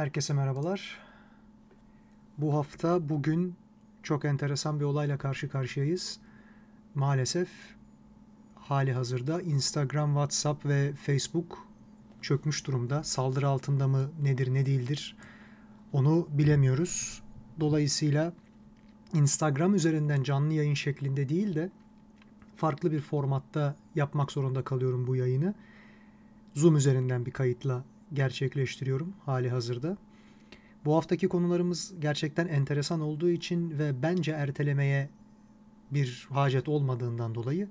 Herkese merhabalar. Bu hafta bugün çok enteresan bir olayla karşı karşıyayız. Maalesef hali hazırda Instagram, WhatsApp ve Facebook çökmüş durumda. Saldırı altında mı nedir ne değildir onu bilemiyoruz. Dolayısıyla Instagram üzerinden canlı yayın şeklinde değil de farklı bir formatta yapmak zorunda kalıyorum bu yayını. Zoom üzerinden bir kayıtla gerçekleştiriyorum hali hazırda. Bu haftaki konularımız gerçekten enteresan olduğu için ve bence ertelemeye bir hacet olmadığından dolayı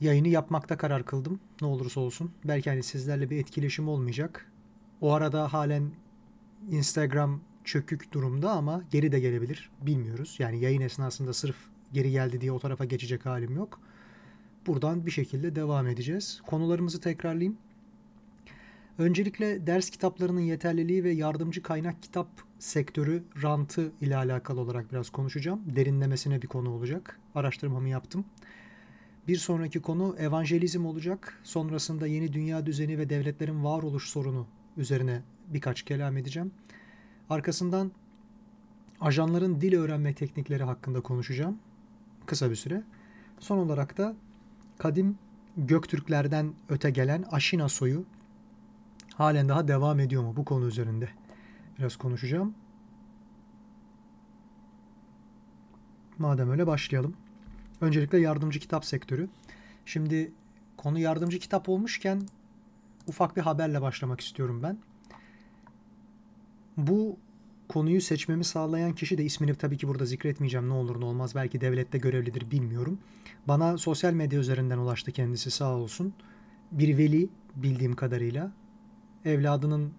yayını yapmakta karar kıldım. Ne olursa olsun. Belki hani sizlerle bir etkileşim olmayacak. O arada halen Instagram çökük durumda ama geri de gelebilir. Bilmiyoruz. Yani yayın esnasında sırf geri geldi diye o tarafa geçecek halim yok. Buradan bir şekilde devam edeceğiz. Konularımızı tekrarlayayım. Öncelikle ders kitaplarının yeterliliği ve yardımcı kaynak kitap sektörü rantı ile alakalı olarak biraz konuşacağım. Derinlemesine bir konu olacak. Araştırmamı yaptım. Bir sonraki konu evangelizm olacak. Sonrasında yeni dünya düzeni ve devletlerin varoluş sorunu üzerine birkaç kelam edeceğim. Arkasından ajanların dil öğrenme teknikleri hakkında konuşacağım. Kısa bir süre. Son olarak da kadim Göktürklerden öte gelen Aşina soyu halen daha devam ediyor mu bu konu üzerinde? Biraz konuşacağım. Madem öyle başlayalım. Öncelikle yardımcı kitap sektörü. Şimdi konu yardımcı kitap olmuşken ufak bir haberle başlamak istiyorum ben. Bu konuyu seçmemi sağlayan kişi de ismini tabii ki burada zikretmeyeceğim ne olur ne olmaz. Belki devlette görevlidir bilmiyorum. Bana sosyal medya üzerinden ulaştı kendisi sağ olsun. Bir veli bildiğim kadarıyla evladının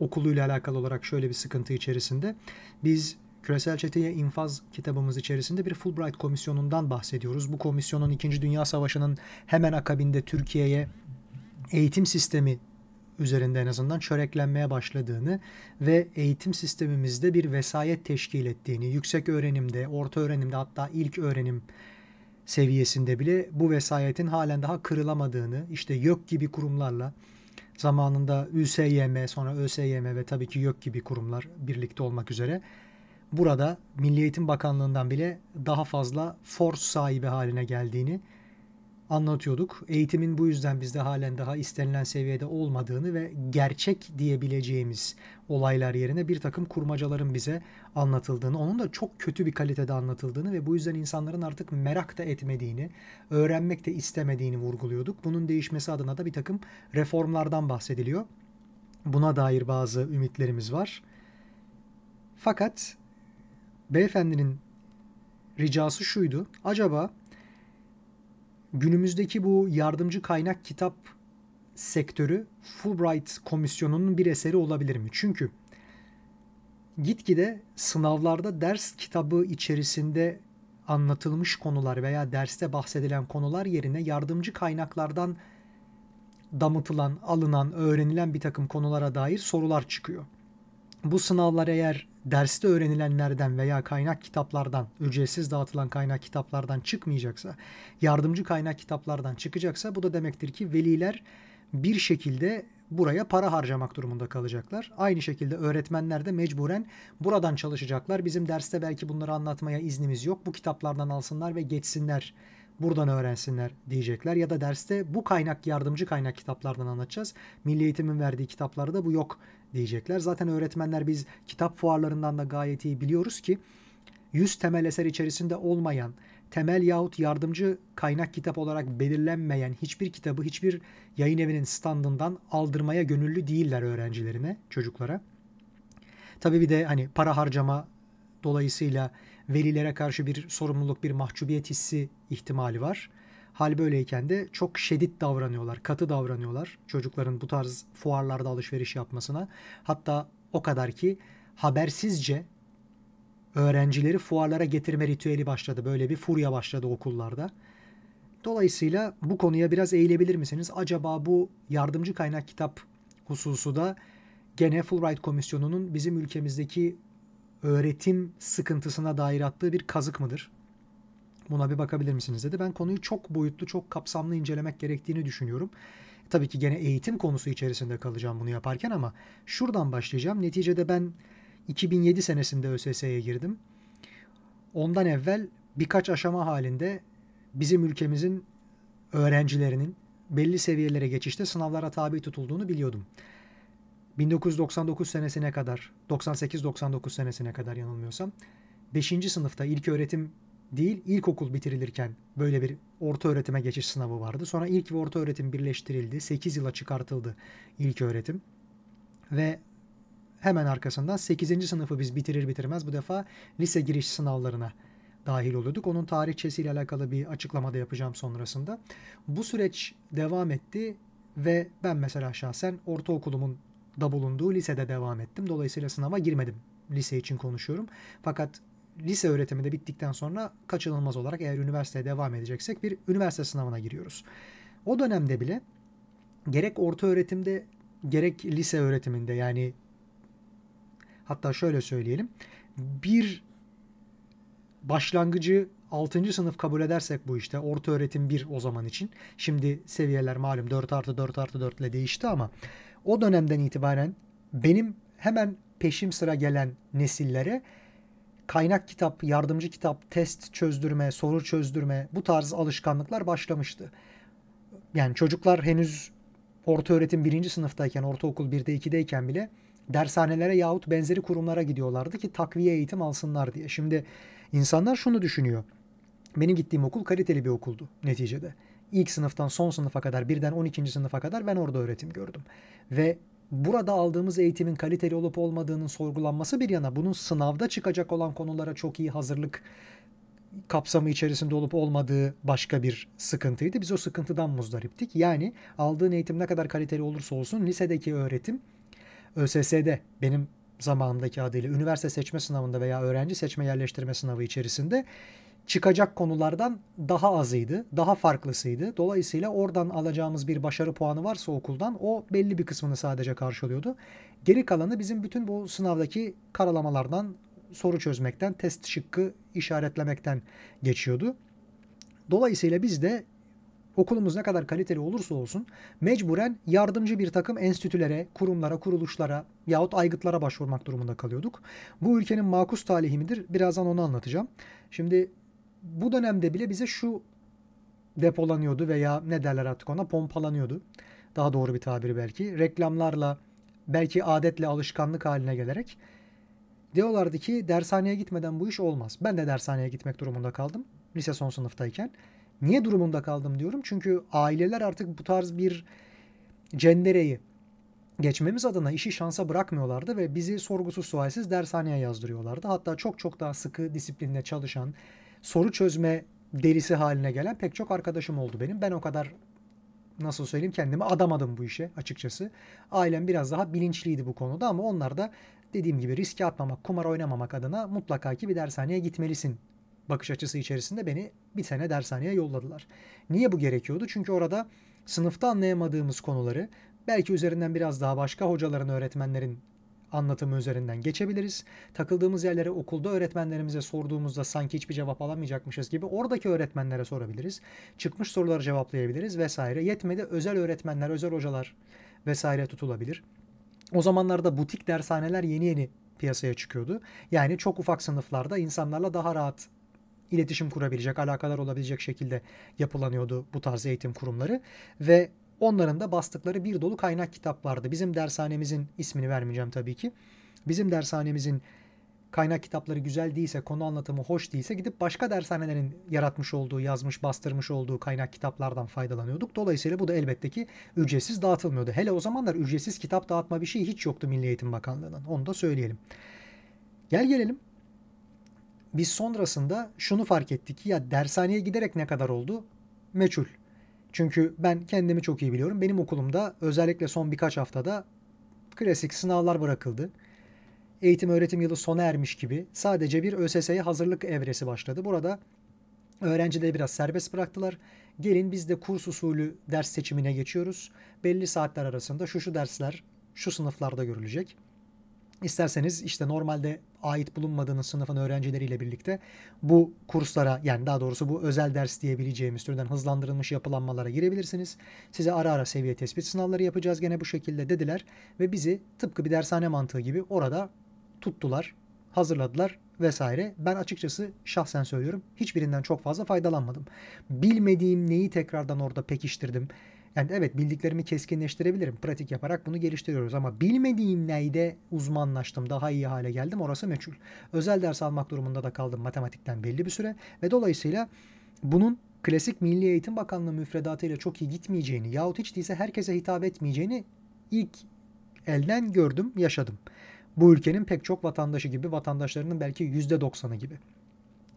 okuluyla alakalı olarak şöyle bir sıkıntı içerisinde. Biz Küresel Çeteye İnfaz kitabımız içerisinde bir Fulbright komisyonundan bahsediyoruz. Bu komisyonun 2. Dünya Savaşı'nın hemen akabinde Türkiye'ye eğitim sistemi üzerinde en azından çöreklenmeye başladığını ve eğitim sistemimizde bir vesayet teşkil ettiğini, yüksek öğrenimde, orta öğrenimde hatta ilk öğrenim seviyesinde bile bu vesayetin halen daha kırılamadığını, işte YÖK gibi kurumlarla zamanında ÜSYM, sonra ÖSYM ve tabii ki YÖK gibi kurumlar birlikte olmak üzere burada Milli Eğitim Bakanlığı'ndan bile daha fazla force sahibi haline geldiğini anlatıyorduk. Eğitimin bu yüzden bizde halen daha istenilen seviyede olmadığını ve gerçek diyebileceğimiz olaylar yerine bir takım kurmacaların bize anlatıldığını, onun da çok kötü bir kalitede anlatıldığını ve bu yüzden insanların artık merak da etmediğini, öğrenmek de istemediğini vurguluyorduk. Bunun değişmesi adına da bir takım reformlardan bahsediliyor. Buna dair bazı ümitlerimiz var. Fakat beyefendinin ricası şuydu. Acaba günümüzdeki bu yardımcı kaynak kitap sektörü Fulbright komisyonunun bir eseri olabilir mi? Çünkü gitgide sınavlarda ders kitabı içerisinde anlatılmış konular veya derste bahsedilen konular yerine yardımcı kaynaklardan damıtılan, alınan, öğrenilen bir takım konulara dair sorular çıkıyor. Bu sınavlar eğer derste öğrenilenlerden veya kaynak kitaplardan, ücretsiz dağıtılan kaynak kitaplardan çıkmayacaksa, yardımcı kaynak kitaplardan çıkacaksa bu da demektir ki veliler bir şekilde buraya para harcamak durumunda kalacaklar. Aynı şekilde öğretmenler de mecburen buradan çalışacaklar. Bizim derste belki bunları anlatmaya iznimiz yok. Bu kitaplardan alsınlar ve geçsinler buradan öğrensinler diyecekler. Ya da derste bu kaynak yardımcı kaynak kitaplardan anlatacağız. Milli Eğitim'in verdiği kitaplarda bu yok diyecekler. Zaten öğretmenler biz kitap fuarlarından da gayet iyi biliyoruz ki 100 temel eser içerisinde olmayan, temel yahut yardımcı kaynak kitap olarak belirlenmeyen hiçbir kitabı hiçbir yayın evinin standından aldırmaya gönüllü değiller öğrencilerine, çocuklara. Tabii bir de hani para harcama dolayısıyla velilere karşı bir sorumluluk, bir mahcubiyet hissi ihtimali var. Hal böyleyken de çok şiddet davranıyorlar, katı davranıyorlar çocukların bu tarz fuarlarda alışveriş yapmasına. Hatta o kadar ki habersizce öğrencileri fuarlara getirme ritüeli başladı. Böyle bir furya başladı okullarda. Dolayısıyla bu konuya biraz eğilebilir misiniz? Acaba bu yardımcı kaynak kitap hususu da gene Fulbright Komisyonu'nun bizim ülkemizdeki öğretim sıkıntısına dair attığı bir kazık mıdır? Buna bir bakabilir misiniz dedi. Ben konuyu çok boyutlu, çok kapsamlı incelemek gerektiğini düşünüyorum. Tabii ki gene eğitim konusu içerisinde kalacağım bunu yaparken ama şuradan başlayacağım. Neticede ben 2007 senesinde ÖSS'ye girdim. Ondan evvel birkaç aşama halinde bizim ülkemizin öğrencilerinin belli seviyelere geçişte sınavlara tabi tutulduğunu biliyordum. 1999 senesine kadar, 98-99 senesine kadar yanılmıyorsam 5. sınıfta ilk öğretim değil ilkokul bitirilirken böyle bir orta öğretime geçiş sınavı vardı. Sonra ilk ve orta öğretim birleştirildi. 8 yıla çıkartıldı ilk öğretim. Ve hemen arkasından 8. sınıfı biz bitirir bitirmez bu defa lise giriş sınavlarına dahil oluyorduk. Onun tarihçesiyle alakalı bir açıklama da yapacağım sonrasında. Bu süreç devam etti ve ben mesela şahsen ortaokulumun da bulunduğu lisede devam ettim. Dolayısıyla sınava girmedim. Lise için konuşuyorum. Fakat lise öğretimi de bittikten sonra kaçınılmaz olarak eğer üniversiteye devam edeceksek bir üniversite sınavına giriyoruz. O dönemde bile gerek orta öğretimde gerek lise öğretiminde yani hatta şöyle söyleyelim bir başlangıcı 6. sınıf kabul edersek bu işte orta öğretim 1 o zaman için. Şimdi seviyeler malum 4 artı 4 artı 4 ile değişti ama o dönemden itibaren benim hemen peşim sıra gelen nesillere kaynak kitap, yardımcı kitap, test çözdürme, soru çözdürme bu tarz alışkanlıklar başlamıştı. Yani çocuklar henüz orta öğretim birinci sınıftayken, ortaokul 1'de 2'deyken bile dershanelere yahut benzeri kurumlara gidiyorlardı ki takviye eğitim alsınlar diye. Şimdi insanlar şunu düşünüyor. Benim gittiğim okul kaliteli bir okuldu neticede. İlk sınıftan son sınıfa kadar, birden 12. sınıfa kadar ben orada öğretim gördüm. Ve burada aldığımız eğitimin kaliteli olup olmadığının sorgulanması bir yana bunun sınavda çıkacak olan konulara çok iyi hazırlık kapsamı içerisinde olup olmadığı başka bir sıkıntıydı. Biz o sıkıntıdan muzdariptik. Yani aldığın eğitim ne kadar kaliteli olursa olsun lisedeki öğretim ÖSS'de benim zamanımdaki adıyla üniversite seçme sınavında veya öğrenci seçme yerleştirme sınavı içerisinde çıkacak konulardan daha azıydı, daha farklısıydı. Dolayısıyla oradan alacağımız bir başarı puanı varsa okuldan o belli bir kısmını sadece karşılıyordu. Geri kalanı bizim bütün bu sınavdaki karalamalardan, soru çözmekten, test şıkkı işaretlemekten geçiyordu. Dolayısıyla biz de okulumuz ne kadar kaliteli olursa olsun mecburen yardımcı bir takım enstitülere, kurumlara, kuruluşlara yahut aygıtlara başvurmak durumunda kalıyorduk. Bu ülkenin makus talihi midir? Birazdan onu anlatacağım. Şimdi bu dönemde bile bize şu depolanıyordu veya ne derler artık ona pompalanıyordu. Daha doğru bir tabiri belki. Reklamlarla belki adetle alışkanlık haline gelerek diyorlardı ki dershaneye gitmeden bu iş olmaz. Ben de dershaneye gitmek durumunda kaldım lise son sınıftayken. Niye durumunda kaldım diyorum? Çünkü aileler artık bu tarz bir cendereyi geçmemiz adına işi şansa bırakmıyorlardı ve bizi sorgusuz sualsiz dershaneye yazdırıyorlardı. Hatta çok çok daha sıkı disiplinle çalışan, soru çözme derisi haline gelen pek çok arkadaşım oldu benim. Ben o kadar nasıl söyleyeyim kendimi adamadım bu işe açıkçası. Ailem biraz daha bilinçliydi bu konuda ama onlar da dediğim gibi riske atmamak, kumar oynamamak adına mutlaka ki bir dershaneye gitmelisin bakış açısı içerisinde beni bir sene dershaneye yolladılar. Niye bu gerekiyordu? Çünkü orada sınıfta anlayamadığımız konuları belki üzerinden biraz daha başka hocaların, öğretmenlerin anlatımı üzerinden geçebiliriz. Takıldığımız yerlere okulda öğretmenlerimize sorduğumuzda sanki hiçbir cevap alamayacakmışız gibi oradaki öğretmenlere sorabiliriz. Çıkmış soruları cevaplayabiliriz vesaire. Yetmedi özel öğretmenler, özel hocalar vesaire tutulabilir. O zamanlarda butik dershaneler yeni yeni piyasaya çıkıyordu. Yani çok ufak sınıflarda insanlarla daha rahat iletişim kurabilecek, alakalar olabilecek şekilde yapılanıyordu bu tarz eğitim kurumları ve onların da bastıkları bir dolu kaynak kitap vardı. Bizim dershanemizin ismini vermeyeceğim tabii ki. Bizim dershanemizin kaynak kitapları güzel değilse, konu anlatımı hoş değilse gidip başka dershanelerin yaratmış olduğu, yazmış, bastırmış olduğu kaynak kitaplardan faydalanıyorduk. Dolayısıyla bu da elbette ki ücretsiz dağıtılmıyordu. Hele o zamanlar ücretsiz kitap dağıtma bir şey hiç yoktu Milli Eğitim Bakanlığı'nın. Onu da söyleyelim. Gel gelelim biz sonrasında şunu fark ettik ki ya dershaneye giderek ne kadar oldu? Meçhul. Çünkü ben kendimi çok iyi biliyorum. Benim okulumda özellikle son birkaç haftada klasik sınavlar bırakıldı. Eğitim öğretim yılı sona ermiş gibi sadece bir ÖSS'ye hazırlık evresi başladı. Burada öğrencileri biraz serbest bıraktılar. Gelin biz de kurs usulü ders seçimine geçiyoruz. Belli saatler arasında şu şu dersler şu sınıflarda görülecek. İsterseniz işte normalde ait bulunmadığınız sınıfın öğrencileriyle birlikte bu kurslara yani daha doğrusu bu özel ders diyebileceğimiz türden hızlandırılmış yapılanmalara girebilirsiniz. Size ara ara seviye tespit sınavları yapacağız gene bu şekilde dediler ve bizi tıpkı bir dershane mantığı gibi orada tuttular, hazırladılar vesaire. Ben açıkçası şahsen söylüyorum hiçbirinden çok fazla faydalanmadım. Bilmediğim neyi tekrardan orada pekiştirdim. Yani evet bildiklerimi keskinleştirebilirim. Pratik yaparak bunu geliştiriyoruz ama bilmediğim neyde uzmanlaştım, daha iyi hale geldim orası meçhul. Özel ders almak durumunda da kaldım matematikten belli bir süre ve dolayısıyla bunun klasik Milli Eğitim Bakanlığı müfredatıyla çok iyi gitmeyeceğini yahut hiç değilse herkese hitap etmeyeceğini ilk elden gördüm, yaşadım. Bu ülkenin pek çok vatandaşı gibi, vatandaşlarının belki %90'ı gibi.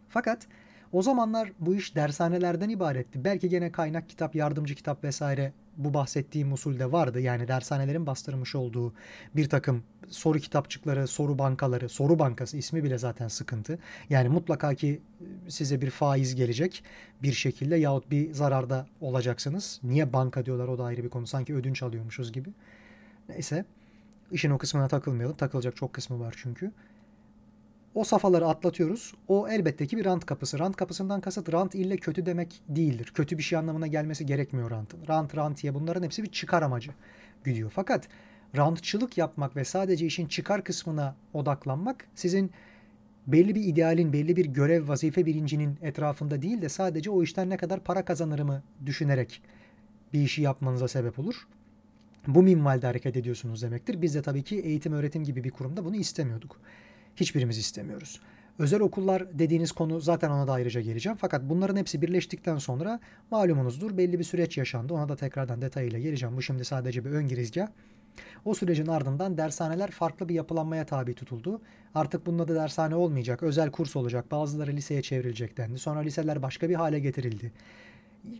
Fakat o zamanlar bu iş dershanelerden ibaretti. Belki gene kaynak kitap, yardımcı kitap vesaire bu bahsettiğim usulde vardı. Yani dershanelerin bastırmış olduğu bir takım soru kitapçıkları, soru bankaları, soru bankası ismi bile zaten sıkıntı. Yani mutlaka ki size bir faiz gelecek bir şekilde yahut bir zararda olacaksınız. Niye banka diyorlar o da ayrı bir konu. Sanki ödünç alıyormuşuz gibi. Neyse. İşin o kısmına takılmayalım. Takılacak çok kısmı var çünkü. O safhaları atlatıyoruz. O elbette ki bir rant kapısı. Rant kapısından kasıt rant ille kötü demek değildir. Kötü bir şey anlamına gelmesi gerekmiyor rantın. Rant, rantiye bunların hepsi bir çıkar amacı gidiyor. Fakat rantçılık yapmak ve sadece işin çıkar kısmına odaklanmak sizin belli bir idealin, belli bir görev, vazife bilincinin etrafında değil de sadece o işten ne kadar para kazanırımı düşünerek bir işi yapmanıza sebep olur. Bu minvalde hareket ediyorsunuz demektir. Biz de tabii ki eğitim öğretim gibi bir kurumda bunu istemiyorduk. Hiçbirimiz istemiyoruz. Özel okullar dediğiniz konu zaten ona da ayrıca geleceğim. Fakat bunların hepsi birleştikten sonra malumunuzdur belli bir süreç yaşandı. Ona da tekrardan detayıyla geleceğim. Bu şimdi sadece bir ön girizgah. O sürecin ardından dershaneler farklı bir yapılanmaya tabi tutuldu. Artık bunun adı dershane olmayacak, özel kurs olacak. Bazıları liseye çevrilecek dendi. Sonra liseler başka bir hale getirildi.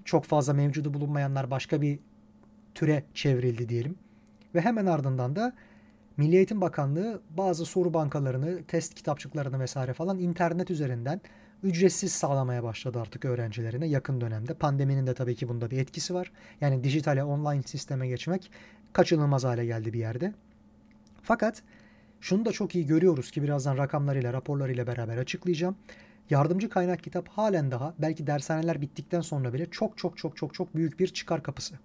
Çok fazla mevcudu bulunmayanlar başka bir türe çevrildi diyelim. Ve hemen ardından da Milli Eğitim Bakanlığı bazı soru bankalarını, test kitapçıklarını vesaire falan internet üzerinden ücretsiz sağlamaya başladı artık öğrencilerine yakın dönemde. Pandeminin de tabii ki bunda bir etkisi var. Yani dijitale, online sisteme geçmek kaçınılmaz hale geldi bir yerde. Fakat şunu da çok iyi görüyoruz ki birazdan rakamlarıyla, raporlarıyla beraber açıklayacağım. Yardımcı kaynak kitap halen daha belki dershaneler bittikten sonra bile çok çok çok çok çok büyük bir çıkar kapısı.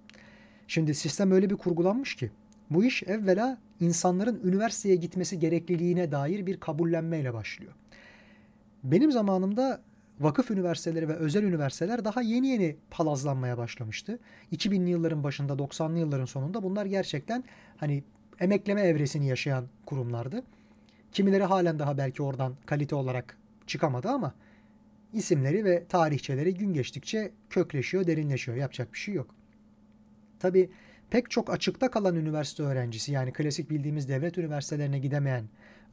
Şimdi sistem öyle bir kurgulanmış ki bu iş evvela insanların üniversiteye gitmesi gerekliliğine dair bir kabullenmeyle başlıyor. Benim zamanımda vakıf üniversiteleri ve özel üniversiteler daha yeni yeni palazlanmaya başlamıştı. 2000'li yılların başında 90'lı yılların sonunda bunlar gerçekten hani emekleme evresini yaşayan kurumlardı. Kimileri halen daha belki oradan kalite olarak çıkamadı ama isimleri ve tarihçeleri gün geçtikçe kökleşiyor, derinleşiyor. Yapacak bir şey yok. Tabii pek çok açıkta kalan üniversite öğrencisi yani klasik bildiğimiz devlet üniversitelerine gidemeyen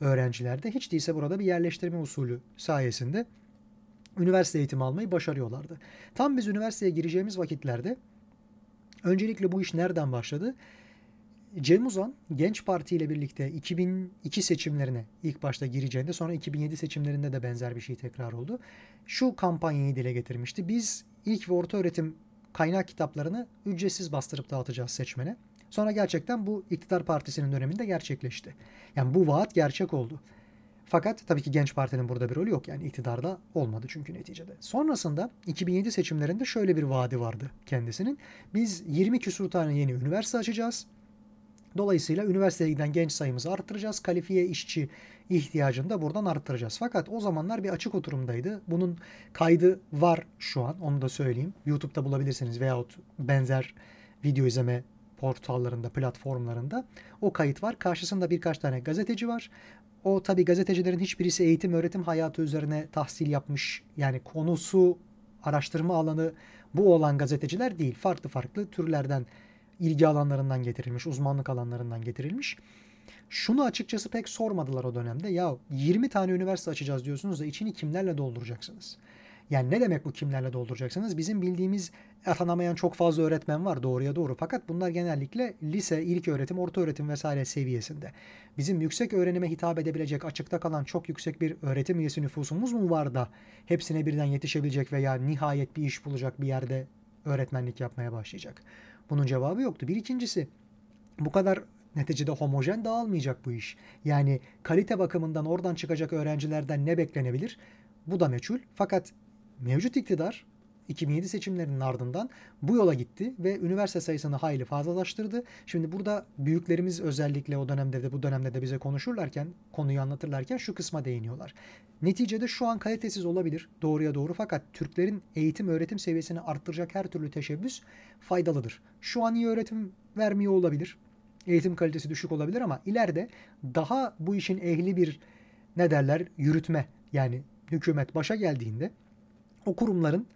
öğrenciler de hiç değilse burada bir yerleştirme usulü sayesinde üniversite eğitimi almayı başarıyorlardı. Tam biz üniversiteye gireceğimiz vakitlerde öncelikle bu iş nereden başladı? Cem Uzan Genç Parti ile birlikte 2002 seçimlerine ilk başta gireceğinde sonra 2007 seçimlerinde de benzer bir şey tekrar oldu. Şu kampanyayı dile getirmişti. Biz ilk ve orta öğretim kaynak kitaplarını ücretsiz bastırıp dağıtacağız seçmene. Sonra gerçekten bu iktidar partisinin döneminde gerçekleşti. Yani bu vaat gerçek oldu. Fakat tabii ki Genç Parti'nin burada bir rolü yok. Yani iktidarda olmadı çünkü neticede. Sonrasında 2007 seçimlerinde şöyle bir vaadi vardı kendisinin. Biz 20 küsur tane yeni üniversite açacağız. Dolayısıyla üniversiteye giden genç sayımızı arttıracağız. Kalifiye işçi ihtiyacını da buradan arttıracağız. Fakat o zamanlar bir açık oturumdaydı. Bunun kaydı var şu an onu da söyleyeyim. YouTube'da bulabilirsiniz veyahut benzer video izleme portallarında, platformlarında o kayıt var. Karşısında birkaç tane gazeteci var. O tabi gazetecilerin hiçbirisi eğitim öğretim hayatı üzerine tahsil yapmış. Yani konusu araştırma alanı bu olan gazeteciler değil. Farklı farklı türlerden ilgi alanlarından getirilmiş, uzmanlık alanlarından getirilmiş. Şunu açıkçası pek sormadılar o dönemde. Ya 20 tane üniversite açacağız diyorsunuz da içini kimlerle dolduracaksınız? Yani ne demek bu kimlerle dolduracaksınız? Bizim bildiğimiz atanamayan çok fazla öğretmen var doğruya doğru. Fakat bunlar genellikle lise, ilk öğretim, orta öğretim vesaire seviyesinde. Bizim yüksek öğrenime hitap edebilecek açıkta kalan çok yüksek bir öğretim üyesi nüfusumuz mu var da hepsine birden yetişebilecek veya nihayet bir iş bulacak bir yerde öğretmenlik yapmaya başlayacak? Bunun cevabı yoktu. Bir ikincisi bu kadar Neticede homojen dağılmayacak bu iş. Yani kalite bakımından oradan çıkacak öğrencilerden ne beklenebilir? Bu da meçhul. Fakat mevcut iktidar 2007 seçimlerinin ardından bu yola gitti ve üniversite sayısını hayli fazlalaştırdı. Şimdi burada büyüklerimiz özellikle o dönemde de bu dönemde de bize konuşurlarken, konuyu anlatırlarken şu kısma değiniyorlar. Neticede şu an kalitesiz olabilir, doğruya doğru fakat Türklerin eğitim öğretim seviyesini arttıracak her türlü teşebbüs faydalıdır. Şu an iyi öğretim vermiyor olabilir. Eğitim kalitesi düşük olabilir ama ileride daha bu işin ehli bir ne derler yürütme yani hükümet başa geldiğinde o kurumların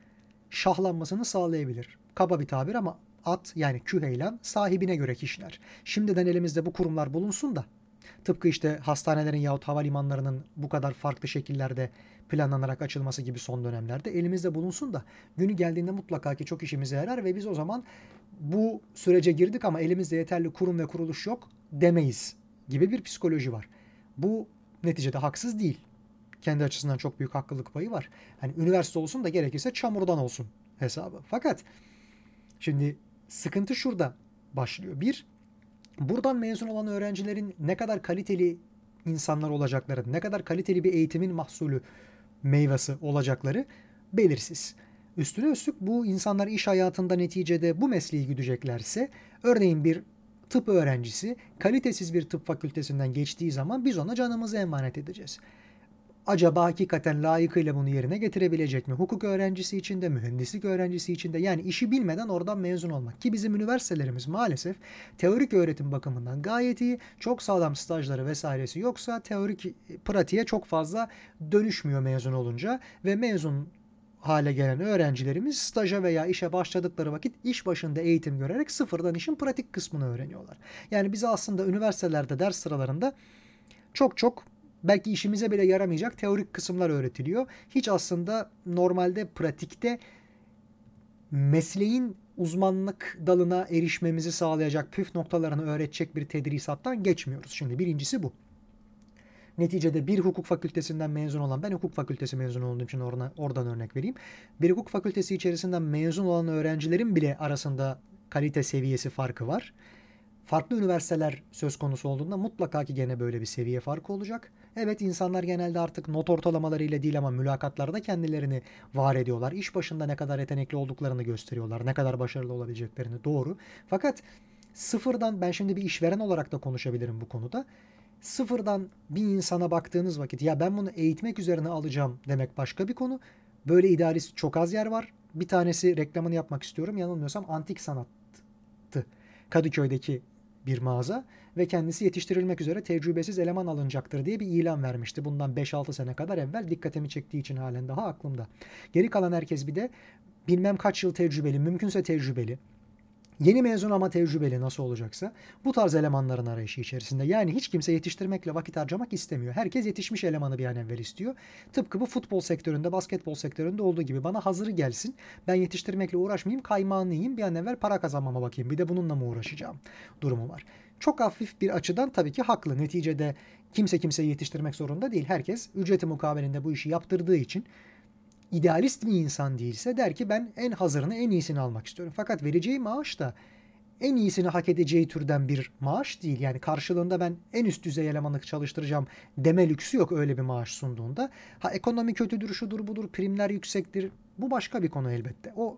şahlanmasını sağlayabilir. Kaba bir tabir ama at yani küheylan sahibine göre kişiler. Şimdiden elimizde bu kurumlar bulunsun da tıpkı işte hastanelerin yahut havalimanlarının bu kadar farklı şekillerde planlanarak açılması gibi son dönemlerde elimizde bulunsun da günü geldiğinde mutlaka ki çok işimize yarar ve biz o zaman bu sürece girdik ama elimizde yeterli kurum ve kuruluş yok demeyiz gibi bir psikoloji var. Bu neticede haksız değil kendi açısından çok büyük haklılık payı var. Hani üniversite olsun da gerekirse çamurdan olsun hesabı. Fakat şimdi sıkıntı şurada başlıyor. Bir, buradan mezun olan öğrencilerin ne kadar kaliteli insanlar olacakları, ne kadar kaliteli bir eğitimin mahsulü, meyvesi olacakları belirsiz. Üstüne üstlük bu insanlar iş hayatında neticede bu mesleği güdeceklerse örneğin bir tıp öğrencisi kalitesiz bir tıp fakültesinden geçtiği zaman biz ona canımızı emanet edeceğiz acaba hakikaten layıkıyla bunu yerine getirebilecek mi? Hukuk öğrencisi için de, mühendislik öğrencisi için de yani işi bilmeden oradan mezun olmak. Ki bizim üniversitelerimiz maalesef teorik öğretim bakımından gayet iyi. Çok sağlam stajları vesairesi yoksa teorik pratiğe çok fazla dönüşmüyor mezun olunca ve mezun hale gelen öğrencilerimiz staja veya işe başladıkları vakit iş başında eğitim görerek sıfırdan işin pratik kısmını öğreniyorlar. Yani bize aslında üniversitelerde ders sıralarında çok çok belki işimize bile yaramayacak teorik kısımlar öğretiliyor. Hiç aslında normalde pratikte mesleğin uzmanlık dalına erişmemizi sağlayacak püf noktalarını öğretecek bir tedrisattan geçmiyoruz. Şimdi birincisi bu. Neticede bir hukuk fakültesinden mezun olan, ben hukuk fakültesi mezunu olduğum için oradan, oradan örnek vereyim. Bir hukuk fakültesi içerisinden mezun olan öğrencilerin bile arasında kalite seviyesi farkı var. Farklı üniversiteler söz konusu olduğunda mutlaka ki gene böyle bir seviye farkı olacak. Evet insanlar genelde artık not ortalamalarıyla değil ama mülakatlarda kendilerini var ediyorlar. İş başında ne kadar yetenekli olduklarını gösteriyorlar. Ne kadar başarılı olabileceklerini doğru. Fakat sıfırdan ben şimdi bir işveren olarak da konuşabilirim bu konuda. Sıfırdan bir insana baktığınız vakit ya ben bunu eğitmek üzerine alacağım demek başka bir konu. Böyle idealist çok az yer var. Bir tanesi reklamını yapmak istiyorum. Yanılmıyorsam antik sanattı. Kadıköy'deki bir mağaza ve kendisi yetiştirilmek üzere tecrübesiz eleman alınacaktır diye bir ilan vermişti. Bundan 5-6 sene kadar evvel dikkatimi çektiği için halen daha aklımda. Geri kalan herkes bir de bilmem kaç yıl tecrübeli, mümkünse tecrübeli, Yeni mezun ama tecrübeli nasıl olacaksa bu tarz elemanların arayışı içerisinde. Yani hiç kimse yetiştirmekle vakit harcamak istemiyor. Herkes yetişmiş elemanı bir an evvel istiyor. Tıpkı bu futbol sektöründe, basketbol sektöründe olduğu gibi bana hazırı gelsin. Ben yetiştirmekle uğraşmayayım, kaymağını yiyeyim. Bir an evvel para kazanmama bakayım. Bir de bununla mı uğraşacağım durumu var. Çok hafif bir açıdan tabii ki haklı. Neticede kimse kimseyi yetiştirmek zorunda değil. Herkes ücreti mukavelinde bu işi yaptırdığı için idealist bir insan değilse der ki ben en hazırını en iyisini almak istiyorum. Fakat vereceği maaş da en iyisini hak edeceği türden bir maaş değil. Yani karşılığında ben en üst düzey elemanlık çalıştıracağım deme lüksü yok öyle bir maaş sunduğunda. Ha ekonomi kötüdür, şudur budur, primler yüksektir. Bu başka bir konu elbette. O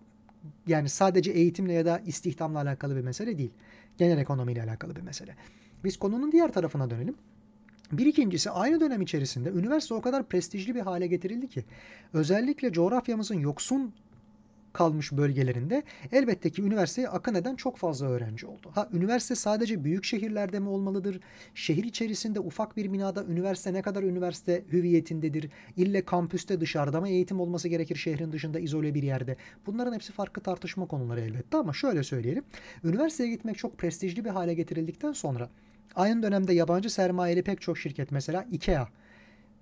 yani sadece eğitimle ya da istihdamla alakalı bir mesele değil. Genel ekonomiyle alakalı bir mesele. Biz konunun diğer tarafına dönelim. Bir ikincisi aynı dönem içerisinde üniversite o kadar prestijli bir hale getirildi ki özellikle coğrafyamızın yoksun kalmış bölgelerinde elbette ki üniversiteye akın eden çok fazla öğrenci oldu. Ha üniversite sadece büyük şehirlerde mi olmalıdır? Şehir içerisinde ufak bir binada üniversite ne kadar üniversite hüviyetindedir? İlle kampüste dışarıda mı eğitim olması gerekir şehrin dışında izole bir yerde? Bunların hepsi farklı tartışma konuları elbette ama şöyle söyleyelim. Üniversiteye gitmek çok prestijli bir hale getirildikten sonra Aynı dönemde yabancı sermayeli pek çok şirket mesela IKEA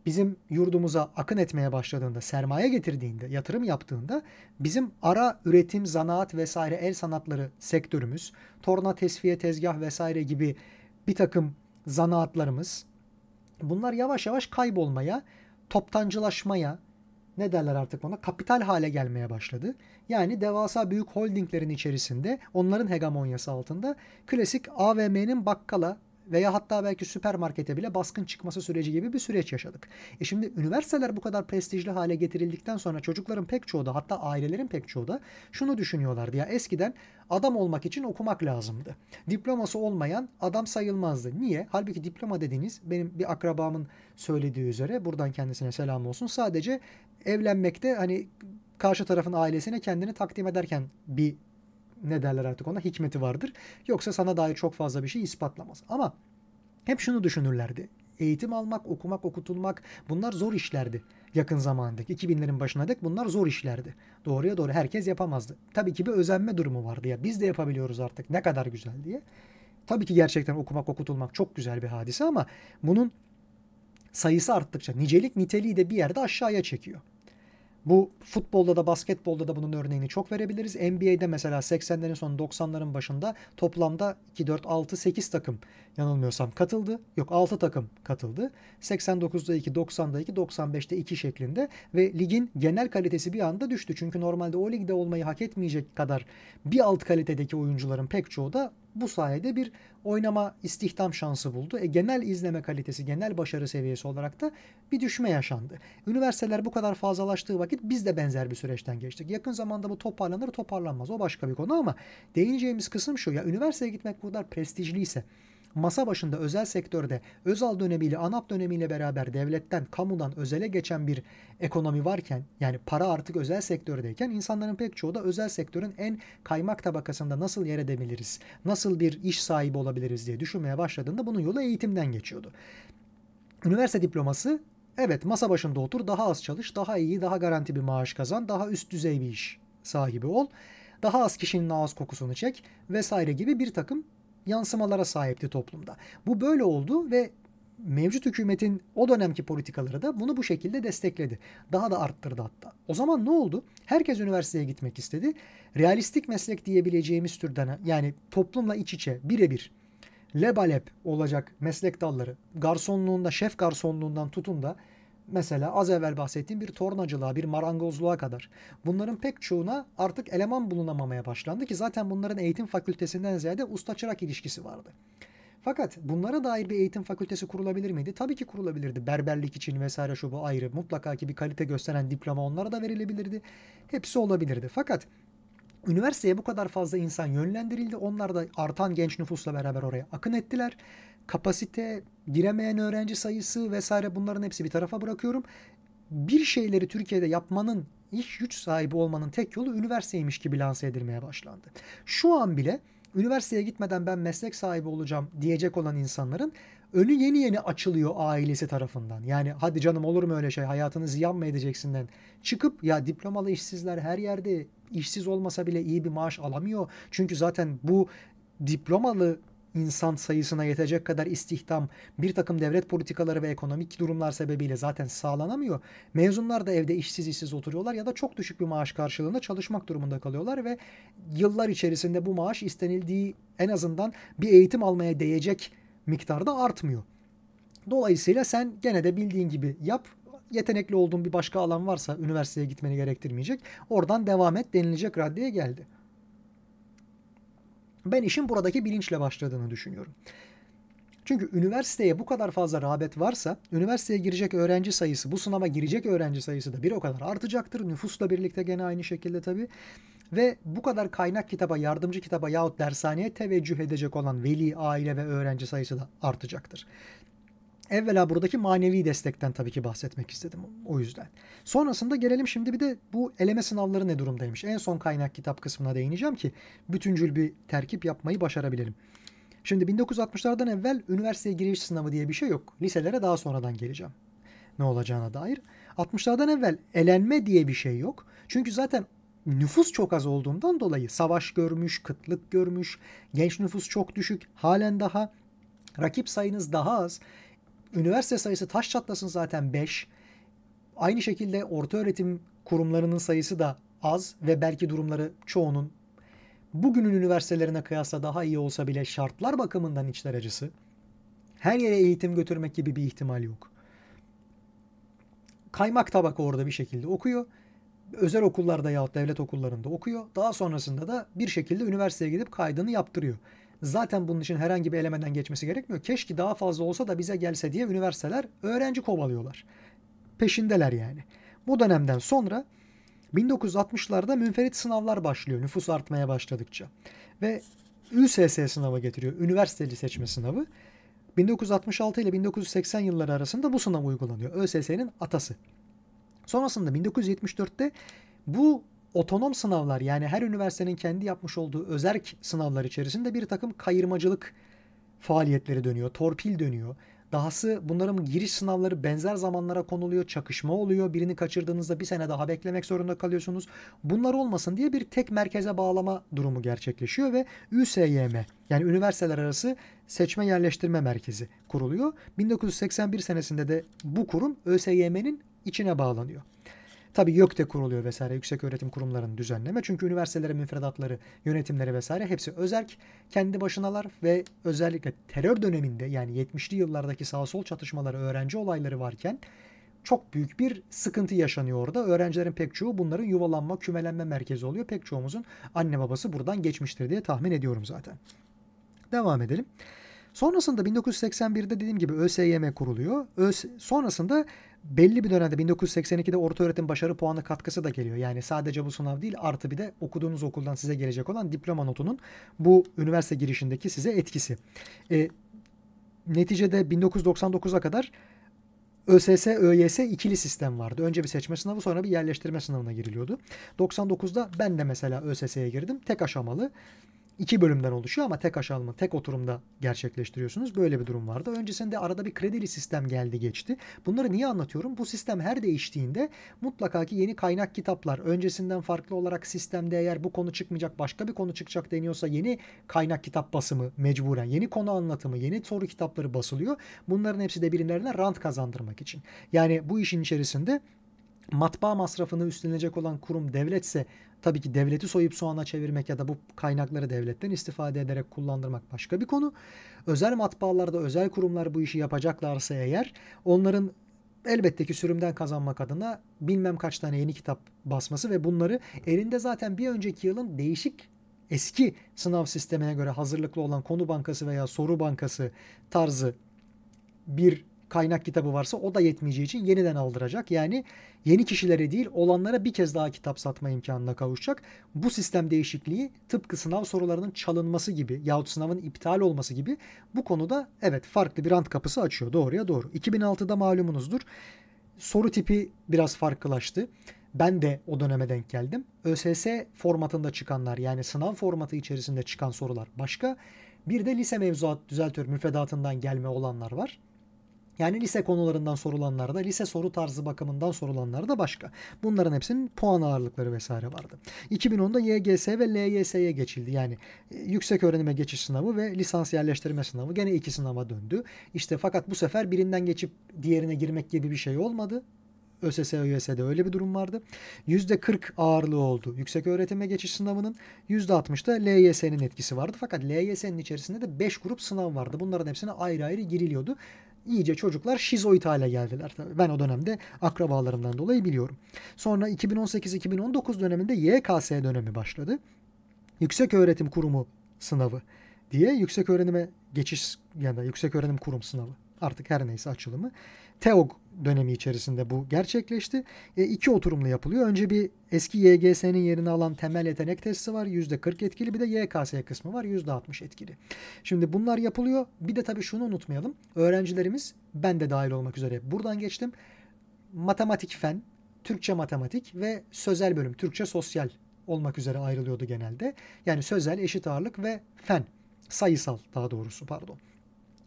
bizim yurdumuza akın etmeye başladığında, sermaye getirdiğinde, yatırım yaptığında bizim ara üretim, zanaat vesaire el sanatları sektörümüz, torna tesviye, tezgah vesaire gibi bir takım zanaatlarımız bunlar yavaş yavaş kaybolmaya, toptancılaşmaya, ne derler artık ona kapital hale gelmeye başladı. Yani devasa büyük holdinglerin içerisinde onların hegemonyası altında klasik AVM'nin bakkala veya hatta belki süpermarkete bile baskın çıkması süreci gibi bir süreç yaşadık. E şimdi üniversiteler bu kadar prestijli hale getirildikten sonra çocukların pek çoğu da hatta ailelerin pek çoğu da şunu düşünüyorlardı. Ya eskiden adam olmak için okumak lazımdı. Diploması olmayan adam sayılmazdı. Niye? Halbuki diploma dediğiniz benim bir akrabamın söylediği üzere buradan kendisine selam olsun. Sadece evlenmekte hani karşı tarafın ailesine kendini takdim ederken bir ne derler artık ona hikmeti vardır. Yoksa sana dair çok fazla bir şey ispatlamaz. Ama hep şunu düşünürlerdi. Eğitim almak, okumak, okutulmak bunlar zor işlerdi yakın zamandaki 2000'lerin başına dek bunlar zor işlerdi. Doğruya doğru herkes yapamazdı. Tabii ki bir özenme durumu vardı ya biz de yapabiliyoruz artık ne kadar güzel diye. Tabii ki gerçekten okumak, okutulmak çok güzel bir hadise ama bunun sayısı arttıkça nicelik niteliği de bir yerde aşağıya çekiyor. Bu futbolda da basketbolda da bunun örneğini çok verebiliriz. NBA'de mesela 80'lerin sonu 90'ların başında toplamda 2, 4, 6, 8 takım yanılmıyorsam katıldı. Yok 6 takım katıldı. 89'da 2, 90'da 2, 95'te 2 şeklinde ve ligin genel kalitesi bir anda düştü. Çünkü normalde o ligde olmayı hak etmeyecek kadar bir alt kalitedeki oyuncuların pek çoğu da bu sayede bir oynama istihdam şansı buldu. E, genel izleme kalitesi, genel başarı seviyesi olarak da bir düşme yaşandı. Üniversiteler bu kadar fazlalaştığı vakit biz de benzer bir süreçten geçtik. Yakın zamanda bu toparlanır toparlanmaz o başka bir konu ama değineceğimiz kısım şu ya üniversiteye gitmek bu kadar prestijliyse masa başında özel sektörde Özal dönemiyle ANAP dönemiyle beraber devletten, kamudan özele geçen bir ekonomi varken yani para artık özel sektördeyken insanların pek çoğu da özel sektörün en kaymak tabakasında nasıl yer edebiliriz, nasıl bir iş sahibi olabiliriz diye düşünmeye başladığında bunun yolu eğitimden geçiyordu. Üniversite diploması evet masa başında otur, daha az çalış, daha iyi, daha garanti bir maaş kazan, daha üst düzey bir iş sahibi ol. Daha az kişinin ağız kokusunu çek vesaire gibi bir takım yansımalara sahipti toplumda. Bu böyle oldu ve mevcut hükümetin o dönemki politikaları da bunu bu şekilde destekledi. Daha da arttırdı hatta. O zaman ne oldu? Herkes üniversiteye gitmek istedi. Realistik meslek diyebileceğimiz türden yani toplumla iç içe birebir lebalep olacak meslek dalları garsonluğunda şef garsonluğundan tutun da Mesela az evvel bahsettiğim bir tornacılığa, bir marangozluğa kadar. Bunların pek çoğuna artık eleman bulunamamaya başlandı ki zaten bunların eğitim fakültesinden ziyade usta çırak ilişkisi vardı. Fakat bunlara dair bir eğitim fakültesi kurulabilir miydi? Tabii ki kurulabilirdi. Berberlik için vesaire şu bu ayrı. Mutlaka ki bir kalite gösteren diploma onlara da verilebilirdi. Hepsi olabilirdi. Fakat üniversiteye bu kadar fazla insan yönlendirildi. Onlar da artan genç nüfusla beraber oraya akın ettiler kapasite, giremeyen öğrenci sayısı vesaire bunların hepsi bir tarafa bırakıyorum. Bir şeyleri Türkiye'de yapmanın, iş güç sahibi olmanın tek yolu üniversiteymiş gibi lanse edilmeye başlandı. Şu an bile üniversiteye gitmeden ben meslek sahibi olacağım diyecek olan insanların önü yeni yeni açılıyor ailesi tarafından. Yani hadi canım olur mu öyle şey hayatını ziyan mı edeceksinden çıkıp ya diplomalı işsizler her yerde işsiz olmasa bile iyi bir maaş alamıyor. Çünkü zaten bu diplomalı insan sayısına yetecek kadar istihdam bir takım devlet politikaları ve ekonomik durumlar sebebiyle zaten sağlanamıyor. Mezunlar da evde işsiz işsiz oturuyorlar ya da çok düşük bir maaş karşılığında çalışmak durumunda kalıyorlar ve yıllar içerisinde bu maaş istenildiği en azından bir eğitim almaya değecek miktarda artmıyor. Dolayısıyla sen gene de bildiğin gibi yap yetenekli olduğun bir başka alan varsa üniversiteye gitmeni gerektirmeyecek. Oradan devam et denilecek raddeye geldi. Ben işin buradaki bilinçle başladığını düşünüyorum. Çünkü üniversiteye bu kadar fazla rağbet varsa, üniversiteye girecek öğrenci sayısı, bu sınava girecek öğrenci sayısı da bir o kadar artacaktır. Nüfusla birlikte gene aynı şekilde tabii. Ve bu kadar kaynak kitaba, yardımcı kitaba yahut dershaneye teveccüh edecek olan veli, aile ve öğrenci sayısı da artacaktır. Evvela buradaki manevi destekten tabii ki bahsetmek istedim o yüzden. Sonrasında gelelim şimdi bir de bu eleme sınavları ne durumdaymış. En son kaynak kitap kısmına değineceğim ki bütüncül bir terkip yapmayı başarabilelim. Şimdi 1960'lardan evvel üniversiteye giriş sınavı diye bir şey yok. Liselere daha sonradan geleceğim. Ne olacağına dair. 60'lardan evvel elenme diye bir şey yok. Çünkü zaten nüfus çok az olduğundan dolayı savaş görmüş, kıtlık görmüş, genç nüfus çok düşük, halen daha rakip sayınız daha az. Üniversite sayısı taş çatlasın zaten 5. Aynı şekilde orta öğretim kurumlarının sayısı da az ve belki durumları çoğunun bugünün üniversitelerine kıyasla daha iyi olsa bile şartlar bakımından içler acısı. Her yere eğitim götürmek gibi bir ihtimal yok. Kaymak tabaka orada bir şekilde okuyor. Özel okullarda yahut devlet okullarında okuyor. Daha sonrasında da bir şekilde üniversiteye gidip kaydını yaptırıyor. Zaten bunun için herhangi bir elemeden geçmesi gerekmiyor. Keşke daha fazla olsa da bize gelse diye üniversiteler öğrenci kovalıyorlar. Peşindeler yani. Bu dönemden sonra 1960'larda münferit sınavlar başlıyor nüfus artmaya başladıkça. Ve ÜSS sınavı getiriyor. Üniversiteli seçme sınavı. 1966 ile 1980 yılları arasında bu sınav uygulanıyor. ÖSS'nin atası. Sonrasında 1974'te bu otonom sınavlar yani her üniversitenin kendi yapmış olduğu özerk sınavlar içerisinde bir takım kayırmacılık faaliyetleri dönüyor. Torpil dönüyor. Dahası bunların giriş sınavları benzer zamanlara konuluyor. Çakışma oluyor. Birini kaçırdığınızda bir sene daha beklemek zorunda kalıyorsunuz. Bunlar olmasın diye bir tek merkeze bağlama durumu gerçekleşiyor ve ÜSYM yani üniversiteler arası seçme yerleştirme merkezi kuruluyor. 1981 senesinde de bu kurum ÖSYM'nin içine bağlanıyor. Tabii YÖK'te kuruluyor vesaire yüksek öğretim kurumlarının düzenleme. Çünkü üniversitelerin müfredatları, yönetimleri vesaire hepsi özerk. Kendi başınalar ve özellikle terör döneminde yani 70'li yıllardaki sağ sol çatışmaları, öğrenci olayları varken çok büyük bir sıkıntı yaşanıyor orada. Öğrencilerin pek çoğu bunların yuvalanma, kümelenme merkezi oluyor. Pek çoğumuzun anne babası buradan geçmiştir diye tahmin ediyorum zaten. Devam edelim. Sonrasında 1981'de dediğim gibi ÖSYM kuruluyor. ÖS sonrasında belli bir dönemde 1982'de orta öğretim başarı puanı katkısı da geliyor. Yani sadece bu sınav değil artı bir de okuduğunuz okuldan size gelecek olan diploma notunun bu üniversite girişindeki size etkisi. E, neticede 1999'a kadar ÖSS, ÖYS ikili sistem vardı. Önce bir seçme sınavı sonra bir yerleştirme sınavına giriliyordu. 99'da ben de mesela ÖSS'ye girdim. Tek aşamalı iki bölümden oluşuyor ama tek aşağılama, tek oturumda gerçekleştiriyorsunuz. Böyle bir durum vardı. Öncesinde arada bir kredili sistem geldi geçti. Bunları niye anlatıyorum? Bu sistem her değiştiğinde mutlaka ki yeni kaynak kitaplar öncesinden farklı olarak sistemde eğer bu konu çıkmayacak başka bir konu çıkacak deniyorsa yeni kaynak kitap basımı mecburen yeni konu anlatımı yeni soru kitapları basılıyor. Bunların hepsi de birilerine rant kazandırmak için. Yani bu işin içerisinde matbaa masrafını üstlenecek olan kurum devletse tabii ki devleti soyup soğana çevirmek ya da bu kaynakları devletten istifade ederek kullandırmak başka bir konu. Özel matbaalarda özel kurumlar bu işi yapacaklarsa eğer onların elbette ki sürümden kazanmak adına bilmem kaç tane yeni kitap basması ve bunları elinde zaten bir önceki yılın değişik eski sınav sistemine göre hazırlıklı olan konu bankası veya soru bankası tarzı bir kaynak kitabı varsa o da yetmeyeceği için yeniden aldıracak. Yani yeni kişilere değil olanlara bir kez daha kitap satma imkanına kavuşacak. Bu sistem değişikliği tıpkı sınav sorularının çalınması gibi yahut sınavın iptal olması gibi bu konuda evet farklı bir rant kapısı açıyor. Doğruya doğru. 2006'da malumunuzdur. Soru tipi biraz farklılaştı. Ben de o döneme denk geldim. ÖSS formatında çıkanlar yani sınav formatı içerisinde çıkan sorular başka. Bir de lise mevzuat düzeltör müfredatından gelme olanlar var. Yani lise konularından sorulanlar da, lise soru tarzı bakımından sorulanlar da başka. Bunların hepsinin puan ağırlıkları vesaire vardı. 2010'da YGS ve LYS'ye geçildi. Yani e, yüksek öğrenime geçiş sınavı ve lisans yerleştirme sınavı gene iki sınava döndü. İşte fakat bu sefer birinden geçip diğerine girmek gibi bir şey olmadı. ÖSS, ÖYS'de öyle bir durum vardı. %40 ağırlığı oldu yüksek öğretime geçiş sınavının. %60'da LYS'nin etkisi vardı. Fakat LYS'nin içerisinde de 5 grup sınav vardı. Bunların hepsine ayrı ayrı giriliyordu iyice çocuklar şizoid hale geldiler. Tabii ben o dönemde akrabalarımdan dolayı biliyorum. Sonra 2018-2019 döneminde YKS dönemi başladı. Yüksek Öğretim Kurumu sınavı diye yüksek öğrenime geçiş ya da yüksek öğrenim kurum sınavı artık her neyse açılımı. TEOG dönemi içerisinde bu gerçekleşti. E, iki oturumlu yapılıyor. Önce bir eski YGS'nin yerini alan temel yetenek testi var. %40 etkili. Bir de YKS kısmı var. %60 etkili. Şimdi bunlar yapılıyor. Bir de tabii şunu unutmayalım. Öğrencilerimiz ben de dahil olmak üzere buradan geçtim. Matematik fen, Türkçe matematik ve sözel bölüm, Türkçe sosyal olmak üzere ayrılıyordu genelde. Yani sözel, eşit ağırlık ve fen, sayısal daha doğrusu pardon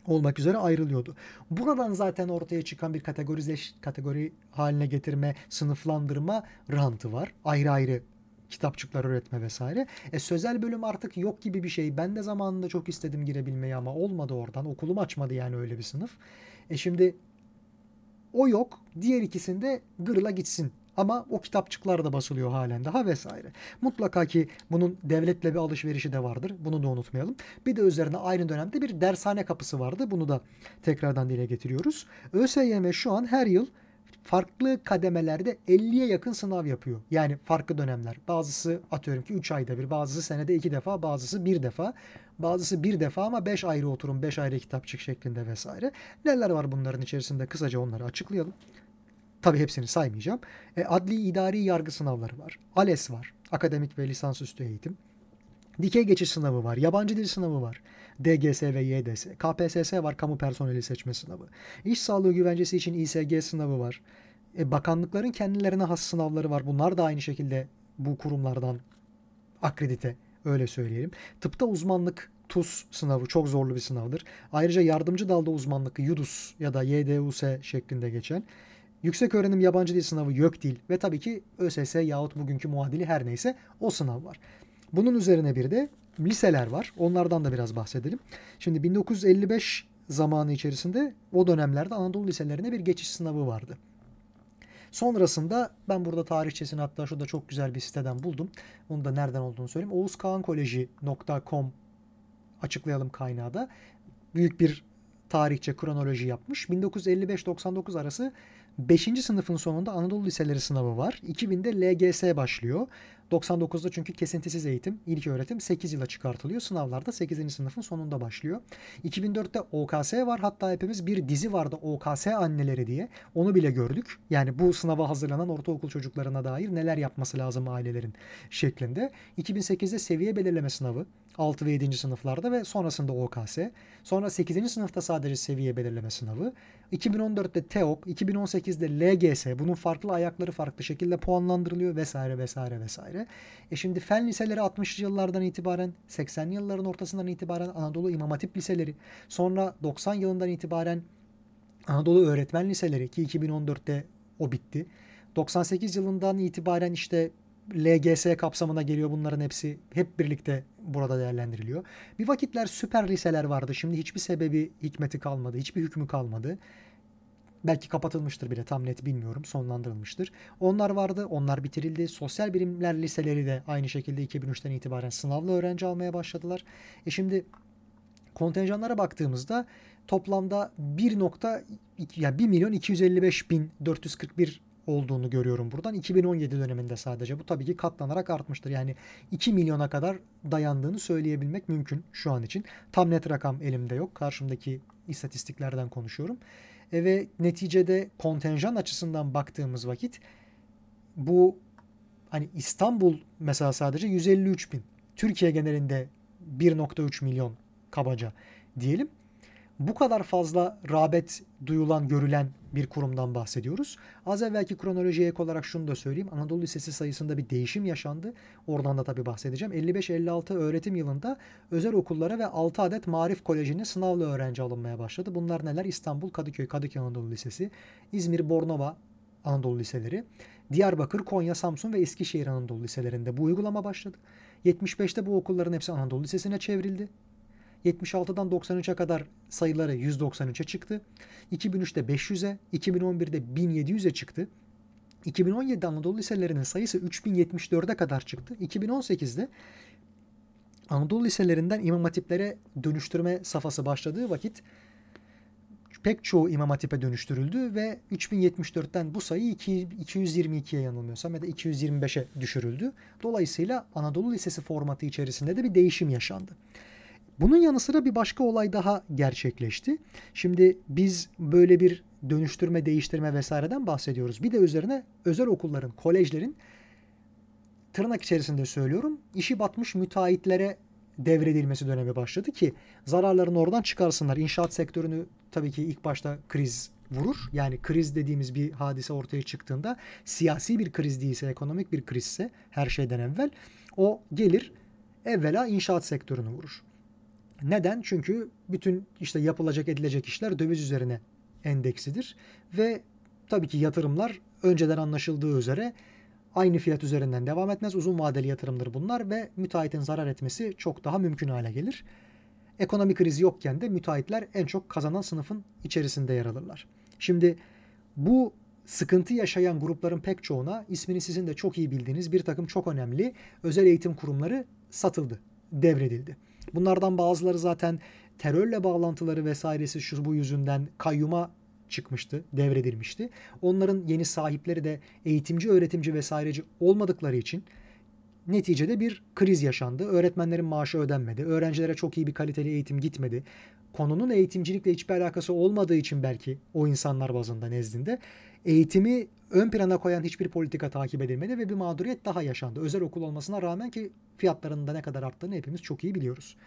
olmak üzere ayrılıyordu. Buradan zaten ortaya çıkan bir kategorize kategori haline getirme, sınıflandırma rantı var. Ayrı ayrı kitapçıklar üretme vesaire. E sözel bölüm artık yok gibi bir şey. Ben de zamanında çok istedim girebilmeyi ama olmadı oradan. Okulum açmadı yani öyle bir sınıf. E şimdi o yok. Diğer ikisinde gırla gitsin ama o kitapçıklar da basılıyor halen daha vesaire. Mutlaka ki bunun devletle bir alışverişi de vardır. Bunu da unutmayalım. Bir de üzerine aynı dönemde bir dershane kapısı vardı. Bunu da tekrardan dile getiriyoruz. ÖSYM şu an her yıl farklı kademelerde 50'ye yakın sınav yapıyor. Yani farklı dönemler. Bazısı atıyorum ki 3 ayda bir, bazısı senede 2 defa, bazısı 1 defa. Bazısı bir defa ama 5 ayrı oturum, 5 ayrı kitapçık şeklinde vesaire. Neler var bunların içerisinde kısaca onları açıklayalım. Tabii hepsini saymayacağım. E, adli idari yargı sınavları var. ALES var. Akademik ve lisansüstü eğitim. Dikey geçiş sınavı var. Yabancı dil sınavı var. DGS ve YDS. KPSS var. Kamu personeli seçme sınavı. İş sağlığı güvencesi için İSG sınavı var. E, bakanlıkların kendilerine has sınavları var. Bunlar da aynı şekilde bu kurumlardan akredite öyle söyleyelim. Tıpta uzmanlık TUS sınavı çok zorlu bir sınavdır. Ayrıca yardımcı dalda uzmanlık YUDUS ya da YDUS şeklinde geçen Yüksek öğrenim yabancı dil sınavı YÖK dil ve tabii ki ÖSS yahut bugünkü muadili her neyse o sınav var. Bunun üzerine bir de liseler var. Onlardan da biraz bahsedelim. Şimdi 1955 zamanı içerisinde o dönemlerde Anadolu liselerine bir geçiş sınavı vardı. Sonrasında ben burada tarihçesini hatta şurada çok güzel bir siteden buldum. Onu da nereden olduğunu söyleyeyim. oğuzkağankoleji.com açıklayalım kaynağı da. Büyük bir tarihçe kronoloji yapmış. 1955-99 arası 5. sınıfın sonunda Anadolu Liseleri sınavı var. 2000'de LGS başlıyor. 99'da çünkü kesintisiz eğitim, ilk öğretim 8 yıla çıkartılıyor. Sınavlar da 8. sınıfın sonunda başlıyor. 2004'te OKS var. Hatta hepimiz bir dizi vardı OKS anneleri diye. Onu bile gördük. Yani bu sınava hazırlanan ortaokul çocuklarına dair neler yapması lazım ailelerin şeklinde. 2008'de seviye belirleme sınavı. 6 ve 7. sınıflarda ve sonrasında OKS. Sonra 8. sınıfta sadece seviye belirleme sınavı. 2014'te TEOK, 2018'de LGS. Bunun farklı ayakları farklı şekilde puanlandırılıyor vesaire vesaire vesaire. E şimdi fen liseleri 60'lı yıllardan itibaren, 80'li yılların ortasından itibaren Anadolu İmam Hatip liseleri, sonra 90 yılından itibaren Anadolu Öğretmen Liseleri ki 2014'te o bitti. 98 yılından itibaren işte LGS kapsamına geliyor bunların hepsi. Hep birlikte burada değerlendiriliyor. Bir vakitler süper liseler vardı. Şimdi hiçbir sebebi, hikmeti kalmadı. Hiçbir hükmü kalmadı. Belki kapatılmıştır bile tam net bilmiyorum. Sonlandırılmıştır. Onlar vardı. Onlar bitirildi. Sosyal bilimler liseleri de aynı şekilde 2003'ten itibaren sınavla öğrenci almaya başladılar. E şimdi kontenjanlara baktığımızda toplamda 1. yani 1 milyon 255 bin 441 olduğunu görüyorum buradan. 2017 döneminde sadece. Bu tabii ki katlanarak artmıştır. Yani 2 milyona kadar dayandığını söyleyebilmek mümkün şu an için. Tam net rakam elimde yok. Karşımdaki istatistiklerden konuşuyorum. E ve neticede kontenjan açısından baktığımız vakit bu hani İstanbul mesela sadece 153 bin. Türkiye genelinde 1.3 milyon kabaca diyelim bu kadar fazla rağbet duyulan, görülen bir kurumdan bahsediyoruz. Az evvelki kronolojiye ek olarak şunu da söyleyeyim. Anadolu Lisesi sayısında bir değişim yaşandı. Oradan da tabii bahsedeceğim. 55-56 öğretim yılında özel okullara ve 6 adet Marif Koleji'ne sınavlı öğrenci alınmaya başladı. Bunlar neler? İstanbul, Kadıköy, Kadıköy Anadolu Lisesi, İzmir, Bornova Anadolu Liseleri, Diyarbakır, Konya, Samsun ve Eskişehir Anadolu Liselerinde bu uygulama başladı. 75'te bu okulların hepsi Anadolu Lisesi'ne çevrildi. 76'dan 93'e kadar sayıları 193'e çıktı. 2003'te 500'e, 2011'de 1700'e çıktı. 2017'de Anadolu liselerinin sayısı 3074'e kadar çıktı. 2018'de Anadolu liselerinden imam hatiplere dönüştürme safhası başladığı vakit pek çoğu imam hatipe dönüştürüldü ve 3074'ten bu sayı 222'ye yanılmıyorsam ya da 225'e düşürüldü. Dolayısıyla Anadolu Lisesi formatı içerisinde de bir değişim yaşandı. Bunun yanı sıra bir başka olay daha gerçekleşti. Şimdi biz böyle bir dönüştürme, değiştirme vesaireden bahsediyoruz. Bir de üzerine özel okulların, kolejlerin tırnak içerisinde söylüyorum işi batmış müteahhitlere devredilmesi dönemi başladı ki zararlarını oradan çıkarsınlar. İnşaat sektörünü tabii ki ilk başta kriz vurur. Yani kriz dediğimiz bir hadise ortaya çıktığında siyasi bir kriz değilse, ekonomik bir krizse her şeyden evvel o gelir evvela inşaat sektörünü vurur. Neden? Çünkü bütün işte yapılacak edilecek işler döviz üzerine endeksidir ve tabii ki yatırımlar önceden anlaşıldığı üzere aynı fiyat üzerinden devam etmez. Uzun vadeli yatırımdır bunlar ve müteahhitin zarar etmesi çok daha mümkün hale gelir. Ekonomi krizi yokken de müteahhitler en çok kazanan sınıfın içerisinde yer alırlar. Şimdi bu sıkıntı yaşayan grupların pek çoğuna ismini sizin de çok iyi bildiğiniz bir takım çok önemli özel eğitim kurumları satıldı, devredildi. Bunlardan bazıları zaten terörle bağlantıları vesairesi şu bu yüzünden kayyuma çıkmıştı, devredilmişti. Onların yeni sahipleri de eğitimci, öğretimci vesaireci olmadıkları için neticede bir kriz yaşandı. Öğretmenlerin maaşı ödenmedi. Öğrencilere çok iyi bir kaliteli eğitim gitmedi. Konunun eğitimcilikle hiçbir alakası olmadığı için belki o insanlar bazında nezdinde eğitimi ön plana koyan hiçbir politika takip edilmedi ve bir mağduriyet daha yaşandı. Özel okul olmasına rağmen ki fiyatlarının da ne kadar arttığını hepimiz çok iyi biliyoruz.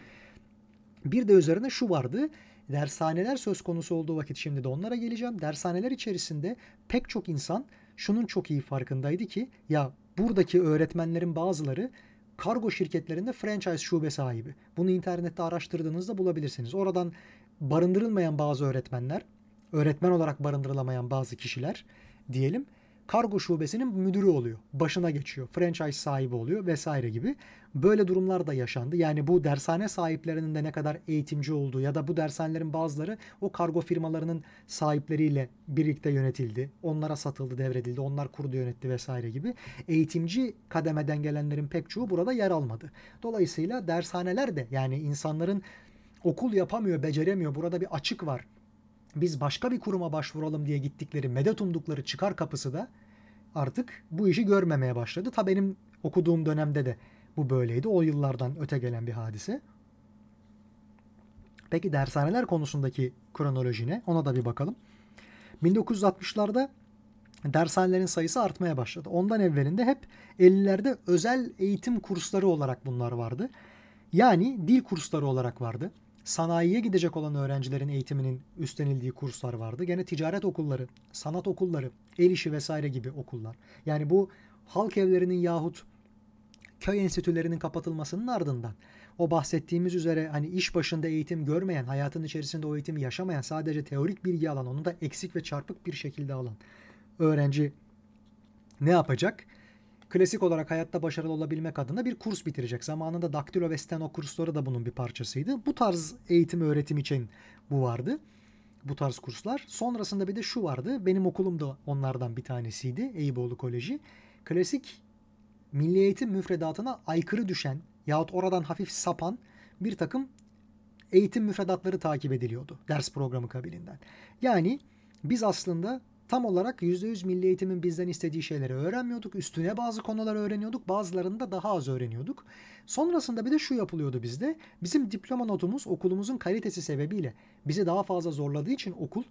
Bir de üzerine şu vardı. Dershaneler söz konusu olduğu vakit şimdi de onlara geleceğim. Dershaneler içerisinde pek çok insan şunun çok iyi farkındaydı ki ya buradaki öğretmenlerin bazıları kargo şirketlerinde franchise şube sahibi. Bunu internette araştırdığınızda bulabilirsiniz. Oradan barındırılmayan bazı öğretmenler, öğretmen olarak barındırılamayan bazı kişiler diyelim kargo şubesinin müdürü oluyor. Başına geçiyor. Franchise sahibi oluyor vesaire gibi. Böyle durumlar da yaşandı. Yani bu dershane sahiplerinin de ne kadar eğitimci olduğu ya da bu dershanelerin bazıları o kargo firmalarının sahipleriyle birlikte yönetildi. Onlara satıldı, devredildi. Onlar kurdu, yönetti vesaire gibi. Eğitimci kademeden gelenlerin pek çoğu burada yer almadı. Dolayısıyla dershaneler de yani insanların okul yapamıyor, beceremiyor. Burada bir açık var biz başka bir kuruma başvuralım diye gittikleri, medet umdukları çıkar kapısı da artık bu işi görmemeye başladı. Ta benim okuduğum dönemde de bu böyleydi. O yıllardan öte gelen bir hadise. Peki dershaneler konusundaki kronoloji ne? Ona da bir bakalım. 1960'larda dershanelerin sayısı artmaya başladı. Ondan evvelinde hep 50'lerde özel eğitim kursları olarak bunlar vardı. Yani dil kursları olarak vardı sanayiye gidecek olan öğrencilerin eğitiminin üstlenildiği kurslar vardı. Gene ticaret okulları, sanat okulları, el işi vesaire gibi okullar. Yani bu halk evlerinin yahut köy enstitülerinin kapatılmasının ardından o bahsettiğimiz üzere hani iş başında eğitim görmeyen, hayatın içerisinde o eğitimi yaşamayan, sadece teorik bilgi alan, onu da eksik ve çarpık bir şekilde alan öğrenci ne yapacak? Klasik olarak hayatta başarılı olabilmek adına bir kurs bitirecek. Zamanında daktilo ve steno kursları da bunun bir parçasıydı. Bu tarz eğitim öğretim için bu vardı. Bu tarz kurslar. Sonrasında bir de şu vardı. Benim okulum da onlardan bir tanesiydi. Eyüboğlu Koleji. Klasik milli eğitim müfredatına aykırı düşen yahut oradan hafif sapan bir takım eğitim müfredatları takip ediliyordu ders programı kabilinden. Yani biz aslında tam olarak %100 milli eğitimin bizden istediği şeyleri öğrenmiyorduk. Üstüne bazı konular öğreniyorduk. Bazılarını da daha az öğreniyorduk. Sonrasında bir de şu yapılıyordu bizde. Bizim diploma notumuz okulumuzun kalitesi sebebiyle bizi daha fazla zorladığı için okul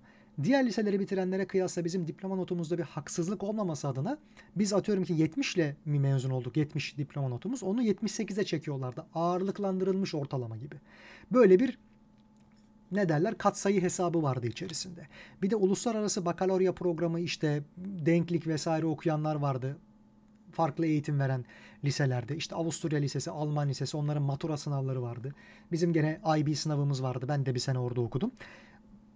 diğer liseleri bitirenlere kıyasla bizim diploma notumuzda bir haksızlık olmaması adına biz atıyorum ki 70 ile mi mezun olduk 70 diploma notumuz onu 78'e çekiyorlardı. Ağırlıklandırılmış ortalama gibi. Böyle bir ne derler katsayı hesabı vardı içerisinde. Bir de uluslararası bakalorya programı işte denklik vesaire okuyanlar vardı. Farklı eğitim veren liselerde. İşte Avusturya Lisesi, Alman Lisesi onların matura sınavları vardı. Bizim gene IB sınavımız vardı. Ben de bir sene orada okudum.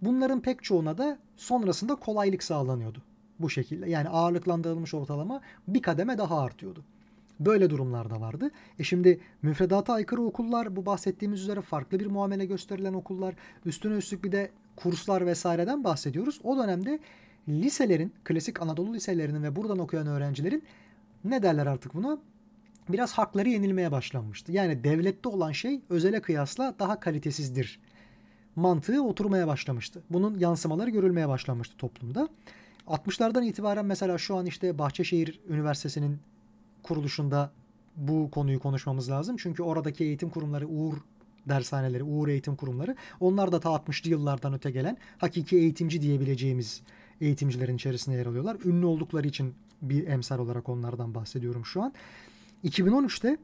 Bunların pek çoğuna da sonrasında kolaylık sağlanıyordu. Bu şekilde. Yani ağırlıklandırılmış ortalama bir kademe daha artıyordu. Böyle durumlar da vardı. E şimdi müfredata aykırı okullar bu bahsettiğimiz üzere farklı bir muamele gösterilen okullar. Üstüne üstlük bir de kurslar vesaireden bahsediyoruz. O dönemde liselerin, klasik Anadolu liselerinin ve buradan okuyan öğrencilerin ne derler artık buna? Biraz hakları yenilmeye başlanmıştı. Yani devlette olan şey özele kıyasla daha kalitesizdir. Mantığı oturmaya başlamıştı. Bunun yansımaları görülmeye başlamıştı toplumda. 60'lardan itibaren mesela şu an işte Bahçeşehir Üniversitesi'nin kuruluşunda bu konuyu konuşmamız lazım. Çünkü oradaki eğitim kurumları Uğur dershaneleri, Uğur eğitim kurumları onlar da ta 60'lı yıllardan öte gelen hakiki eğitimci diyebileceğimiz eğitimcilerin içerisinde yer alıyorlar. Ünlü oldukları için bir emsal olarak onlardan bahsediyorum şu an. 2013'te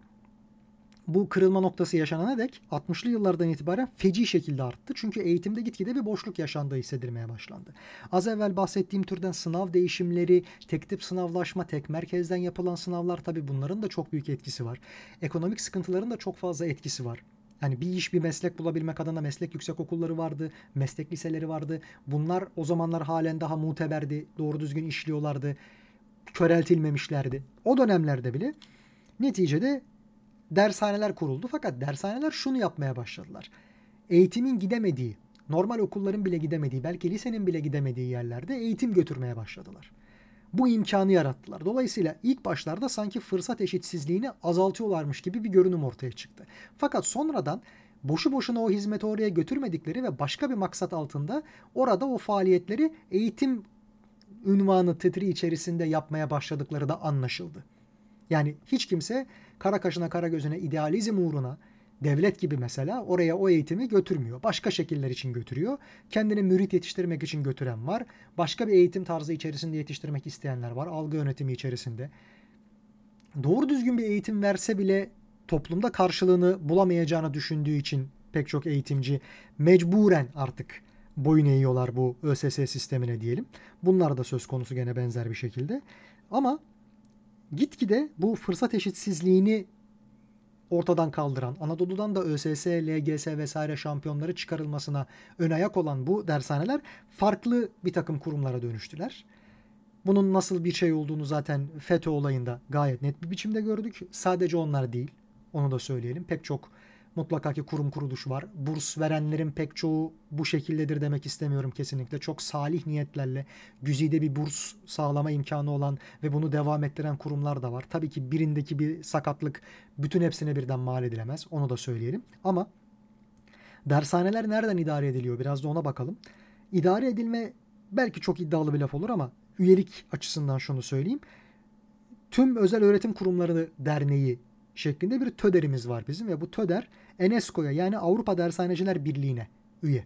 bu kırılma noktası yaşanana dek 60'lı yıllardan itibaren feci şekilde arttı. Çünkü eğitimde gitgide bir boşluk yaşandığı hissedilmeye başlandı. Az evvel bahsettiğim türden sınav değişimleri, tek tip sınavlaşma, tek merkezden yapılan sınavlar tabii bunların da çok büyük etkisi var. Ekonomik sıkıntıların da çok fazla etkisi var. Yani bir iş bir meslek bulabilmek adına meslek yüksek okulları vardı, meslek liseleri vardı. Bunlar o zamanlar halen daha muteberdi, doğru düzgün işliyorlardı, köreltilmemişlerdi. O dönemlerde bile neticede dershaneler kuruldu. Fakat dershaneler şunu yapmaya başladılar. Eğitimin gidemediği, normal okulların bile gidemediği, belki lisenin bile gidemediği yerlerde eğitim götürmeye başladılar. Bu imkanı yarattılar. Dolayısıyla ilk başlarda sanki fırsat eşitsizliğini azaltıyorlarmış gibi bir görünüm ortaya çıktı. Fakat sonradan boşu boşuna o hizmeti oraya götürmedikleri ve başka bir maksat altında orada o faaliyetleri eğitim ünvanı titri içerisinde yapmaya başladıkları da anlaşıldı. Yani hiç kimse kara kaşına kara gözüne idealizm uğruna devlet gibi mesela oraya o eğitimi götürmüyor. Başka şekiller için götürüyor. Kendini mürit yetiştirmek için götüren var. Başka bir eğitim tarzı içerisinde yetiştirmek isteyenler var. Algı yönetimi içerisinde. Doğru düzgün bir eğitim verse bile toplumda karşılığını bulamayacağını düşündüğü için pek çok eğitimci mecburen artık boyun eğiyorlar bu ÖSS sistemine diyelim. Bunlar da söz konusu gene benzer bir şekilde. Ama gitgide bu fırsat eşitsizliğini ortadan kaldıran, Anadolu'dan da ÖSS, LGS vesaire şampiyonları çıkarılmasına ön ayak olan bu dershaneler farklı bir takım kurumlara dönüştüler. Bunun nasıl bir şey olduğunu zaten FETÖ olayında gayet net bir biçimde gördük. Sadece onlar değil, onu da söyleyelim. Pek çok mutlaka ki kurum kuruluş var. Burs verenlerin pek çoğu bu şekildedir demek istemiyorum kesinlikle. Çok salih niyetlerle güzide bir burs sağlama imkanı olan ve bunu devam ettiren kurumlar da var. Tabii ki birindeki bir sakatlık bütün hepsine birden mal edilemez. Onu da söyleyelim. Ama dershaneler nereden idare ediliyor? Biraz da ona bakalım. İdare edilme belki çok iddialı bir laf olur ama üyelik açısından şunu söyleyeyim. Tüm özel öğretim kurumları derneği şeklinde bir TÖDER'imiz var bizim ve bu TÖDER ENESCO'ya yani Avrupa Dershaneciler Birliği'ne üye.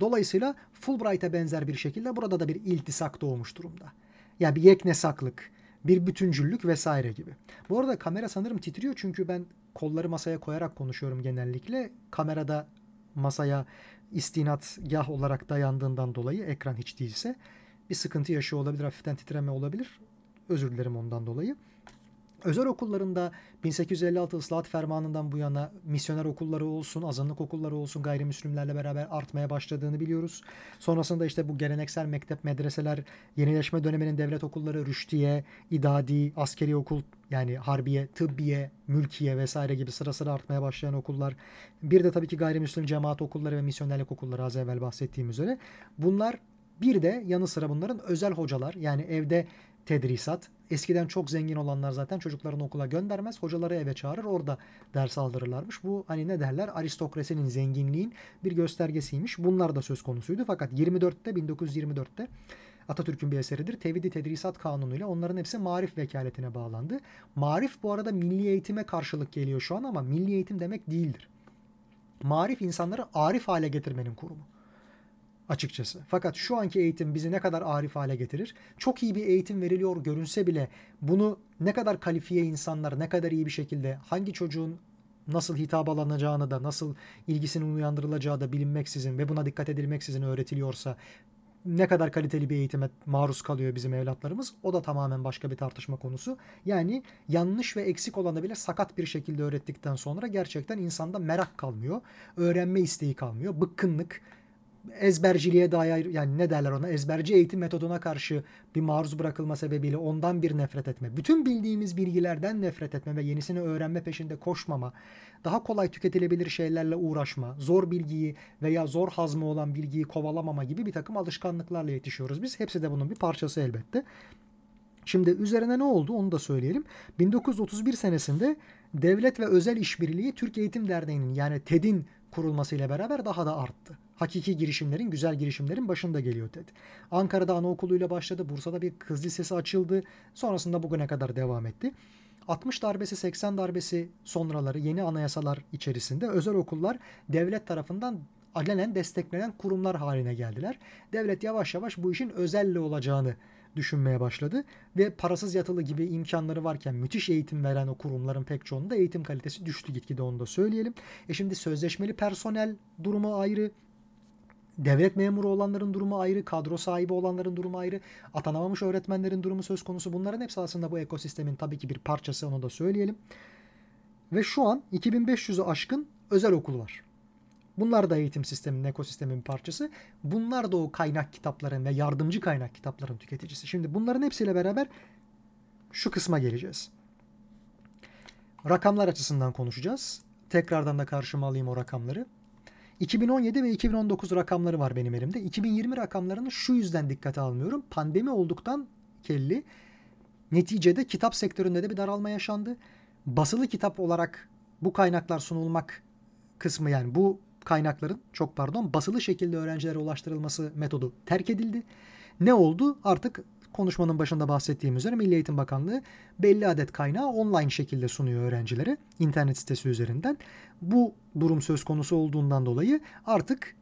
Dolayısıyla Fulbright'a benzer bir şekilde burada da bir iltisak doğmuş durumda. Yani bir yeknesaklık, bir bütüncüllük vesaire gibi. Bu arada kamera sanırım titriyor çünkü ben kolları masaya koyarak konuşuyorum genellikle. Kamerada masaya istinatgah olarak dayandığından dolayı ekran hiç değilse bir sıkıntı yaşıyor olabilir, hafiften titreme olabilir. Özür dilerim ondan dolayı. Özel okullarında 1856 ıslahat fermanından bu yana misyoner okulları olsun, azınlık okulları olsun gayrimüslimlerle beraber artmaya başladığını biliyoruz. Sonrasında işte bu geleneksel mektep, medreseler, yenileşme döneminin devlet okulları, rüştiye, idadi, askeri okul yani harbiye, tıbbiye, mülkiye vesaire gibi sıra sıra artmaya başlayan okullar. Bir de tabii ki gayrimüslim cemaat okulları ve misyonerlik okulları az evvel bahsettiğim üzere. Bunlar bir de yanı sıra bunların özel hocalar yani evde tedrisat. Eskiden çok zengin olanlar zaten çocuklarını okula göndermez. Hocaları eve çağırır orada ders aldırırlarmış. Bu hani ne derler aristokrasinin zenginliğin bir göstergesiymiş. Bunlar da söz konusuydu. Fakat 24'te 1924'te Atatürk'ün bir eseridir. Tevhidi Tedrisat Kanunu ile onların hepsi marif vekaletine bağlandı. Marif bu arada milli eğitime karşılık geliyor şu an ama milli eğitim demek değildir. Marif insanları arif hale getirmenin kurumu açıkçası. Fakat şu anki eğitim bizi ne kadar arif hale getirir? Çok iyi bir eğitim veriliyor görünse bile bunu ne kadar kalifiye insanlar ne kadar iyi bir şekilde hangi çocuğun nasıl hitap alınacağını da nasıl ilgisinin uyandırılacağı da bilinmeksizin ve buna dikkat edilmeksizin öğretiliyorsa ne kadar kaliteli bir eğitime maruz kalıyor bizim evlatlarımız o da tamamen başka bir tartışma konusu. Yani yanlış ve eksik olanı bile sakat bir şekilde öğrettikten sonra gerçekten insanda merak kalmıyor. Öğrenme isteği kalmıyor. Bıkkınlık, ezberciliğe dair yani ne derler ona ezberci eğitim metoduna karşı bir maruz bırakılma sebebiyle ondan bir nefret etme. Bütün bildiğimiz bilgilerden nefret etme ve yenisini öğrenme peşinde koşmama, daha kolay tüketilebilir şeylerle uğraşma, zor bilgiyi veya zor hazmı olan bilgiyi kovalamama gibi bir takım alışkanlıklarla yetişiyoruz biz. Hepsi de bunun bir parçası elbette. Şimdi üzerine ne oldu onu da söyleyelim. 1931 senesinde devlet ve özel işbirliği Türk Eğitim Derneği'nin yani TED'in kurulmasıyla beraber daha da arttı. Hakiki girişimlerin, güzel girişimlerin başında geliyor TED. Ankara'da anaokuluyla başladı. Bursa'da bir kız lisesi açıldı. Sonrasında bugüne kadar devam etti. 60 darbesi, 80 darbesi sonraları yeni anayasalar içerisinde özel okullar devlet tarafından alenen desteklenen kurumlar haline geldiler. Devlet yavaş yavaş bu işin özelle olacağını düşünmeye başladı ve parasız yatılı gibi imkanları varken müthiş eğitim veren o kurumların pek çoğunda eğitim kalitesi düştü gitgide onu da söyleyelim. E şimdi sözleşmeli personel durumu ayrı, devlet memuru olanların durumu ayrı, kadro sahibi olanların durumu ayrı, atanamamış öğretmenlerin durumu söz konusu. Bunların hepsi aslında bu ekosistemin tabii ki bir parçası onu da söyleyelim. Ve şu an 2500'ü aşkın özel okul var. Bunlar da eğitim sisteminin, ekosistemin parçası. Bunlar da o kaynak kitapların ve yardımcı kaynak kitapların tüketicisi. Şimdi bunların hepsiyle beraber şu kısma geleceğiz. Rakamlar açısından konuşacağız. Tekrardan da karşıma alayım o rakamları. 2017 ve 2019 rakamları var benim elimde. 2020 rakamlarını şu yüzden dikkate almıyorum. Pandemi olduktan kelli neticede kitap sektöründe de bir daralma yaşandı. Basılı kitap olarak bu kaynaklar sunulmak kısmı yani bu kaynakların çok pardon basılı şekilde öğrencilere ulaştırılması metodu terk edildi. Ne oldu? Artık konuşmanın başında bahsettiğim üzere Milli Eğitim Bakanlığı belli adet kaynağı online şekilde sunuyor öğrencilere internet sitesi üzerinden. Bu durum söz konusu olduğundan dolayı artık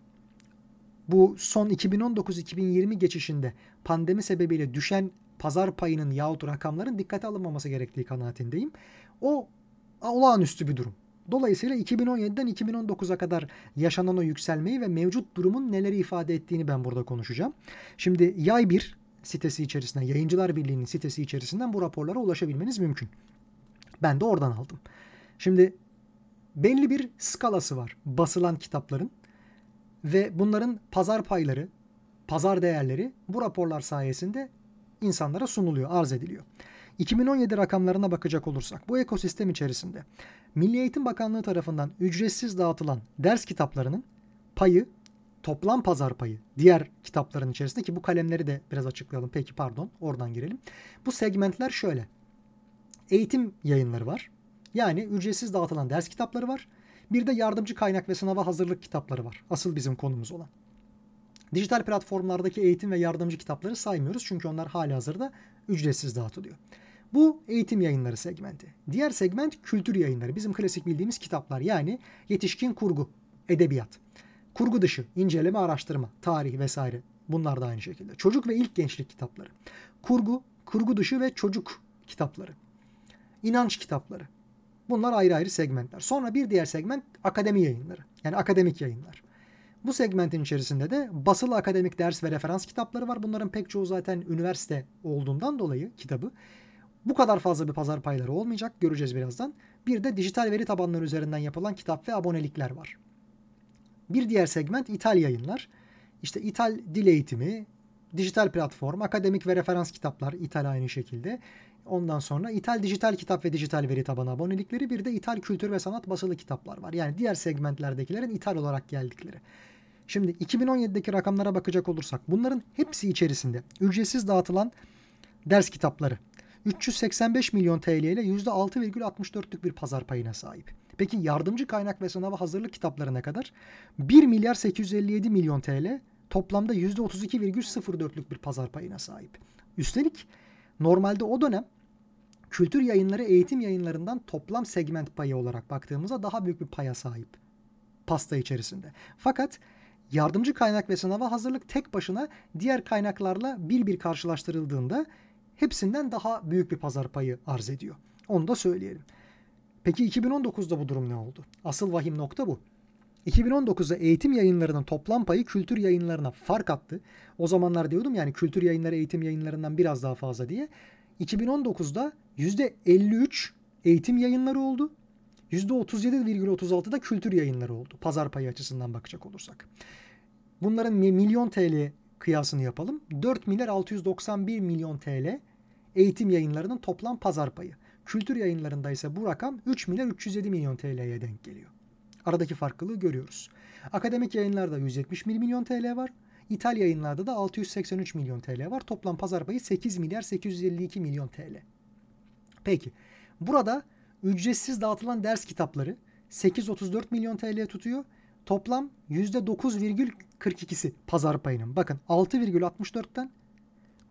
bu son 2019-2020 geçişinde pandemi sebebiyle düşen pazar payının yahut rakamların dikkate alınmaması gerektiği kanaatindeyim. O olağanüstü bir durum. Dolayısıyla 2017'den 2019'a kadar yaşanan o yükselmeyi ve mevcut durumun neleri ifade ettiğini ben burada konuşacağım. Şimdi Yay 1 sitesi içerisinden, Yayıncılar Birliği'nin sitesi içerisinden bu raporlara ulaşabilmeniz mümkün. Ben de oradan aldım. Şimdi belli bir skalası var basılan kitapların ve bunların pazar payları, pazar değerleri bu raporlar sayesinde insanlara sunuluyor, arz ediliyor. 2017 rakamlarına bakacak olursak bu ekosistem içerisinde Milli Eğitim Bakanlığı tarafından ücretsiz dağıtılan ders kitaplarının payı toplam pazar payı diğer kitapların içerisinde ki bu kalemleri de biraz açıklayalım. Peki pardon oradan girelim. Bu segmentler şöyle. Eğitim yayınları var. Yani ücretsiz dağıtılan ders kitapları var. Bir de yardımcı kaynak ve sınava hazırlık kitapları var. Asıl bizim konumuz olan. Dijital platformlardaki eğitim ve yardımcı kitapları saymıyoruz çünkü onlar hali hazırda ücretsiz dağıtılıyor. Bu eğitim yayınları segmenti. Diğer segment kültür yayınları. Bizim klasik bildiğimiz kitaplar yani yetişkin kurgu, edebiyat. Kurgu dışı, inceleme, araştırma, tarih vesaire. Bunlar da aynı şekilde. Çocuk ve ilk gençlik kitapları. Kurgu, kurgu dışı ve çocuk kitapları. İnanç kitapları. Bunlar ayrı ayrı segmentler. Sonra bir diğer segment akademi yayınları. Yani akademik yayınlar. Bu segmentin içerisinde de basılı akademik ders ve referans kitapları var. Bunların pek çoğu zaten üniversite olduğundan dolayı kitabı. Bu kadar fazla bir pazar payları olmayacak. Göreceğiz birazdan. Bir de dijital veri tabanları üzerinden yapılan kitap ve abonelikler var. Bir diğer segment ithal yayınlar. İşte ithal dil eğitimi, dijital platform, akademik ve referans kitaplar ithal aynı şekilde. Ondan sonra ithal dijital kitap ve dijital veri tabanı abonelikleri bir de ithal kültür ve sanat basılı kitaplar var. Yani diğer segmentlerdekilerin ithal olarak geldikleri. Şimdi 2017'deki rakamlara bakacak olursak bunların hepsi içerisinde ücretsiz dağıtılan ders kitapları 385 milyon TL ile %6,64'lük bir pazar payına sahip. Peki yardımcı kaynak ve sınava hazırlık kitapları ne kadar? 1 milyar 857 milyon TL toplamda %32,04'lük bir pazar payına sahip. Üstelik normalde o dönem kültür yayınları eğitim yayınlarından toplam segment payı olarak baktığımızda daha büyük bir paya sahip pasta içerisinde. Fakat yardımcı kaynak ve sınava hazırlık tek başına diğer kaynaklarla bir bir karşılaştırıldığında hepsinden daha büyük bir pazar payı arz ediyor. Onu da söyleyelim. Peki 2019'da bu durum ne oldu? Asıl vahim nokta bu. 2019'da eğitim yayınlarının toplam payı kültür yayınlarına fark attı. O zamanlar diyordum yani kültür yayınları eğitim yayınlarından biraz daha fazla diye. 2019'da %53 eğitim yayınları oldu. %37,36'da kültür yayınları oldu. Pazar payı açısından bakacak olursak. Bunların milyon TL kıyasını yapalım. 4 milyar 691 milyon TL eğitim yayınlarının toplam pazar payı. Kültür yayınlarında ise bu rakam 3 milyar 307 milyon TL'ye denk geliyor. Aradaki farklılığı görüyoruz. Akademik yayınlarda 171 milyon TL var. İthal yayınlarda da 683 milyon TL var. Toplam pazar payı 8 milyar 852 milyon TL. Peki burada ücretsiz dağıtılan ders kitapları 834 milyon TL tutuyor. Toplam %9,42'si pazar payının. Bakın 6,64'ten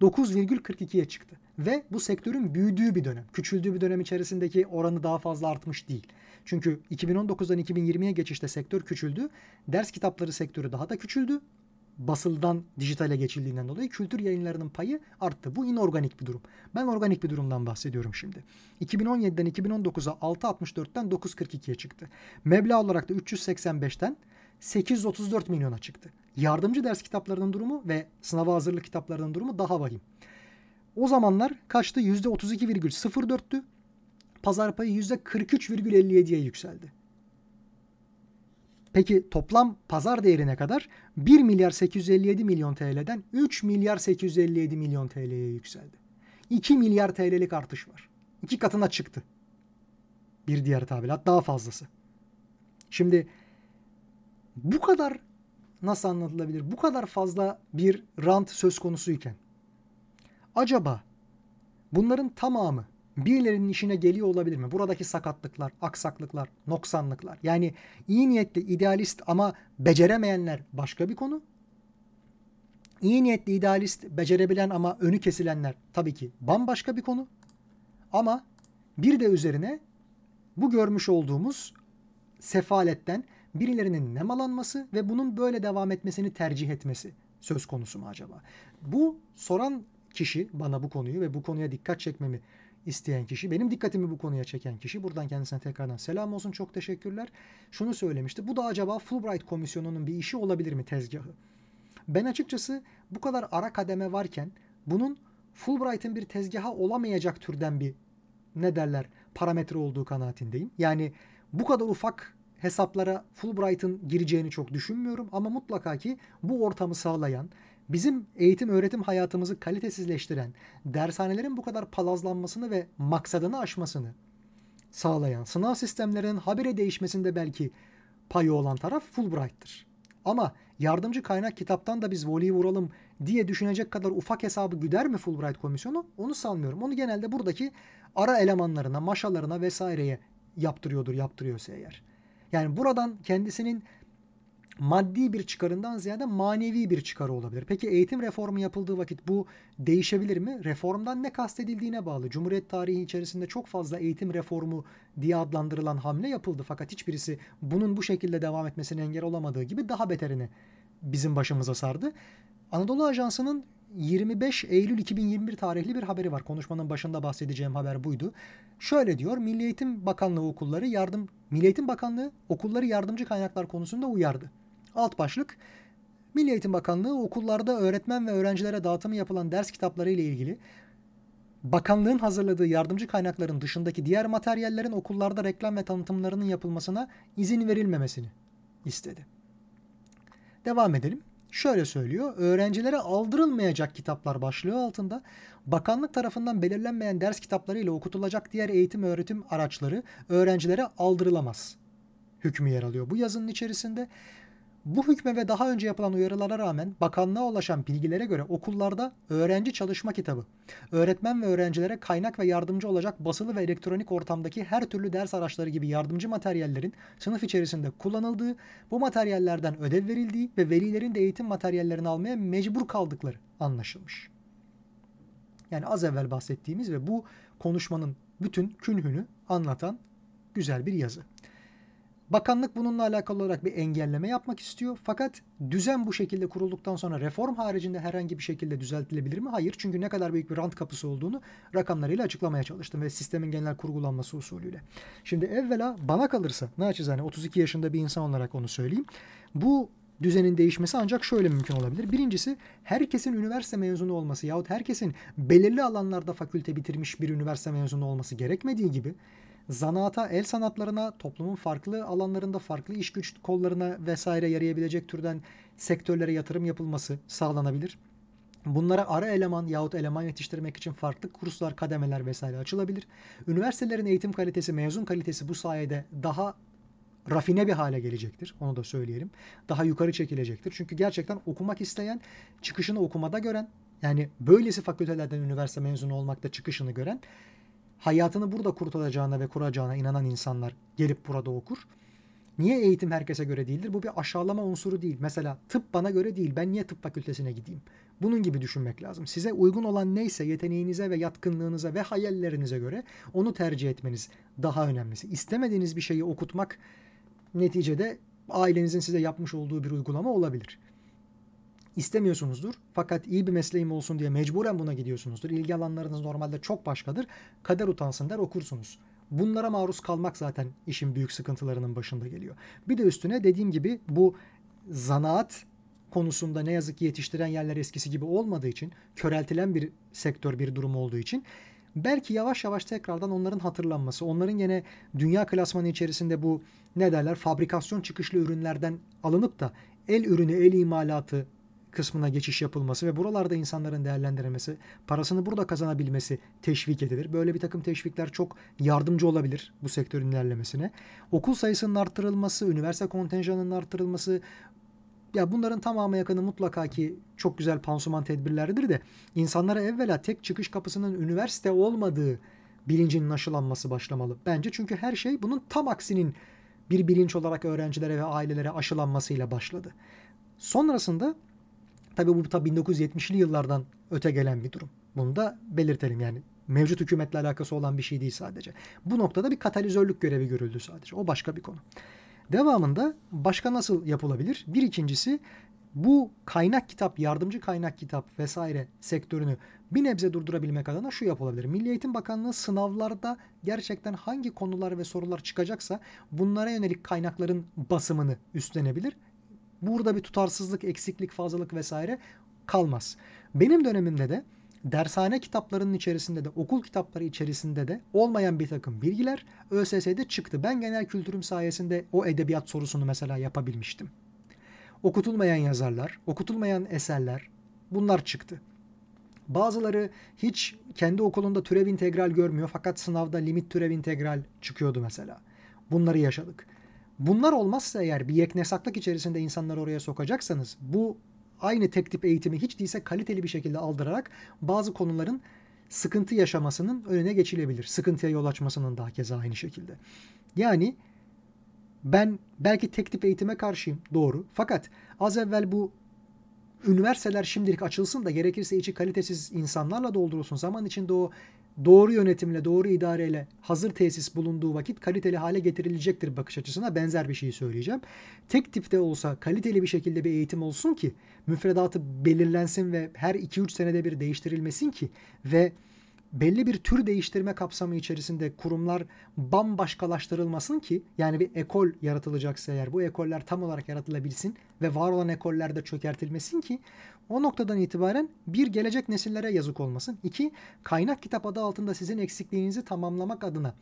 9,42'ye çıktı. Ve bu sektörün büyüdüğü bir dönem. Küçüldüğü bir dönem içerisindeki oranı daha fazla artmış değil. Çünkü 2019'dan 2020'ye geçişte sektör küçüldü. Ders kitapları sektörü daha da küçüldü. Basıldan dijitale geçildiğinden dolayı kültür yayınlarının payı arttı. Bu inorganik bir durum. Ben organik bir durumdan bahsediyorum şimdi. 2017'den 2019'a 6.64'ten 9.42'ye çıktı. Meblağ olarak da 385'ten 834 milyona çıktı. Yardımcı ders kitaplarının durumu ve sınava hazırlık kitaplarının durumu daha vahim. O zamanlar kaçtı? %32,04'tü. Pazar payı %43,57'ye yükseldi. Peki toplam pazar değeri ne kadar? 1 milyar 857 milyon TL'den 3 milyar 857 milyon TL'ye yükseldi. 2 milyar TL'lik artış var. İki katına çıktı. Bir diğer tabirle daha fazlası. Şimdi bu kadar nasıl anlatılabilir? Bu kadar fazla bir rant söz konusuyken acaba bunların tamamı birilerinin işine geliyor olabilir mi? Buradaki sakatlıklar, aksaklıklar, noksanlıklar. Yani iyi niyetli, idealist ama beceremeyenler başka bir konu. İyi niyetli, idealist, becerebilen ama önü kesilenler tabii ki bambaşka bir konu. Ama bir de üzerine bu görmüş olduğumuz sefaletten birilerinin nemalanması ve bunun böyle devam etmesini tercih etmesi söz konusu mu acaba? Bu soran kişi bana bu konuyu ve bu konuya dikkat çekmemi isteyen kişi, benim dikkatimi bu konuya çeken kişi, buradan kendisine tekrardan selam olsun, çok teşekkürler. Şunu söylemişti, bu da acaba Fulbright komisyonunun bir işi olabilir mi tezgahı? Ben açıkçası bu kadar ara kademe varken bunun Fulbright'ın bir tezgaha olamayacak türden bir ne derler parametre olduğu kanaatindeyim. Yani bu kadar ufak hesaplara Fulbright'ın gireceğini çok düşünmüyorum ama mutlaka ki bu ortamı sağlayan, bizim eğitim öğretim hayatımızı kalitesizleştiren, dershanelerin bu kadar palazlanmasını ve maksadını aşmasını sağlayan, sınav sistemlerinin habire değişmesinde belki payı olan taraf Fulbright'tır. Ama yardımcı kaynak kitaptan da biz voleyi vuralım diye düşünecek kadar ufak hesabı güder mi Fulbright komisyonu? Onu sanmıyorum. Onu genelde buradaki ara elemanlarına, maşalarına vesaireye yaptırıyordur, yaptırıyorsa eğer. Yani buradan kendisinin maddi bir çıkarından ziyade manevi bir çıkarı olabilir. Peki eğitim reformu yapıldığı vakit bu değişebilir mi? Reformdan ne kastedildiğine bağlı. Cumhuriyet tarihi içerisinde çok fazla eğitim reformu diye adlandırılan hamle yapıldı. Fakat hiçbirisi bunun bu şekilde devam etmesine engel olamadığı gibi daha beterini bizim başımıza sardı. Anadolu Ajansı'nın 25 Eylül 2021 tarihli bir haberi var. Konuşmanın başında bahsedeceğim haber buydu. Şöyle diyor. Milli Eğitim Bakanlığı okulları yardım Milli Eğitim Bakanlığı okulları yardımcı kaynaklar konusunda uyardı. Alt başlık Milli Eğitim Bakanlığı okullarda öğretmen ve öğrencilere dağıtımı yapılan ders kitapları ile ilgili bakanlığın hazırladığı yardımcı kaynakların dışındaki diğer materyallerin okullarda reklam ve tanıtımlarının yapılmasına izin verilmemesini istedi. Devam edelim. Şöyle söylüyor. Öğrencilere aldırılmayacak kitaplar başlığı altında bakanlık tarafından belirlenmeyen ders kitapları ile okutulacak diğer eğitim öğretim araçları öğrencilere aldırılamaz. Hükmü yer alıyor bu yazının içerisinde. Bu hükme ve daha önce yapılan uyarılara rağmen bakanlığa ulaşan bilgilere göre okullarda öğrenci çalışma kitabı, öğretmen ve öğrencilere kaynak ve yardımcı olacak basılı ve elektronik ortamdaki her türlü ders araçları gibi yardımcı materyallerin sınıf içerisinde kullanıldığı, bu materyallerden ödev verildiği ve velilerin de eğitim materyallerini almaya mecbur kaldıkları anlaşılmış. Yani az evvel bahsettiğimiz ve bu konuşmanın bütün künhünü anlatan güzel bir yazı. Bakanlık bununla alakalı olarak bir engelleme yapmak istiyor. Fakat düzen bu şekilde kurulduktan sonra reform haricinde herhangi bir şekilde düzeltilebilir mi? Hayır. Çünkü ne kadar büyük bir rant kapısı olduğunu rakamlarıyla açıklamaya çalıştım ve sistemin genel kurgulanması usulüyle. Şimdi evvela bana kalırsa naçizane 32 yaşında bir insan olarak onu söyleyeyim. Bu düzenin değişmesi ancak şöyle mümkün olabilir. Birincisi herkesin üniversite mezunu olması yahut herkesin belirli alanlarda fakülte bitirmiş bir üniversite mezunu olması gerekmediği gibi zanaata, el sanatlarına, toplumun farklı alanlarında farklı iş güç kollarına vesaire yarayabilecek türden sektörlere yatırım yapılması sağlanabilir. Bunlara ara eleman yahut eleman yetiştirmek için farklı kurslar, kademeler vesaire açılabilir. Üniversitelerin eğitim kalitesi, mezun kalitesi bu sayede daha rafine bir hale gelecektir. Onu da söyleyelim. Daha yukarı çekilecektir. Çünkü gerçekten okumak isteyen, çıkışını okumada gören, yani böylesi fakültelerden üniversite mezunu olmakta çıkışını gören hayatını burada kurtaracağına ve kuracağına inanan insanlar gelip burada okur. Niye eğitim herkese göre değildir? Bu bir aşağılama unsuru değil. Mesela tıp bana göre değil. Ben niye tıp fakültesine gideyim? Bunun gibi düşünmek lazım. Size uygun olan neyse yeteneğinize ve yatkınlığınıza ve hayallerinize göre onu tercih etmeniz daha önemlisi. İstemediğiniz bir şeyi okutmak neticede ailenizin size yapmış olduğu bir uygulama olabilir istemiyorsunuzdur. Fakat iyi bir mesleğim olsun diye mecburen buna gidiyorsunuzdur. İlgi alanlarınız normalde çok başkadır. Kader utansın der okursunuz. Bunlara maruz kalmak zaten işin büyük sıkıntılarının başında geliyor. Bir de üstüne dediğim gibi bu zanaat konusunda ne yazık ki yetiştiren yerler eskisi gibi olmadığı için, köreltilen bir sektör, bir durum olduğu için belki yavaş yavaş tekrardan onların hatırlanması, onların yine dünya klasmanı içerisinde bu ne derler fabrikasyon çıkışlı ürünlerden alınıp da el ürünü, el imalatı kısmına geçiş yapılması ve buralarda insanların değerlendirilmesi, parasını burada kazanabilmesi teşvik edilir. Böyle bir takım teşvikler çok yardımcı olabilir bu sektörün ilerlemesine. Okul sayısının arttırılması, üniversite kontenjanının arttırılması, ya bunların tamamı yakını mutlaka ki çok güzel pansuman tedbirleridir de insanlara evvela tek çıkış kapısının üniversite olmadığı bilincinin aşılanması başlamalı. Bence çünkü her şey bunun tam aksinin bir bilinç olarak öğrencilere ve ailelere aşılanmasıyla başladı. Sonrasında tabii bu tabii 1970'li yıllardan öte gelen bir durum. Bunu da belirtelim yani mevcut hükümetle alakası olan bir şey değil sadece. Bu noktada bir katalizörlük görevi görüldü sadece. O başka bir konu. Devamında başka nasıl yapılabilir? Bir ikincisi bu kaynak kitap, yardımcı kaynak kitap vesaire sektörünü bir nebze durdurabilmek adına şu yapılabilir. Milli Eğitim Bakanlığı sınavlarda gerçekten hangi konular ve sorular çıkacaksa bunlara yönelik kaynakların basımını üstlenebilir. Burada bir tutarsızlık, eksiklik, fazlalık vesaire kalmaz. Benim dönemimde de dershane kitaplarının içerisinde de okul kitapları içerisinde de olmayan bir takım bilgiler ÖSS'de çıktı. Ben genel kültürüm sayesinde o edebiyat sorusunu mesela yapabilmiştim. Okutulmayan yazarlar, okutulmayan eserler bunlar çıktı. Bazıları hiç kendi okulunda türev integral görmüyor fakat sınavda limit türev integral çıkıyordu mesela. Bunları yaşadık. Bunlar olmazsa eğer bir yeknesaklık içerisinde insanları oraya sokacaksanız bu aynı tek tip eğitimi hiç değilse kaliteli bir şekilde aldırarak bazı konuların sıkıntı yaşamasının önüne geçilebilir. Sıkıntıya yol açmasının daha keza aynı şekilde. Yani ben belki tek tip eğitime karşıyım doğru. Fakat az evvel bu üniversiteler şimdilik açılsın da gerekirse içi kalitesiz insanlarla doldurulsun. Zaman içinde o doğru yönetimle, doğru idareyle hazır tesis bulunduğu vakit kaliteli hale getirilecektir bakış açısına benzer bir şey söyleyeceğim. Tek tipte olsa kaliteli bir şekilde bir eğitim olsun ki müfredatı belirlensin ve her 2-3 senede bir değiştirilmesin ki ve belli bir tür değiştirme kapsamı içerisinde kurumlar bambaşkalaştırılmasın ki yani bir ekol yaratılacaksa eğer bu ekoller tam olarak yaratılabilsin ve var olan ekoller de çökertilmesin ki o noktadan itibaren bir gelecek nesillere yazık olmasın. İki kaynak kitap adı altında sizin eksikliğinizi tamamlamak adına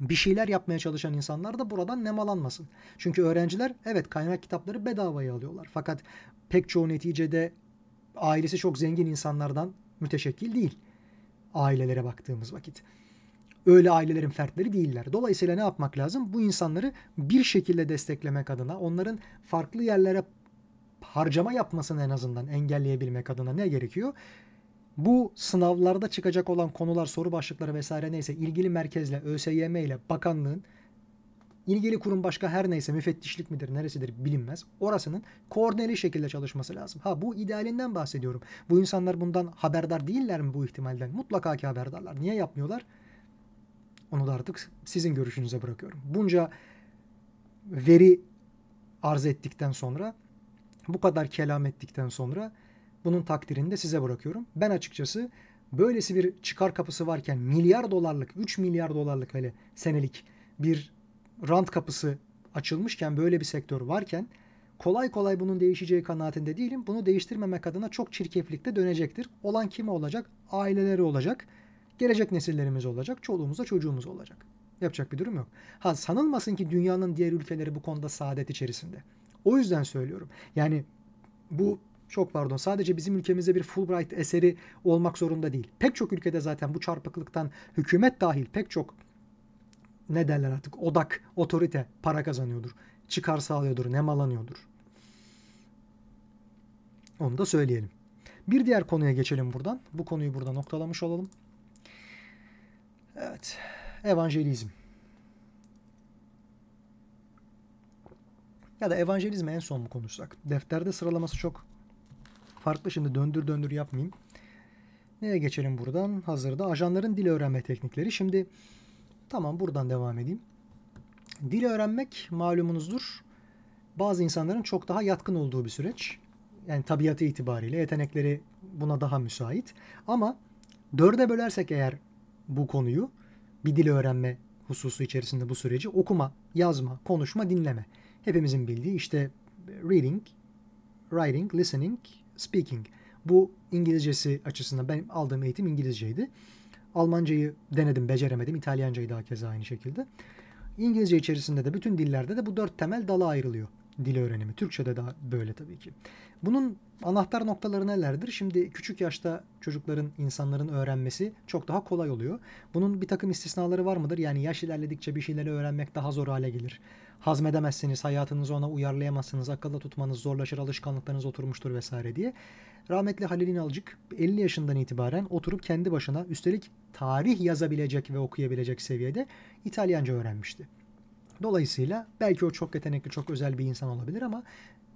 bir şeyler yapmaya çalışan insanlar da buradan nemalanmasın. Çünkü öğrenciler evet kaynak kitapları bedavaya alıyorlar. Fakat pek çoğu neticede ailesi çok zengin insanlardan müteşekkil değil ailelere baktığımız vakit. Öyle ailelerin fertleri değiller. Dolayısıyla ne yapmak lazım? Bu insanları bir şekilde desteklemek adına, onların farklı yerlere harcama yapmasını en azından engelleyebilmek adına ne gerekiyor? Bu sınavlarda çıkacak olan konular, soru başlıkları vesaire neyse ilgili merkezle, ÖSYM ile bakanlığın ilgili kurum başka her neyse müfettişlik midir neresidir bilinmez. Orasının koordineli şekilde çalışması lazım. Ha bu idealinden bahsediyorum. Bu insanlar bundan haberdar değiller mi bu ihtimalden? Mutlaka ki haberdarlar. Niye yapmıyorlar? Onu da artık sizin görüşünüze bırakıyorum. Bunca veri arz ettikten sonra bu kadar kelam ettikten sonra bunun takdirini de size bırakıyorum. Ben açıkçası böylesi bir çıkar kapısı varken milyar dolarlık, 3 milyar dolarlık hele senelik bir rant kapısı açılmışken böyle bir sektör varken kolay kolay bunun değişeceği kanaatinde değilim. Bunu değiştirmemek adına çok çirkeflikte dönecektir. Olan kimi olacak? Aileleri olacak. Gelecek nesillerimiz olacak. Çoluğumuz da çocuğumuz olacak. Yapacak bir durum yok. Ha sanılmasın ki dünyanın diğer ülkeleri bu konuda saadet içerisinde. O yüzden söylüyorum. Yani bu çok pardon sadece bizim ülkemizde bir Fulbright eseri olmak zorunda değil. Pek çok ülkede zaten bu çarpıklıktan hükümet dahil pek çok ne derler artık odak, otorite para kazanıyordur. Çıkar sağlıyordur, nemalanıyordur. Onu da söyleyelim. Bir diğer konuya geçelim buradan. Bu konuyu burada noktalamış olalım. Evet. Evangelizm. Ya da evangelizmi en son mu konuşsak? Defterde sıralaması çok farklı. Şimdi döndür döndür yapmayayım. Neye geçelim buradan? Hazırda ajanların dil öğrenme teknikleri. Şimdi Tamam buradan devam edeyim. Dil öğrenmek malumunuzdur. Bazı insanların çok daha yatkın olduğu bir süreç. Yani tabiatı itibariyle yetenekleri buna daha müsait. Ama dörde bölersek eğer bu konuyu bir dil öğrenme hususu içerisinde bu süreci okuma, yazma, konuşma, dinleme. Hepimizin bildiği işte reading, writing, listening, speaking. Bu İngilizcesi açısından benim aldığım eğitim İngilizceydi. Almancayı denedim, beceremedim. İtalyancayı daha keza aynı şekilde. İngilizce içerisinde de bütün dillerde de bu dört temel dala ayrılıyor. dil öğrenimi. Türkçe'de de böyle tabii ki. Bunun anahtar noktaları nelerdir? Şimdi küçük yaşta çocukların, insanların öğrenmesi çok daha kolay oluyor. Bunun bir takım istisnaları var mıdır? Yani yaş ilerledikçe bir şeyleri öğrenmek daha zor hale gelir. Hazmedemezsiniz, hayatınızı ona uyarlayamazsınız, akılda tutmanız zorlaşır, alışkanlıklarınız oturmuştur vesaire diye. Rahmetli Halil İnalcık 50 yaşından itibaren oturup kendi başına üstelik tarih yazabilecek ve okuyabilecek seviyede İtalyanca öğrenmişti. Dolayısıyla belki o çok yetenekli, çok özel bir insan olabilir ama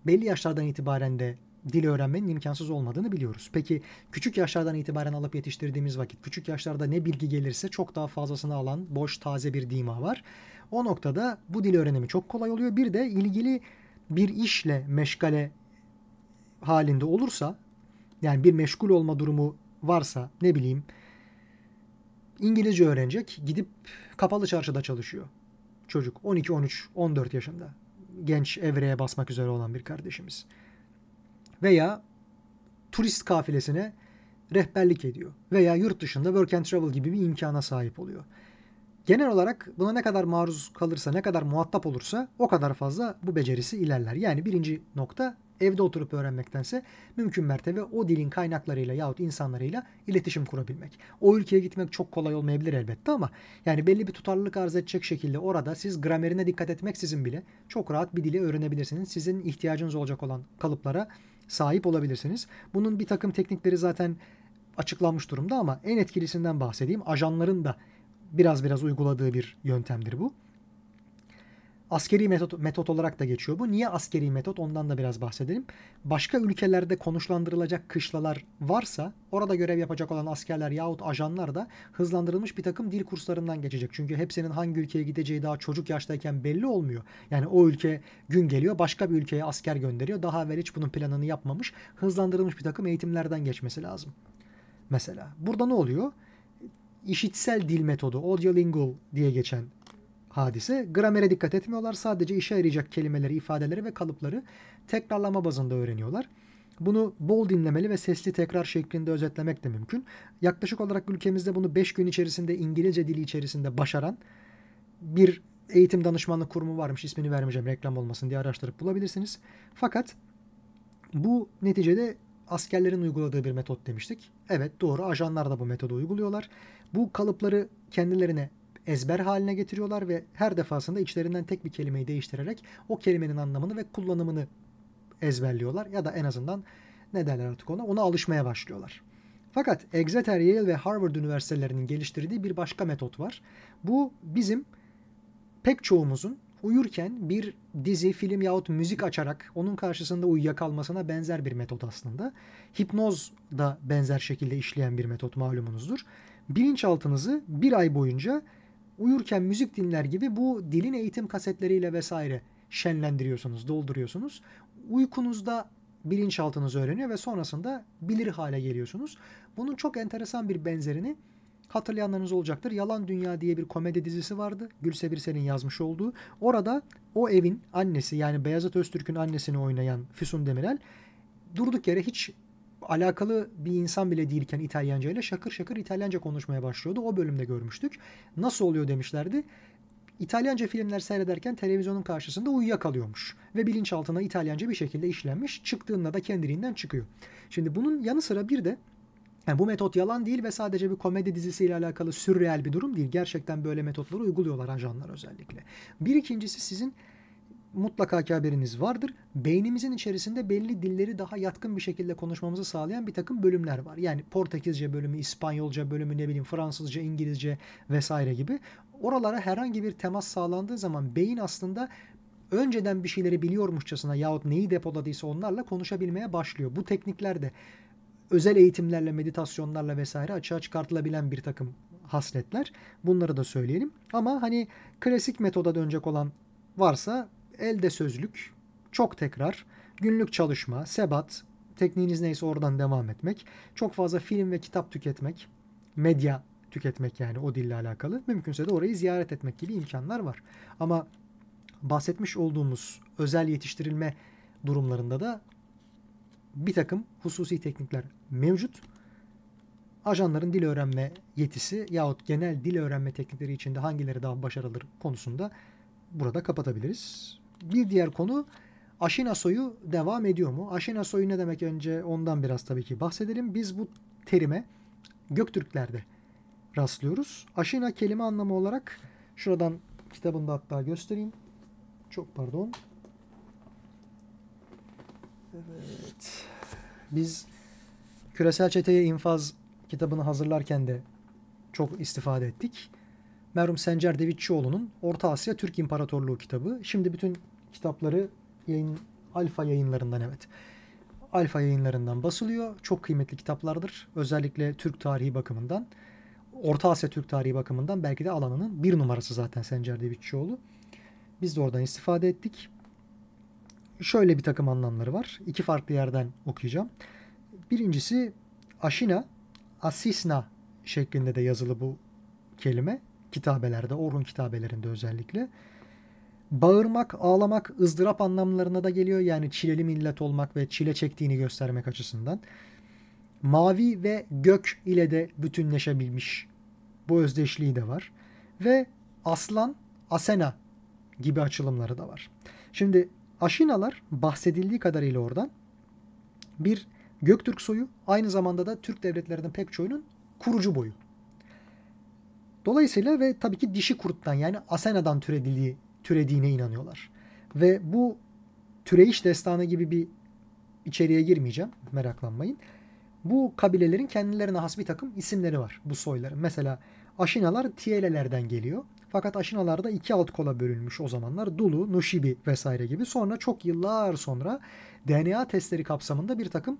belli yaşlardan itibaren de dil öğrenmenin imkansız olmadığını biliyoruz. Peki küçük yaşlardan itibaren alıp yetiştirdiğimiz vakit, küçük yaşlarda ne bilgi gelirse çok daha fazlasını alan boş, taze bir dima var. O noktada bu dil öğrenimi çok kolay oluyor. Bir de ilgili bir işle meşgale halinde olursa, yani bir meşgul olma durumu varsa ne bileyim İngilizce öğrenecek, gidip kapalı çarşıda çalışıyor. Çocuk 12, 13, 14 yaşında. Genç evreye basmak üzere olan bir kardeşimiz veya turist kafilesine rehberlik ediyor veya yurt dışında work and travel gibi bir imkana sahip oluyor. Genel olarak buna ne kadar maruz kalırsa, ne kadar muhatap olursa o kadar fazla bu becerisi ilerler. Yani birinci nokta evde oturup öğrenmektense mümkün mertebe o dilin kaynaklarıyla yahut insanlarıyla iletişim kurabilmek. O ülkeye gitmek çok kolay olmayabilir elbette ama yani belli bir tutarlılık arz edecek şekilde orada siz gramerine dikkat etmeksizin bile çok rahat bir dili öğrenebilirsiniz. Sizin ihtiyacınız olacak olan kalıplara sahip olabilirsiniz. Bunun bir takım teknikleri zaten açıklanmış durumda ama en etkilisinden bahsedeyim. Ajanların da biraz biraz uyguladığı bir yöntemdir bu. Askeri metot, metot olarak da geçiyor bu. Niye askeri metot ondan da biraz bahsedelim. Başka ülkelerde konuşlandırılacak kışlalar varsa orada görev yapacak olan askerler yahut ajanlar da hızlandırılmış bir takım dil kurslarından geçecek. Çünkü hepsinin hangi ülkeye gideceği daha çocuk yaştayken belli olmuyor. Yani o ülke gün geliyor başka bir ülkeye asker gönderiyor. Daha evvel hiç bunun planını yapmamış. Hızlandırılmış bir takım eğitimlerden geçmesi lazım. Mesela burada ne oluyor? İşitsel dil metodu, audiolingual diye geçen hadise. Gramere dikkat etmiyorlar. Sadece işe yarayacak kelimeleri, ifadeleri ve kalıpları tekrarlama bazında öğreniyorlar. Bunu bol dinlemeli ve sesli tekrar şeklinde özetlemek de mümkün. Yaklaşık olarak ülkemizde bunu 5 gün içerisinde İngilizce dili içerisinde başaran bir eğitim danışmanlık kurumu varmış. İsmini vermeyeceğim reklam olmasın diye araştırıp bulabilirsiniz. Fakat bu neticede askerlerin uyguladığı bir metot demiştik. Evet doğru ajanlar da bu metodu uyguluyorlar. Bu kalıpları kendilerine ezber haline getiriyorlar ve her defasında içlerinden tek bir kelimeyi değiştirerek o kelimenin anlamını ve kullanımını ezberliyorlar ya da en azından ne derler artık ona ona alışmaya başlıyorlar. Fakat Exeter, Yale ve Harvard üniversitelerinin geliştirdiği bir başka metot var. Bu bizim pek çoğumuzun uyurken bir dizi, film yahut müzik açarak onun karşısında uyuyakalmasına benzer bir metot aslında. Hipnoz da benzer şekilde işleyen bir metot malumunuzdur. Bilinçaltınızı bir ay boyunca uyurken müzik dinler gibi bu dilin eğitim kasetleriyle vesaire şenlendiriyorsunuz, dolduruyorsunuz. Uykunuzda bilinçaltınız öğreniyor ve sonrasında bilir hale geliyorsunuz. Bunun çok enteresan bir benzerini hatırlayanlarınız olacaktır. Yalan Dünya diye bir komedi dizisi vardı. Gülse Birsel'in yazmış olduğu. Orada o evin annesi yani Beyazıt Öztürk'ün annesini oynayan Füsun Demirel durduk yere hiç alakalı bir insan bile değilken İtalyanca ile şakır şakır İtalyanca konuşmaya başlıyordu. O bölümde görmüştük. Nasıl oluyor demişlerdi. İtalyanca filmler seyrederken televizyonun karşısında uyuyakalıyormuş. Ve bilinçaltına İtalyanca bir şekilde işlenmiş. Çıktığında da kendiliğinden çıkıyor. Şimdi bunun yanı sıra bir de yani bu metot yalan değil ve sadece bir komedi dizisiyle alakalı sürreel bir durum değil. Gerçekten böyle metotları uyguluyorlar ajanlar özellikle. Bir ikincisi sizin mutlaka ki haberiniz vardır. Beynimizin içerisinde belli dilleri daha yatkın bir şekilde konuşmamızı sağlayan bir takım bölümler var. Yani Portekizce bölümü, İspanyolca bölümü, ne bileyim Fransızca, İngilizce vesaire gibi. Oralara herhangi bir temas sağlandığı zaman beyin aslında önceden bir şeyleri biliyormuşçasına yahut neyi depoladıysa onlarla konuşabilmeye başlıyor. Bu teknikler de özel eğitimlerle, meditasyonlarla vesaire açığa çıkartılabilen bir takım hasletler. Bunları da söyleyelim. Ama hani klasik metoda dönecek olan varsa elde sözlük, çok tekrar, günlük çalışma, sebat, tekniğiniz neyse oradan devam etmek, çok fazla film ve kitap tüketmek, medya tüketmek yani o dille alakalı. Mümkünse de orayı ziyaret etmek gibi imkanlar var. Ama bahsetmiş olduğumuz özel yetiştirilme durumlarında da bir takım hususi teknikler mevcut. Ajanların dil öğrenme yetisi yahut genel dil öğrenme teknikleri içinde hangileri daha başarılıdır konusunda burada kapatabiliriz. Bir diğer konu Aşina soyu devam ediyor mu? Aşina soyu ne demek önce ondan biraz tabii ki bahsedelim. Biz bu terime Göktürklerde rastlıyoruz. Aşina kelime anlamı olarak şuradan kitabında hatta göstereyim. Çok pardon. Evet. Biz Küresel Çeteye infaz kitabını hazırlarken de çok istifade ettik. Merhum Sencer Devitçioğlu'nun Orta Asya Türk İmparatorluğu kitabı. Şimdi bütün kitapları yayın Alfa yayınlarından evet. Alfa yayınlarından basılıyor. Çok kıymetli kitaplardır. Özellikle Türk tarihi bakımından. Orta Asya Türk tarihi bakımından belki de alanının bir numarası zaten Sencer Devitçioğlu. Biz de oradan istifade ettik. Şöyle bir takım anlamları var. İki farklı yerden okuyacağım. Birincisi Aşina, Asisna şeklinde de yazılı bu kelime. Kitabelerde, Orhun kitabelerinde özellikle. Bağırmak, ağlamak, ızdırap anlamlarına da geliyor. Yani çileli millet olmak ve çile çektiğini göstermek açısından. Mavi ve gök ile de bütünleşebilmiş. Bu özdeşliği de var. Ve aslan, asena gibi açılımları da var. Şimdi Aşinalar bahsedildiği kadarıyla oradan bir Göktürk soyu aynı zamanda da Türk devletlerinin pek çoğunun kurucu boyu. Dolayısıyla ve tabii ki dişi kurttan yani Asena'dan türedildiği, türediğine inanıyorlar. Ve bu türeyiş destanı gibi bir içeriye girmeyeceğim. Meraklanmayın. Bu kabilelerin kendilerine has bir takım isimleri var bu soyların. Mesela Aşinalar Tiyelelerden geliyor. Fakat Aşinalar da iki alt kola bölünmüş o zamanlar. Dulu, Nuşibi vesaire gibi. Sonra çok yıllar sonra DNA testleri kapsamında bir takım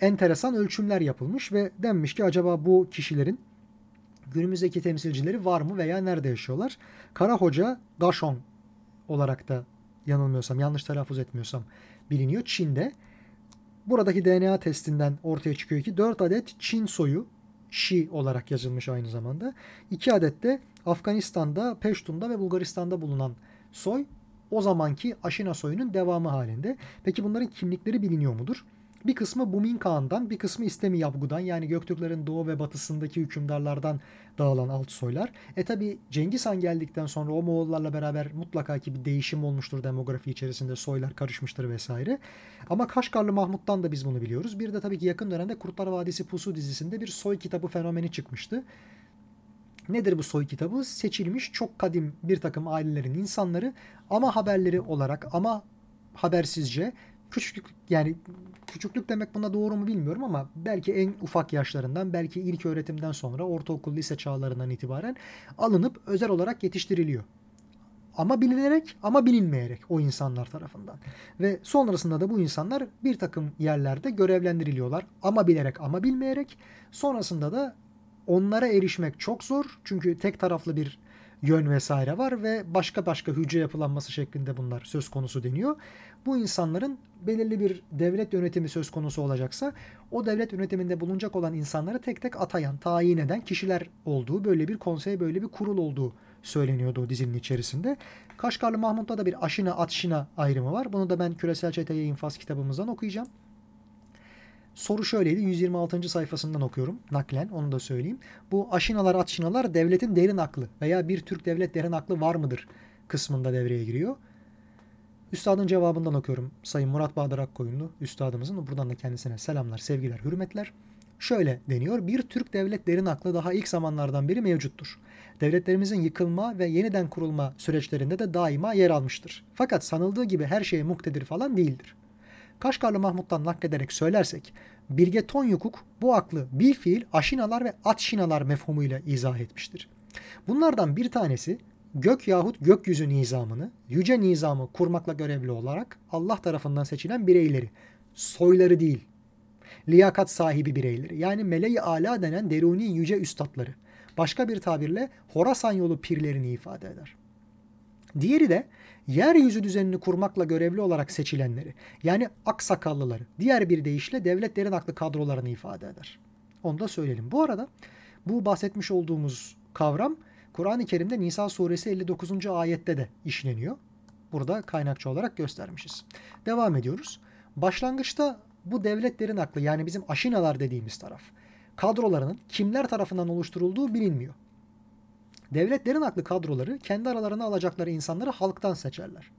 enteresan ölçümler yapılmış ve denmiş ki acaba bu kişilerin günümüzdeki temsilcileri var mı veya nerede yaşıyorlar? Kara Hoca Gashon olarak da yanılmıyorsam, yanlış telaffuz etmiyorsam biliniyor. Çin'de. Buradaki DNA testinden ortaya çıkıyor ki 4 adet Çin soyu Şi olarak yazılmış aynı zamanda. 2 adet de Afganistan'da, Peştun'da ve Bulgaristan'da bulunan soy o zamanki Aşina soyunun devamı halinde. Peki bunların kimlikleri biliniyor mudur? Bir kısmı Bumin Kağan'dan, bir kısmı İstemi Yabgu'dan yani Göktürklerin doğu ve batısındaki hükümdarlardan dağılan alt soylar. E tabi Cengiz Han geldikten sonra o Moğollarla beraber mutlaka ki bir değişim olmuştur demografi içerisinde soylar karışmıştır vesaire. Ama Kaşgarlı Mahmut'tan da biz bunu biliyoruz. Bir de tabii ki yakın dönemde Kurtlar Vadisi Pusu dizisinde bir soy kitabı fenomeni çıkmıştı. Nedir bu soy kitabı? Seçilmiş çok kadim bir takım ailelerin insanları ama haberleri olarak ama habersizce küçüklük yani küçüklük demek buna doğru mu bilmiyorum ama belki en ufak yaşlarından belki ilk öğretimden sonra ortaokul lise çağlarından itibaren alınıp özel olarak yetiştiriliyor. Ama bilinerek ama bilinmeyerek o insanlar tarafından. Ve sonrasında da bu insanlar bir takım yerlerde görevlendiriliyorlar. Ama bilerek ama bilmeyerek. Sonrasında da onlara erişmek çok zor. Çünkü tek taraflı bir yön vesaire var ve başka başka hücre yapılanması şeklinde bunlar söz konusu deniyor. Bu insanların belirli bir devlet yönetimi söz konusu olacaksa o devlet yönetiminde bulunacak olan insanları tek tek atayan, tayin eden kişiler olduğu, böyle bir konsey, böyle bir kurul olduğu söyleniyordu o dizinin içerisinde. Kaşgarlı Mahmut'ta da bir aşina atşina ayrımı var. Bunu da ben Küresel Çeteye infaz kitabımızdan okuyacağım. Soru şöyleydi. 126. sayfasından okuyorum naklen onu da söyleyeyim. Bu aşinalar atşinalar devletin derin aklı veya bir Türk devlet derin aklı var mıdır kısmında devreye giriyor. Üstadın cevabından okuyorum. Sayın Murat Bağdır Akkoyunlu üstadımızın. Buradan da kendisine selamlar, sevgiler, hürmetler. Şöyle deniyor. Bir Türk devlet derin aklı daha ilk zamanlardan beri mevcuttur. Devletlerimizin yıkılma ve yeniden kurulma süreçlerinde de daima yer almıştır. Fakat sanıldığı gibi her şeye muktedir falan değildir. Kaşgarlı Mahmut'tan naklederek söylersek Bilge Tonyukuk bu aklı bir fiil aşinalar ve atşinalar mefhumuyla izah etmiştir. Bunlardan bir tanesi gök yahut gökyüzü nizamını, yüce nizamı kurmakla görevli olarak Allah tarafından seçilen bireyleri, soyları değil, liyakat sahibi bireyleri yani meleği ala denen deruni yüce üstadları, başka bir tabirle Horasan yolu pirlerini ifade eder. Diğeri de yeryüzü düzenini kurmakla görevli olarak seçilenleri yani aksakallıları diğer bir deyişle devletlerin aklı kadrolarını ifade eder. Onu da söyleyelim. Bu arada bu bahsetmiş olduğumuz kavram Kur'an-ı Kerim'de Nisa suresi 59. ayette de işleniyor. Burada kaynakçı olarak göstermişiz. Devam ediyoruz. Başlangıçta bu devletlerin aklı yani bizim aşinalar dediğimiz taraf kadrolarının kimler tarafından oluşturulduğu bilinmiyor. Devletlerin aklı kadroları kendi aralarına alacakları insanları halktan seçerler.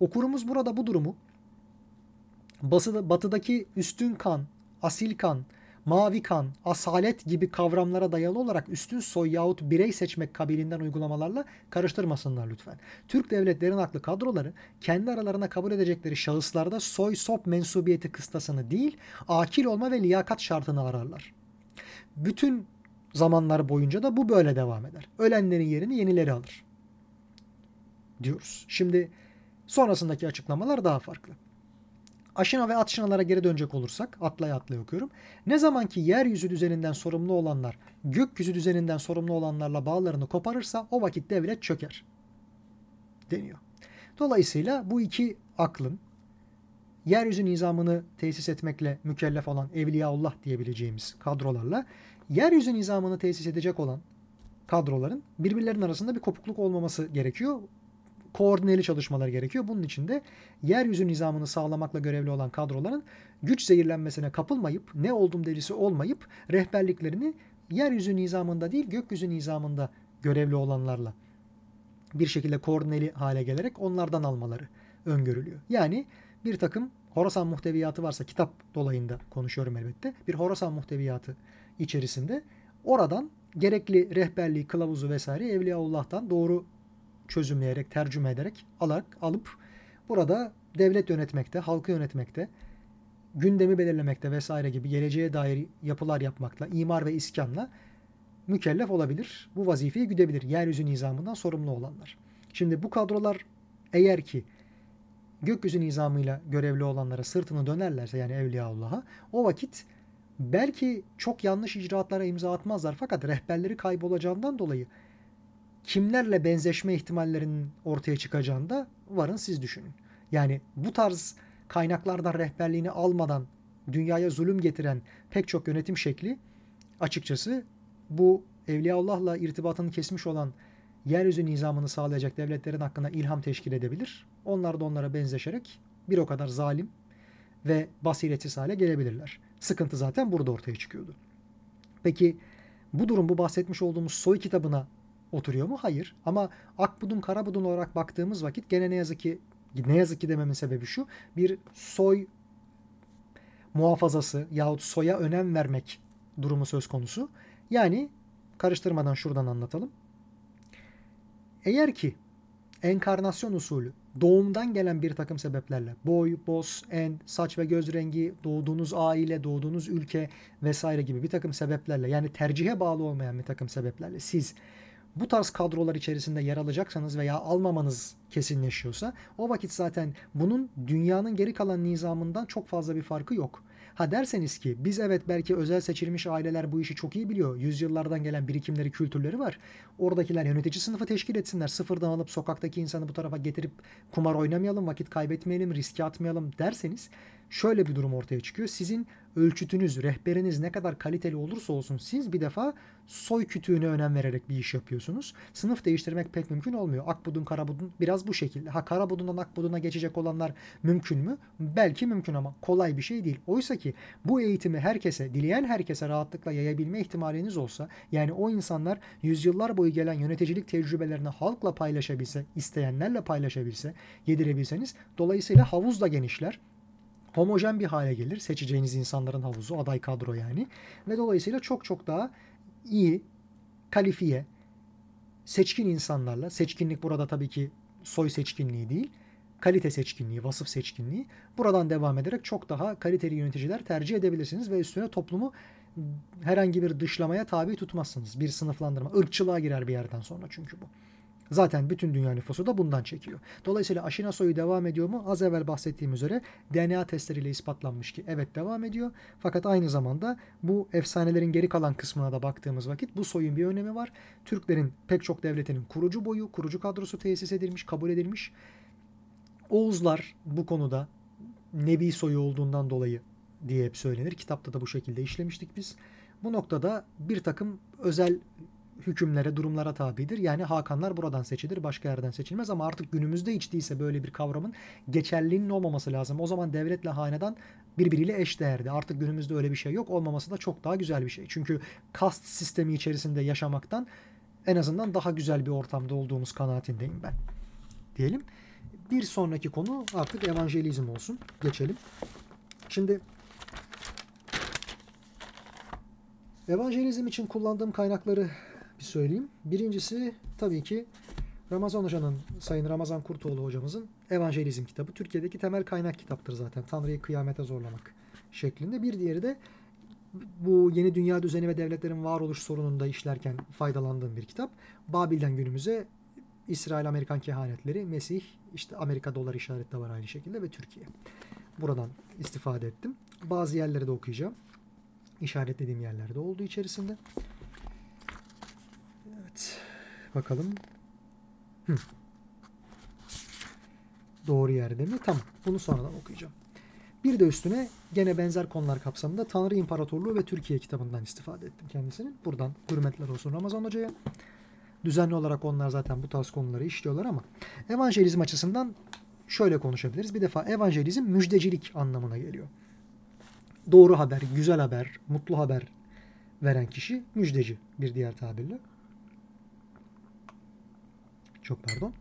Okurumuz burada bu durumu batıda, batıdaki üstün kan, asil kan, mavi kan, asalet gibi kavramlara dayalı olarak üstün soy yahut birey seçmek kabilinden uygulamalarla karıştırmasınlar lütfen. Türk devletlerin aklı kadroları kendi aralarına kabul edecekleri şahıslarda soy sop mensubiyeti kıstasını değil, akil olma ve liyakat şartını ararlar. Bütün zamanlar boyunca da bu böyle devam eder. Ölenlerin yerini yenileri alır. Diyoruz. Şimdi sonrasındaki açıklamalar daha farklı. Aşina ve atşinalara geri dönecek olursak, atlaya atlaya okuyorum. Ne zaman ki yeryüzü düzeninden sorumlu olanlar, gökyüzü düzeninden sorumlu olanlarla bağlarını koparırsa o vakit devlet çöker. Deniyor. Dolayısıyla bu iki aklın yeryüzü nizamını tesis etmekle mükellef olan Evliyaullah diyebileceğimiz kadrolarla yeryüzü nizamını tesis edecek olan kadroların birbirlerinin arasında bir kopukluk olmaması gerekiyor koordineli çalışmalar gerekiyor. Bunun için de yeryüzü nizamını sağlamakla görevli olan kadroların güç zehirlenmesine kapılmayıp ne oldum delisi olmayıp rehberliklerini yeryüzü nizamında değil gökyüzü nizamında görevli olanlarla bir şekilde koordineli hale gelerek onlardan almaları öngörülüyor. Yani bir takım Horasan muhteviyatı varsa kitap dolayında konuşuyorum elbette. Bir Horasan muhteviyatı içerisinde oradan gerekli rehberliği, kılavuzu vesaire Evliyaullah'tan doğru çözümleyerek, tercüme ederek alarak alıp burada devlet yönetmekte, halkı yönetmekte, gündemi belirlemekte vesaire gibi geleceğe dair yapılar yapmakla, imar ve iskanla mükellef olabilir. Bu vazifeyi güdebilir. Yeryüzü nizamından sorumlu olanlar. Şimdi bu kadrolar eğer ki gökyüzü nizamıyla görevli olanlara sırtını dönerlerse yani Evliyaullah'a o vakit belki çok yanlış icraatlara imza atmazlar fakat rehberleri kaybolacağından dolayı kimlerle benzeşme ihtimallerinin ortaya çıkacağını da varın siz düşünün. Yani bu tarz kaynaklardan rehberliğini almadan dünyaya zulüm getiren pek çok yönetim şekli açıkçası bu Evliyaullah'la irtibatını kesmiş olan yeryüzü nizamını sağlayacak devletlerin hakkında ilham teşkil edebilir. Onlar da onlara benzeşerek bir o kadar zalim ve basiretsiz hale gelebilirler. Sıkıntı zaten burada ortaya çıkıyordu. Peki bu durum bu bahsetmiş olduğumuz soy kitabına oturuyor mu? Hayır. Ama akbudun karabudun olarak baktığımız vakit gene ne yazık ki ne yazık ki dememin sebebi şu. Bir soy muhafazası yahut soya önem vermek durumu söz konusu. Yani karıştırmadan şuradan anlatalım. Eğer ki enkarnasyon usulü doğumdan gelen bir takım sebeplerle boy, boz, en, saç ve göz rengi, doğduğunuz aile, doğduğunuz ülke vesaire gibi bir takım sebeplerle yani tercihe bağlı olmayan bir takım sebeplerle siz bu tarz kadrolar içerisinde yer alacaksanız veya almamanız kesinleşiyorsa o vakit zaten bunun dünyanın geri kalan nizamından çok fazla bir farkı yok. Ha derseniz ki biz evet belki özel seçilmiş aileler bu işi çok iyi biliyor. Yüzyıllardan gelen birikimleri, kültürleri var. Oradakiler yönetici sınıfı teşkil etsinler. Sıfırdan alıp sokaktaki insanı bu tarafa getirip kumar oynamayalım, vakit kaybetmeyelim, riske atmayalım derseniz şöyle bir durum ortaya çıkıyor. Sizin ölçütünüz, rehberiniz ne kadar kaliteli olursa olsun siz bir defa soy kütüğüne önem vererek bir iş yapıyorsunuz. Sınıf değiştirmek pek mümkün olmuyor. Akbudun, Karabudun biraz bu şekilde. Ha Karabudun'dan Akbudun'a geçecek olanlar mümkün mü? Belki mümkün ama kolay bir şey değil. Oysa ki bu eğitimi herkese, dileyen herkese rahatlıkla yayabilme ihtimaliniz olsa, yani o insanlar yüzyıllar boyu gelen yöneticilik tecrübelerini halkla paylaşabilse, isteyenlerle paylaşabilse, yedirebilseniz dolayısıyla havuz da genişler homojen bir hale gelir. Seçeceğiniz insanların havuzu, aday kadro yani. Ve dolayısıyla çok çok daha iyi, kalifiye, seçkin insanlarla, seçkinlik burada tabii ki soy seçkinliği değil, kalite seçkinliği, vasıf seçkinliği. Buradan devam ederek çok daha kaliteli yöneticiler tercih edebilirsiniz ve üstüne toplumu herhangi bir dışlamaya tabi tutmazsınız. Bir sınıflandırma, ırkçılığa girer bir yerden sonra çünkü bu. Zaten bütün dünya nüfusu da bundan çekiyor. Dolayısıyla aşina soyu devam ediyor mu? Az evvel bahsettiğim üzere DNA testleriyle ispatlanmış ki evet devam ediyor. Fakat aynı zamanda bu efsanelerin geri kalan kısmına da baktığımız vakit bu soyun bir önemi var. Türklerin pek çok devletinin kurucu boyu, kurucu kadrosu tesis edilmiş, kabul edilmiş. Oğuzlar bu konuda Nebi soyu olduğundan dolayı diye hep söylenir. Kitapta da bu şekilde işlemiştik biz. Bu noktada bir takım özel hükümlere, durumlara tabidir. Yani Hakanlar buradan seçilir, başka yerden seçilmez ama artık günümüzde hiç değilse böyle bir kavramın geçerliliğinin olmaması lazım. O zaman devletle hanedan birbiriyle eş değerdi. Artık günümüzde öyle bir şey yok. Olmaması da çok daha güzel bir şey. Çünkü kast sistemi içerisinde yaşamaktan en azından daha güzel bir ortamda olduğumuz kanaatindeyim ben. Diyelim. Bir sonraki konu artık evangelizm olsun. Geçelim. Şimdi evangelizm için kullandığım kaynakları bir söyleyeyim. Birincisi tabii ki Ramazan Hoca'nın, Sayın Ramazan Kurtoğlu hocamızın Evangelizm kitabı. Türkiye'deki temel kaynak kitaptır zaten. Tanrı'yı kıyamete zorlamak şeklinde. Bir diğeri de bu yeni dünya düzeni ve devletlerin varoluş sorununda işlerken faydalandığım bir kitap. Babil'den günümüze İsrail-Amerikan kehanetleri, Mesih, işte Amerika dolar işareti de var aynı şekilde ve Türkiye. Buradan istifade ettim. Bazı yerleri de okuyacağım. İşaretlediğim yerlerde olduğu içerisinde. Bakalım. Hı. Doğru yerde mi? Tamam. Bunu sonradan okuyacağım. Bir de üstüne gene benzer konular kapsamında Tanrı İmparatorluğu ve Türkiye kitabından istifade ettim kendisinin. Buradan hürmetler olsun Ramazan Hoca'ya. Düzenli olarak onlar zaten bu tarz konuları işliyorlar ama evangelizm açısından şöyle konuşabiliriz. Bir defa evangelizm müjdecilik anlamına geliyor. Doğru haber, güzel haber, mutlu haber veren kişi müjdeci bir diğer tabirle. Çok pardon.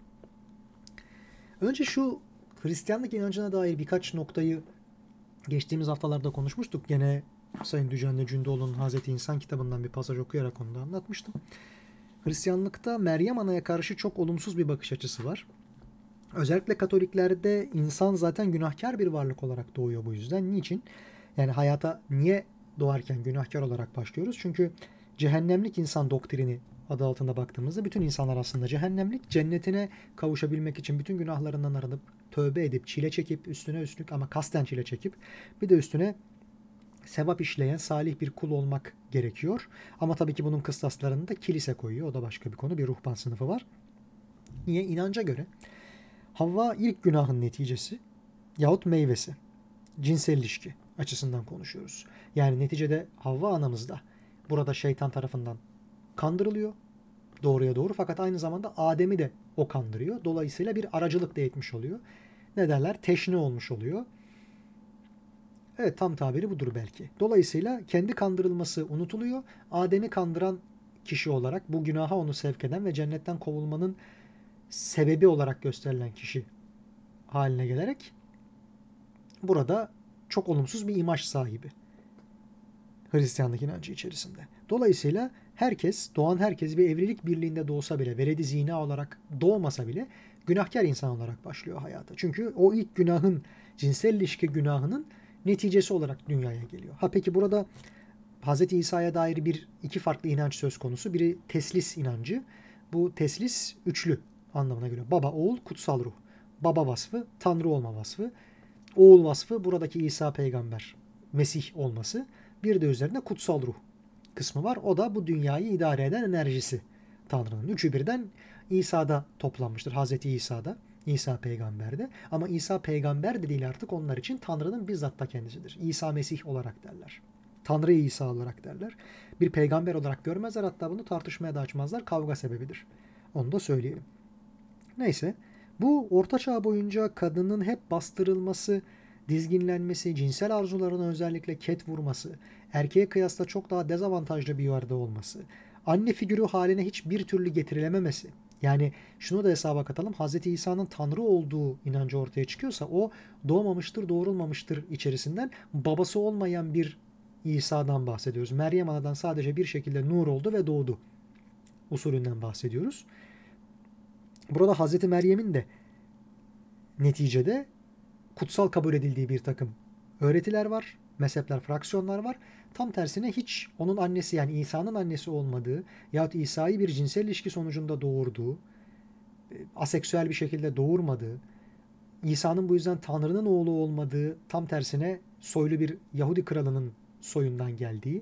Önce şu Hristiyanlık inancına dair birkaç noktayı geçtiğimiz haftalarda konuşmuştuk. Gene Sayın Düzenli Cündoğlu'nun Hazreti İnsan kitabından bir pasaj okuyarak onu da anlatmıştım. Hristiyanlıkta Meryem Ana'ya karşı çok olumsuz bir bakış açısı var. Özellikle Katoliklerde insan zaten günahkar bir varlık olarak doğuyor bu yüzden. Niçin? Yani hayata niye doğarken günahkar olarak başlıyoruz? Çünkü cehennemlik insan doktrini adı altında baktığımızda bütün insanlar aslında cehennemlik. Cennetine kavuşabilmek için bütün günahlarından arınıp tövbe edip çile çekip üstüne üstlük ama kasten çile çekip bir de üstüne sevap işleyen salih bir kul olmak gerekiyor. Ama tabii ki bunun kıstaslarını da kilise koyuyor. O da başka bir konu. Bir ruhban sınıfı var. Niye? İnanca göre Havva ilk günahın neticesi yahut meyvesi. Cinsel ilişki açısından konuşuyoruz. Yani neticede Havva anamız da burada şeytan tarafından kandırılıyor. Doğruya doğru fakat aynı zamanda Adem'i de o kandırıyor. Dolayısıyla bir aracılık da etmiş oluyor. Ne derler? Teşne olmuş oluyor. Evet tam tabiri budur belki. Dolayısıyla kendi kandırılması unutuluyor. Adem'i kandıran kişi olarak bu günaha onu sevk eden ve cennetten kovulmanın sebebi olarak gösterilen kişi haline gelerek burada çok olumsuz bir imaj sahibi. Hristiyanlık inancı içerisinde. Dolayısıyla herkes, doğan herkes bir evlilik birliğinde doğsa bile, veledi zina olarak doğmasa bile günahkar insan olarak başlıyor hayata. Çünkü o ilk günahın, cinsel ilişki günahının neticesi olarak dünyaya geliyor. Ha peki burada Hz. İsa'ya dair bir iki farklı inanç söz konusu. Biri teslis inancı. Bu teslis üçlü anlamına geliyor. Baba, oğul, kutsal ruh. Baba vasfı, tanrı olma vasfı. Oğul vasfı buradaki İsa peygamber, Mesih olması. Bir de üzerinde kutsal ruh kısmı var. O da bu dünyayı idare eden enerjisi Tanrı'nın. Üçü birden İsa'da toplanmıştır. Hazreti İsa'da. İsa peygamberde. Ama İsa peygamber de değil artık onlar için Tanrı'nın bizzat da kendisidir. İsa Mesih olarak derler. Tanrı İsa olarak derler. Bir peygamber olarak görmezler hatta bunu tartışmaya da açmazlar. Kavga sebebidir. Onu da söyleyelim. Neyse. Bu orta çağ boyunca kadının hep bastırılması, dizginlenmesi, cinsel arzularına özellikle ket vurması, erkeğe kıyasla çok daha dezavantajlı bir yerde olması, anne figürü haline hiçbir türlü getirilememesi, yani şunu da hesaba katalım. Hz. İsa'nın Tanrı olduğu inancı ortaya çıkıyorsa o doğmamıştır, doğrulmamıştır içerisinden babası olmayan bir İsa'dan bahsediyoruz. Meryem Ana'dan sadece bir şekilde nur oldu ve doğdu. Usulünden bahsediyoruz. Burada Hz. Meryem'in de neticede kutsal kabul edildiği bir takım öğretiler var, mezhepler, fraksiyonlar var. Tam tersine hiç onun annesi yani İsa'nın annesi olmadığı yahut İsa'yı bir cinsel ilişki sonucunda doğurduğu, e, aseksüel bir şekilde doğurmadığı, İsa'nın bu yüzden Tanrı'nın oğlu olmadığı, tam tersine soylu bir Yahudi kralının soyundan geldiği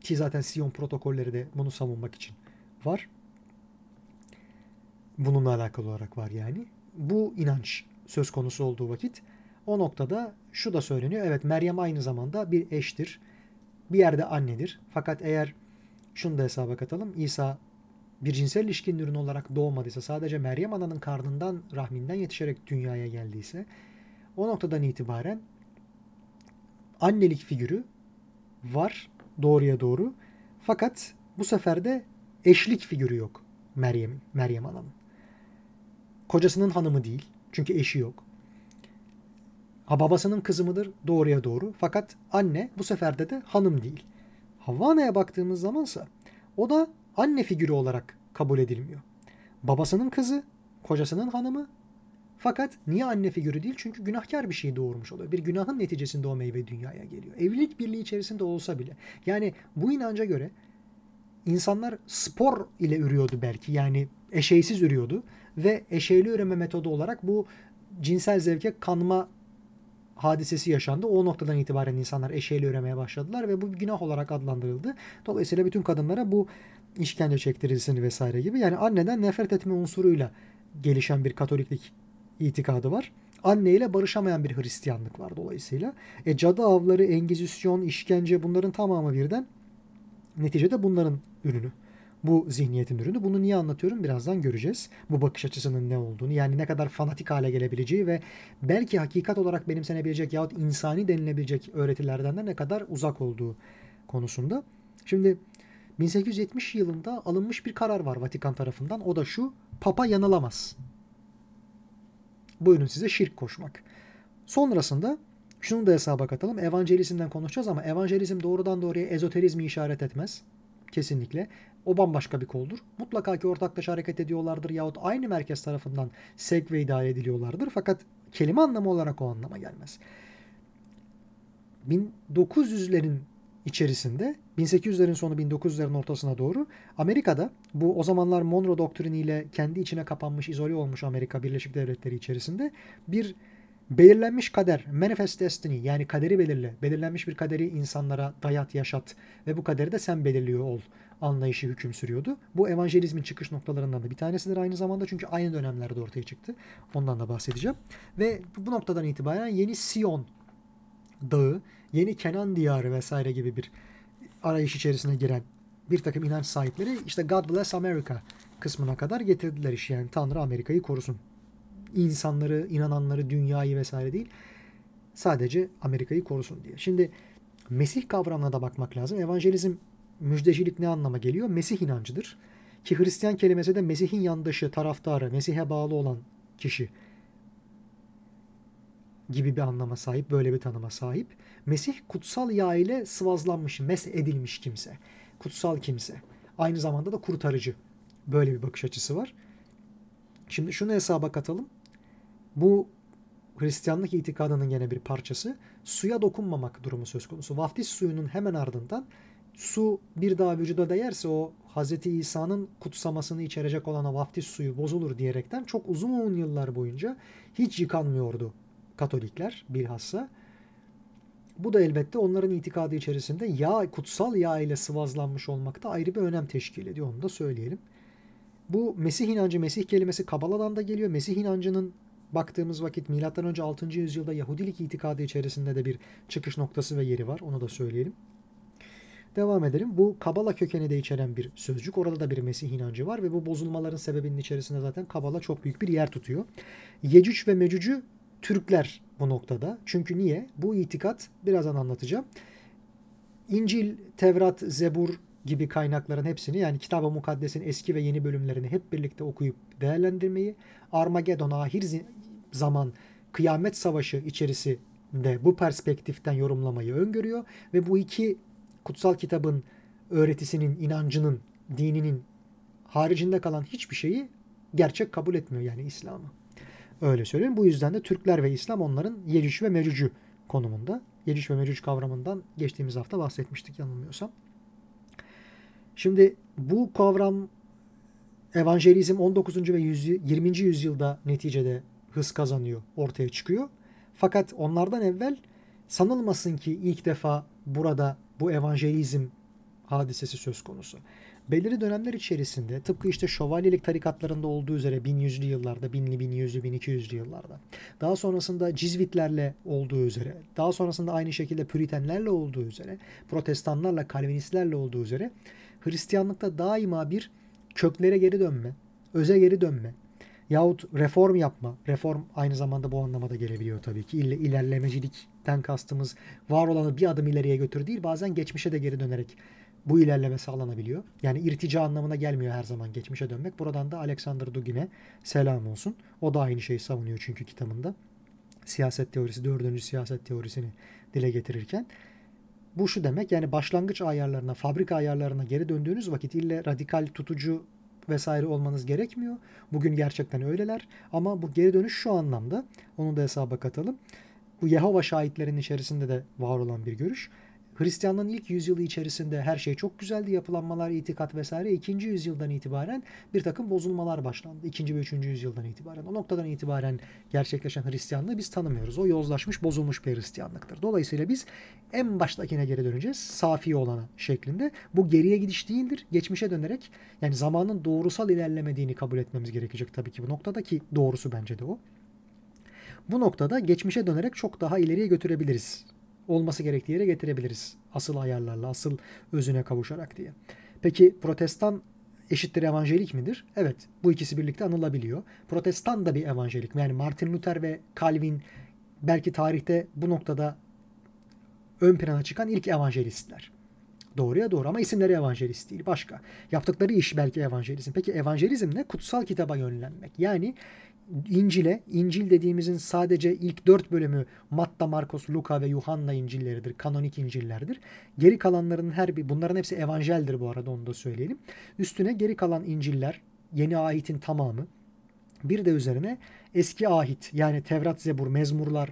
ki zaten Sion protokolleri de bunu savunmak için var. Bununla alakalı olarak var yani. Bu inanç söz konusu olduğu vakit o noktada şu da söyleniyor. Evet Meryem aynı zamanda bir eştir. Bir yerde annedir. Fakat eğer şunu da hesaba katalım. İsa bir cinsel ilişkinin ürünü olarak doğmadıysa sadece Meryem ananın karnından rahminden yetişerek dünyaya geldiyse o noktadan itibaren annelik figürü var doğruya doğru. Fakat bu sefer de eşlik figürü yok Meryem Meryem ananın. Kocasının hanımı değil. Çünkü eşi yok. Ha babasının kızı mıdır? Doğruya doğru. Fakat anne bu sefer de de hanım değil. Havva Ana'ya baktığımız zamansa o da anne figürü olarak kabul edilmiyor. Babasının kızı, kocasının hanımı. Fakat niye anne figürü değil? Çünkü günahkar bir şey doğurmuş oluyor. Bir günahın neticesinde o meyve dünyaya geliyor. Evlilik birliği içerisinde olsa bile. Yani bu inanca göre insanlar spor ile ürüyordu belki. Yani eşeysiz ürüyordu. Ve eşeyli üreme metodu olarak bu cinsel zevke kanma hadisesi yaşandı. O noktadan itibaren insanlar eşeğiyle üremeye başladılar ve bu günah olarak adlandırıldı. Dolayısıyla bütün kadınlara bu işkence çektirilsin vesaire gibi. Yani anneden nefret etme unsuruyla gelişen bir katoliklik itikadı var. Anne ile barışamayan bir Hristiyanlık var dolayısıyla. E, cadı avları, engizisyon, işkence bunların tamamı birden neticede bunların ürünü bu zihniyetin ürünü. Bunu niye anlatıyorum? Birazdan göreceğiz. Bu bakış açısının ne olduğunu. Yani ne kadar fanatik hale gelebileceği ve belki hakikat olarak benimsenebilecek yahut insani denilebilecek öğretilerden de ne kadar uzak olduğu konusunda. Şimdi 1870 yılında alınmış bir karar var Vatikan tarafından. O da şu. Papa yanılamaz. Buyurun size şirk koşmak. Sonrasında şunu da hesaba katalım. Evangelizmden konuşacağız ama evangelizm doğrudan doğruya ezoterizmi işaret etmez. Kesinlikle. O bambaşka bir koldur. Mutlaka ki ortaklaşa hareket ediyorlardır yahut aynı merkez tarafından sevk ve idare ediliyorlardır. Fakat kelime anlamı olarak o anlama gelmez. 1900'lerin içerisinde 1800'lerin sonu 1900'lerin ortasına doğru Amerika'da bu o zamanlar Monroe doktriniyle kendi içine kapanmış, izole olmuş Amerika Birleşik Devletleri içerisinde bir belirlenmiş kader, manifest destiny yani kaderi belirle. Belirlenmiş bir kaderi insanlara dayat, yaşat ve bu kaderi de sen belirliyor ol anlayışı hüküm sürüyordu. Bu evangelizmin çıkış noktalarından da bir tanesidir aynı zamanda çünkü aynı dönemlerde ortaya çıktı. Ondan da bahsedeceğim. Ve bu noktadan itibaren yeni Sion dağı, yeni Kenan diyarı vesaire gibi bir arayış içerisine giren bir takım inanç sahipleri işte God Bless America kısmına kadar getirdiler işi. Yani Tanrı Amerika'yı korusun. İnsanları, inananları, dünyayı vesaire değil. Sadece Amerika'yı korusun diye. Şimdi Mesih kavramına da bakmak lazım. Evangelizm müjdecilik ne anlama geliyor? Mesih inancıdır. Ki Hristiyan kelimesi de Mesih'in yandaşı, taraftarı, Mesih'e bağlı olan kişi gibi bir anlama sahip, böyle bir tanıma sahip. Mesih kutsal yağ ile sıvazlanmış, mes edilmiş kimse. Kutsal kimse. Aynı zamanda da kurtarıcı. Böyle bir bakış açısı var. Şimdi şunu hesaba katalım. Bu Hristiyanlık itikadının gene bir parçası. Suya dokunmamak durumu söz konusu. Vaftiz suyunun hemen ardından su bir daha vücuda değerse o Hz. İsa'nın kutsamasını içerecek olan vaftiz suyu bozulur diyerekten çok uzun yıllar boyunca hiç yıkanmıyordu Katolikler bilhassa. Bu da elbette onların itikadı içerisinde yağ, kutsal yağ ile sıvazlanmış olmakta ayrı bir önem teşkil ediyor. Onu da söyleyelim. Bu Mesih inancı, Mesih kelimesi Kabala'dan da geliyor. Mesih inancının baktığımız vakit M.Ö. 6. yüzyılda Yahudilik itikadı içerisinde de bir çıkış noktası ve yeri var. Onu da söyleyelim. Devam edelim. Bu Kabala kökeni de içeren bir sözcük. Orada da bir Mesih inancı var ve bu bozulmaların sebebinin içerisinde zaten Kabala çok büyük bir yer tutuyor. Yecüc ve Mecüc'ü Türkler bu noktada. Çünkü niye? Bu itikat birazdan anlatacağım. İncil, Tevrat, Zebur gibi kaynakların hepsini yani Kitab-ı Mukaddes'in eski ve yeni bölümlerini hep birlikte okuyup değerlendirmeyi, Armagedon, ahir zaman, kıyamet savaşı içerisinde bu perspektiften yorumlamayı öngörüyor ve bu iki kutsal kitabın öğretisinin, inancının, dininin haricinde kalan hiçbir şeyi gerçek kabul etmiyor yani İslam'ı. Öyle söyleyeyim. Bu yüzden de Türkler ve İslam onların Yecüc ve Mecüc'ü konumunda. Yecüc ve Mecüc kavramından geçtiğimiz hafta bahsetmiştik yanılmıyorsam. Şimdi bu kavram evangelizm 19. ve 20. yüzyılda neticede hız kazanıyor, ortaya çıkıyor. Fakat onlardan evvel sanılmasın ki ilk defa burada bu evangelizm hadisesi söz konusu. Belirli dönemler içerisinde tıpkı işte şövalyelik tarikatlarında olduğu üzere 1100'lü yıllarda, 1000'li, 1100'lü, 1200'lü yıllarda. Daha sonrasında Cizvitlerle olduğu üzere, daha sonrasında aynı şekilde Püritenlerle olduğu üzere, Protestanlarla, Kalvinistlerle olduğu üzere Hristiyanlıkta daima bir köklere geri dönme, öze geri dönme, yahut reform yapma. Reform aynı zamanda bu anlamada gelebiliyor tabii ki. İlle, ilerlemecilikten kastımız var olanı bir adım ileriye götür değil. Bazen geçmişe de geri dönerek bu ilerleme sağlanabiliyor. Yani irtica anlamına gelmiyor her zaman geçmişe dönmek. Buradan da Alexander Dugin'e selam olsun. O da aynı şeyi savunuyor çünkü kitabında. siyaset teorisi, dördüncü siyaset teorisini dile getirirken. Bu şu demek yani başlangıç ayarlarına, fabrika ayarlarına geri döndüğünüz vakit ille radikal tutucu vesaire olmanız gerekmiyor. Bugün gerçekten öyleler ama bu geri dönüş şu anlamda onu da hesaba katalım. Bu Yehova şahitlerin içerisinde de var olan bir görüş. Hristiyanlığın ilk yüzyılı içerisinde her şey çok güzeldi. Yapılanmalar, itikat vesaire. ikinci yüzyıldan itibaren bir takım bozulmalar başlandı. İkinci ve üçüncü yüzyıldan itibaren. O noktadan itibaren gerçekleşen Hristiyanlığı biz tanımıyoruz. O yozlaşmış, bozulmuş bir Hristiyanlıktır. Dolayısıyla biz en baştakine geri döneceğiz. Safi olana şeklinde. Bu geriye gidiş değildir. Geçmişe dönerek yani zamanın doğrusal ilerlemediğini kabul etmemiz gerekecek tabii ki bu noktada ki doğrusu bence de o. Bu noktada geçmişe dönerek çok daha ileriye götürebiliriz olması gerektiği yere getirebiliriz. Asıl ayarlarla, asıl özüne kavuşarak diye. Peki protestan eşittir evangelik midir? Evet. Bu ikisi birlikte anılabiliyor. Protestan da bir evangelik mi? Yani Martin Luther ve Calvin belki tarihte bu noktada ön plana çıkan ilk evangelistler. Doğruya doğru ama isimleri evangelist değil. Başka. Yaptıkları iş belki evangelizm. Peki evangelizm ne? Kutsal kitaba yönlenmek. Yani İncil'e, İncil dediğimizin sadece ilk dört bölümü Matta, Markos, Luka ve Yuhanna İncilleridir. Kanonik İncillerdir. Geri kalanların her bir, bunların hepsi evangeldir bu arada onu da söyleyelim. Üstüne geri kalan İnciller, yeni ahitin tamamı. Bir de üzerine eski ahit yani Tevrat, Zebur, Mezmurlar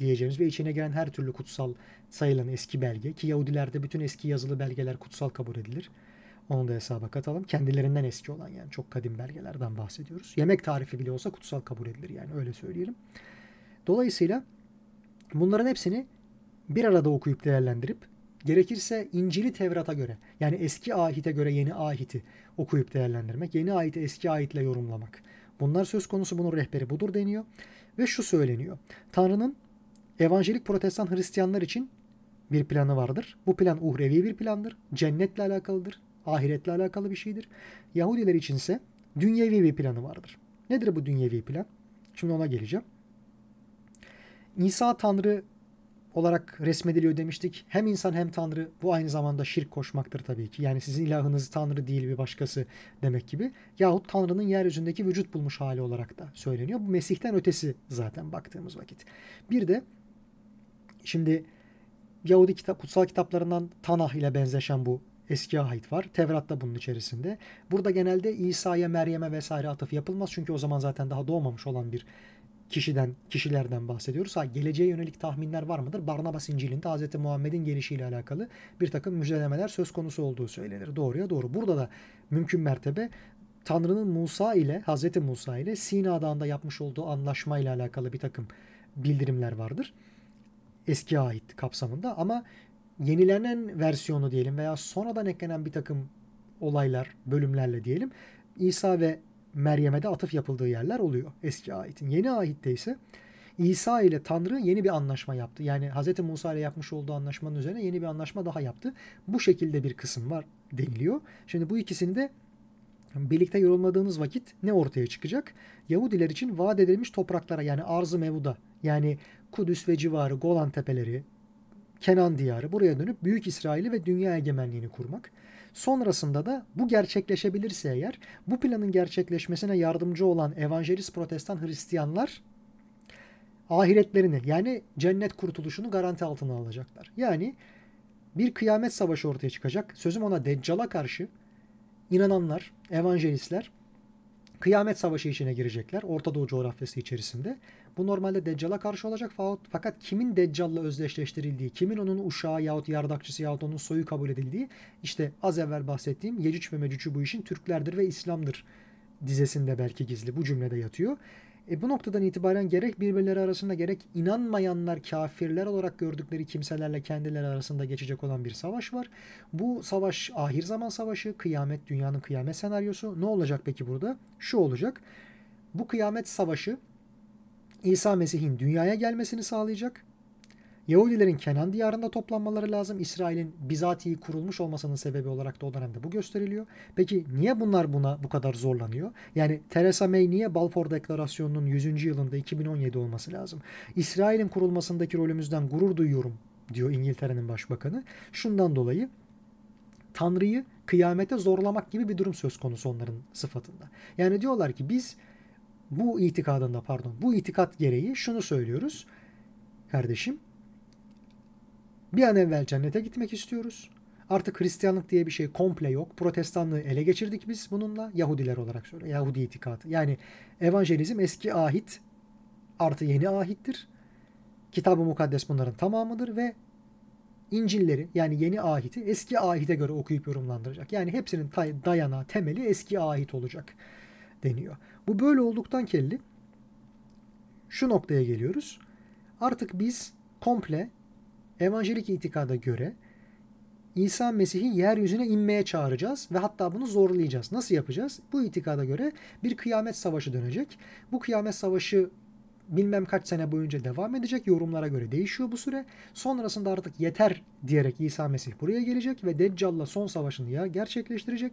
diyeceğimiz ve içine giren her türlü kutsal sayılan eski belge ki Yahudilerde bütün eski yazılı belgeler kutsal kabul edilir. Onu da hesaba katalım. Kendilerinden eski olan yani çok kadim belgelerden bahsediyoruz. Yemek tarifi bile olsa kutsal kabul edilir yani öyle söyleyelim. Dolayısıyla bunların hepsini bir arada okuyup değerlendirip gerekirse İncil'i Tevrat'a göre yani eski ahite göre yeni ahiti okuyup değerlendirmek, yeni ahiti eski ahitle yorumlamak. Bunlar söz konusu bunun rehberi budur deniyor. Ve şu söyleniyor. Tanrı'nın evangelik protestan Hristiyanlar için bir planı vardır. Bu plan uhrevi bir plandır. Cennetle alakalıdır ahiretle alakalı bir şeydir. Yahudiler içinse dünyevi bir planı vardır. Nedir bu dünyevi plan? Şimdi ona geleceğim. İsa Tanrı olarak resmediliyor demiştik. Hem insan hem Tanrı bu aynı zamanda şirk koşmaktır tabii ki. Yani sizin ilahınız Tanrı değil bir başkası demek gibi. Yahut Tanrı'nın yeryüzündeki vücut bulmuş hali olarak da söyleniyor. Bu Mesih'ten ötesi zaten baktığımız vakit. Bir de şimdi Yahudi kitap, kutsal kitaplarından Tanah ile benzeşen bu eski ahit var. Tevrat da bunun içerisinde. Burada genelde İsa'ya, Meryem'e vesaire atıf yapılmaz. Çünkü o zaman zaten daha doğmamış olan bir kişiden, kişilerden bahsediyoruz. Ha, geleceğe yönelik tahminler var mıdır? Barnabas İncil'inde Hz. Muhammed'in gelişiyle alakalı bir takım müjdelemeler söz konusu olduğu söylenir. Doğruya doğru. Burada da mümkün mertebe Tanrı'nın Musa ile, Hz. Musa ile Sina Dağı'nda yapmış olduğu anlaşma ile alakalı bir takım bildirimler vardır. Eski ait kapsamında ama yenilenen versiyonu diyelim veya sonradan eklenen bir takım olaylar, bölümlerle diyelim İsa ve Meryem'e de atıf yapıldığı yerler oluyor eski ayetin. Yeni ayette ise İsa ile Tanrı yeni bir anlaşma yaptı. Yani Hz. Musa ile yapmış olduğu anlaşmanın üzerine yeni bir anlaşma daha yaptı. Bu şekilde bir kısım var deniliyor. Şimdi bu ikisini de birlikte yorumladığınız vakit ne ortaya çıkacak? Yahudiler için vaat edilmiş topraklara yani arz-ı mevuda yani Kudüs ve civarı Golan tepeleri, Kenan diyarı buraya dönüp Büyük İsrail'i ve dünya egemenliğini kurmak. Sonrasında da bu gerçekleşebilirse eğer bu planın gerçekleşmesine yardımcı olan evangelist protestan Hristiyanlar ahiretlerini yani cennet kurtuluşunu garanti altına alacaklar. Yani bir kıyamet savaşı ortaya çıkacak. Sözüm ona Deccal'a karşı inananlar, evangelistler kıyamet savaşı içine girecekler Orta Doğu coğrafyası içerisinde. Bu normalde Deccal'a karşı olacak fakat kimin Deccal'la özdeşleştirildiği, kimin onun uşağı yahut yardakçısı yahut onun soyu kabul edildiği işte az evvel bahsettiğim Yecüc ve Mecüc'ü bu işin Türklerdir ve İslam'dır dizesinde belki gizli bu cümlede yatıyor. E bu noktadan itibaren gerek birbirleri arasında gerek inanmayanlar kafirler olarak gördükleri kimselerle kendileri arasında geçecek olan bir savaş var. Bu savaş ahir zaman savaşı, kıyamet, dünyanın kıyamet senaryosu. Ne olacak peki burada? Şu olacak. Bu kıyamet savaşı İsa Mesih'in dünyaya gelmesini sağlayacak. Yahudilerin Kenan diyarında toplanmaları lazım. İsrail'in bizatihi kurulmuş olmasının sebebi olarak da o dönemde bu gösteriliyor. Peki niye bunlar buna bu kadar zorlanıyor? Yani Theresa May niye Balfour Deklarasyonu'nun 100. yılında 2017 olması lazım? İsrail'in kurulmasındaki rolümüzden gurur duyuyorum diyor İngiltere'nin başbakanı. Şundan dolayı Tanrı'yı kıyamete zorlamak gibi bir durum söz konusu onların sıfatında. Yani diyorlar ki biz bu itikadında pardon bu itikat gereği şunu söylüyoruz kardeşim. Bir an evvel cennete gitmek istiyoruz. Artık Hristiyanlık diye bir şey komple yok. Protestanlığı ele geçirdik biz bununla. Yahudiler olarak söyle. Yahudi itikadı. Yani evangelizm eski ahit artı yeni ahittir. Kitab-ı Mukaddes bunların tamamıdır ve İncilleri yani yeni ahiti eski ahite göre okuyup yorumlandıracak. Yani hepsinin dayanağı, temeli eski ahit olacak deniyor. Bu böyle olduktan kelli şu noktaya geliyoruz. Artık biz komple evangelik itikada göre İsa Mesih'i yeryüzüne inmeye çağıracağız ve hatta bunu zorlayacağız. Nasıl yapacağız? Bu itikada göre bir kıyamet savaşı dönecek. Bu kıyamet savaşı bilmem kaç sene boyunca devam edecek. Yorumlara göre değişiyor bu süre. Sonrasında artık yeter diyerek İsa Mesih buraya gelecek ve Deccal'la son savaşını ya gerçekleştirecek.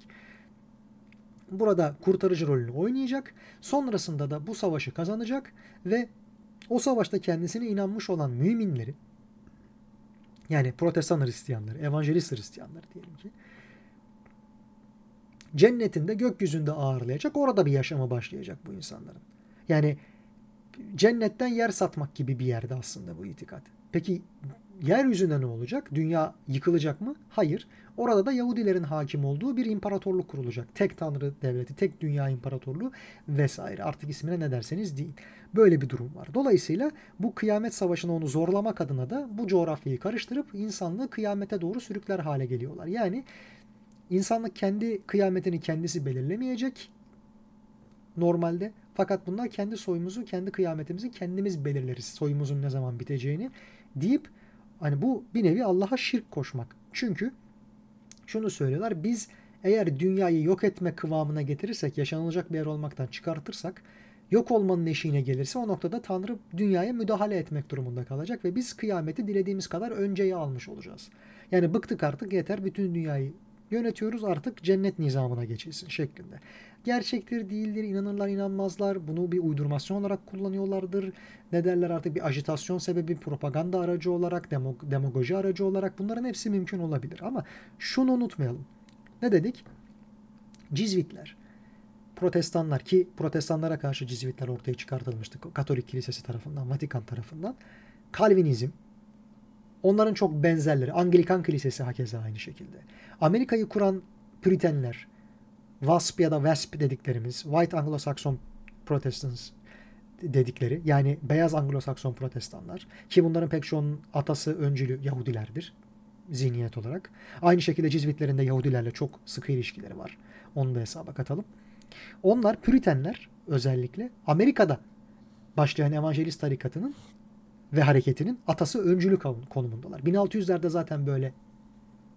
Burada kurtarıcı rolünü oynayacak. Sonrasında da bu savaşı kazanacak ve o savaşta kendisine inanmış olan müminleri yani protestan Hristiyanları, evangelist Hristiyanları diyelim ki cennetinde gökyüzünde ağırlayacak. Orada bir yaşama başlayacak bu insanların. Yani cennetten yer satmak gibi bir yerde aslında bu itikat. Peki yeryüzünde ne olacak? Dünya yıkılacak mı? Hayır. Orada da Yahudilerin hakim olduğu bir imparatorluk kurulacak. Tek tanrı devleti, tek dünya imparatorluğu vesaire. Artık ismine ne derseniz deyin. Böyle bir durum var. Dolayısıyla bu kıyamet savaşını onu zorlamak adına da bu coğrafyayı karıştırıp insanlığı kıyamete doğru sürükler hale geliyorlar. Yani insanlık kendi kıyametini kendisi belirlemeyecek normalde. Fakat bunlar kendi soyumuzu, kendi kıyametimizi kendimiz belirleriz. Soyumuzun ne zaman biteceğini deyip hani bu bir nevi Allah'a şirk koşmak. Çünkü şunu söylüyorlar. Biz eğer dünyayı yok etme kıvamına getirirsek, yaşanılacak bir yer olmaktan çıkartırsak, yok olmanın eşiğine gelirse o noktada Tanrı dünyaya müdahale etmek durumunda kalacak ve biz kıyameti dilediğimiz kadar önceye almış olacağız. Yani bıktık artık yeter bütün dünyayı yönetiyoruz artık cennet nizamına geçilsin şeklinde. Gerçektir değildir inanırlar inanmazlar bunu bir uydurmasyon olarak kullanıyorlardır. Ne derler artık bir ajitasyon sebebi propaganda aracı olarak demog demagoji aracı olarak bunların hepsi mümkün olabilir. Ama şunu unutmayalım. Ne dedik? Cizvitler. Protestanlar ki protestanlara karşı Cizvitler ortaya çıkartılmıştı. Katolik Kilisesi tarafından, Vatikan tarafından. Kalvinizm, onların çok benzerleri. Anglikan Kilisesi hakeza aynı şekilde. Amerika'yı kuran Püritenler, WASP ya da WASP dediklerimiz, White Anglo-Saxon Protestants dedikleri yani beyaz Anglo-Sakson protestanlar ki bunların pek çoğunun atası öncülü Yahudilerdir zihniyet olarak. Aynı şekilde Cizvitlerin de Yahudilerle çok sıkı ilişkileri var. Onu da hesaba katalım. Onlar Püritenler özellikle Amerika'da başlayan evangelist tarikatının ve hareketinin atası öncülü konumundalar. 1600'lerde zaten böyle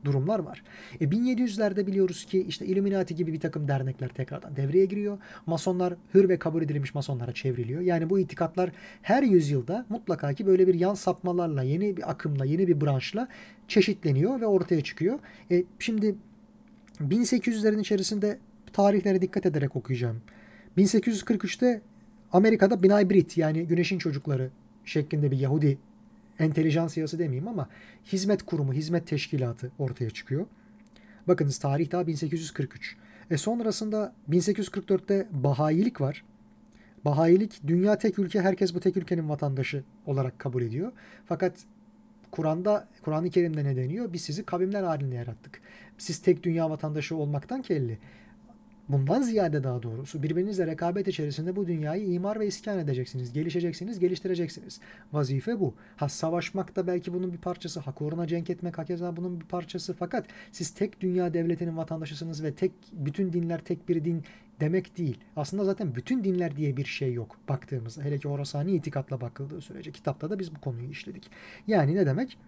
durumlar var. E 1700'lerde biliyoruz ki işte Illuminati gibi bir takım dernekler tekrardan devreye giriyor. Masonlar hür ve kabul edilmiş masonlara çevriliyor. Yani bu itikatlar her yüzyılda mutlaka ki böyle bir yan sapmalarla, yeni bir akımla, yeni bir branşla çeşitleniyor ve ortaya çıkıyor. E şimdi 1800'lerin içerisinde tarihlere dikkat ederek okuyacağım. 1843'te Amerika'da Binay Brit yani Güneşin Çocukları şeklinde bir Yahudi entelijansiyası demeyeyim ama hizmet kurumu, hizmet teşkilatı ortaya çıkıyor. Bakınız tarih daha 1843. E sonrasında 1844'te Bahayilik var. Bahayilik dünya tek ülke, herkes bu tek ülkenin vatandaşı olarak kabul ediyor. Fakat Kur'an'da, Kur'an-ı Kerim'de ne deniyor? Biz sizi kavimler halinde yarattık. Siz tek dünya vatandaşı olmaktan kelli. Bundan ziyade daha doğrusu birbirinizle rekabet içerisinde bu dünyayı imar ve iskan edeceksiniz. Gelişeceksiniz, geliştireceksiniz. Vazife bu. Ha savaşmak da belki bunun bir parçası. Hak uğruna cenk etmek hakeza bunun bir parçası. Fakat siz tek dünya devletinin vatandaşısınız ve tek bütün dinler tek bir din demek değil. Aslında zaten bütün dinler diye bir şey yok baktığımızda. Hele ki orasani itikatla bakıldığı sürece. Kitapta da biz bu konuyu işledik. Yani ne demek?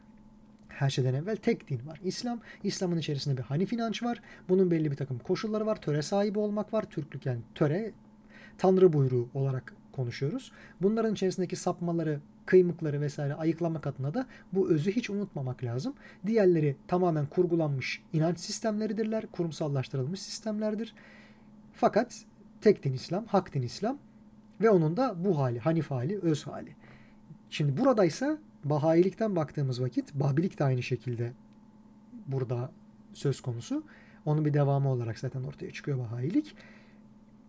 Her şeyden evvel tek din var. İslam, İslam'ın içerisinde bir Hanif inanç var. Bunun belli bir takım koşulları var. Töre sahibi olmak var. Türklük yani töre, tanrı buyruğu olarak konuşuyoruz. Bunların içerisindeki sapmaları, kıymıkları vesaire ayıklamak adına da bu özü hiç unutmamak lazım. Diğerleri tamamen kurgulanmış inanç sistemleridirler, kurumsallaştırılmış sistemlerdir. Fakat tek din İslam, hak din İslam ve onun da bu hali, hanif hali, öz hali. Şimdi buradaysa Bahayilikten baktığımız vakit Babilik de aynı şekilde burada söz konusu. Onun bir devamı olarak zaten ortaya çıkıyor Bahayilik.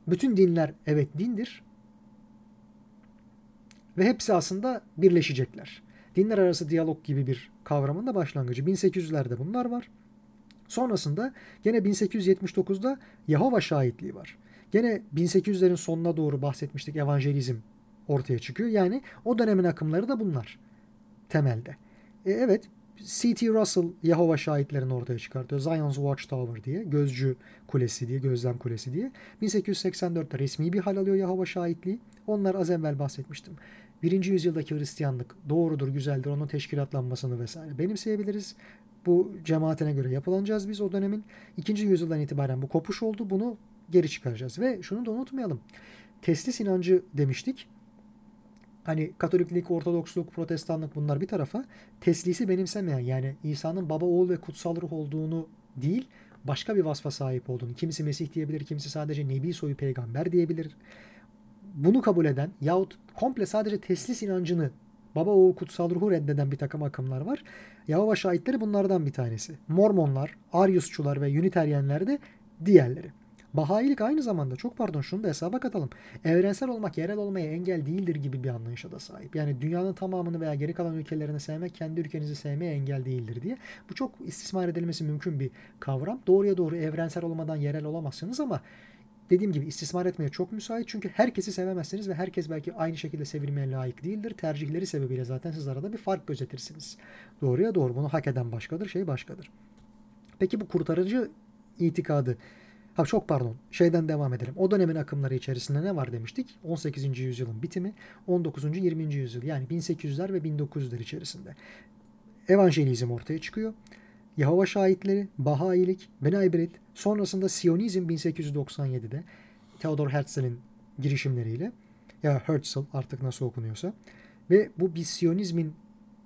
Bütün dinler evet dindir. Ve hepsi aslında birleşecekler. Dinler arası diyalog gibi bir kavramın da başlangıcı. 1800'lerde bunlar var. Sonrasında gene 1879'da Yahova şahitliği var. Gene 1800'lerin sonuna doğru bahsetmiştik evangelizm ortaya çıkıyor. Yani o dönemin akımları da bunlar temelde. E, evet C.T. Russell Yahova şahitlerini ortaya çıkartıyor. Zion's Watchtower diye, gözcü kulesi diye, gözlem kulesi diye. 1884'te resmi bir hal alıyor Yahova şahitliği. Onlar az evvel bahsetmiştim. Birinci yüzyıldaki Hristiyanlık doğrudur, güzeldir, onun teşkilatlanmasını vesaire benimseyebiliriz. Bu cemaatine göre yapılanacağız biz o dönemin. ikinci yüzyıldan itibaren bu kopuş oldu. Bunu geri çıkaracağız. Ve şunu da unutmayalım. Teslis inancı demiştik. Hani Katoliklik, Ortodoksluk, Protestanlık bunlar bir tarafa teslisi benimsemeyen yani İsa'nın baba, oğul ve kutsal ruh olduğunu değil başka bir vasfa sahip olduğunu. Kimisi Mesih diyebilir, kimisi sadece Nebi soyu peygamber diyebilir. Bunu kabul eden yahut komple sadece teslis inancını baba oğul kutsal ruhu reddeden bir takım akımlar var. Yahova şahitleri bunlardan bir tanesi. Mormonlar, Aryusçular ve Uniteryenler de diğerleri. Bahayilik aynı zamanda çok pardon şunu da hesaba katalım. Evrensel olmak yerel olmaya engel değildir gibi bir anlayışa da sahip. Yani dünyanın tamamını veya geri kalan ülkelerini sevmek kendi ülkenizi sevmeye engel değildir diye. Bu çok istismar edilmesi mümkün bir kavram. Doğruya doğru evrensel olmadan yerel olamazsınız ama dediğim gibi istismar etmeye çok müsait. Çünkü herkesi sevemezsiniz ve herkes belki aynı şekilde sevilmeye layık değildir. Tercihleri sebebiyle zaten siz arada bir fark gözetirsiniz. Doğruya doğru bunu hak eden başkadır, şey başkadır. Peki bu kurtarıcı itikadı Ha çok pardon. Şeyden devam edelim. O dönemin akımları içerisinde ne var demiştik? 18. yüzyılın bitimi, 19. 20. yüzyıl yani 1800'ler ve 1900'ler içerisinde. Evangelizm ortaya çıkıyor. Yahova şahitleri, Bahailik, Beni Brit, sonrasında Siyonizm 1897'de Theodor Herzl'in girişimleriyle ya Herzl artık nasıl okunuyorsa ve bu bir Siyonizmin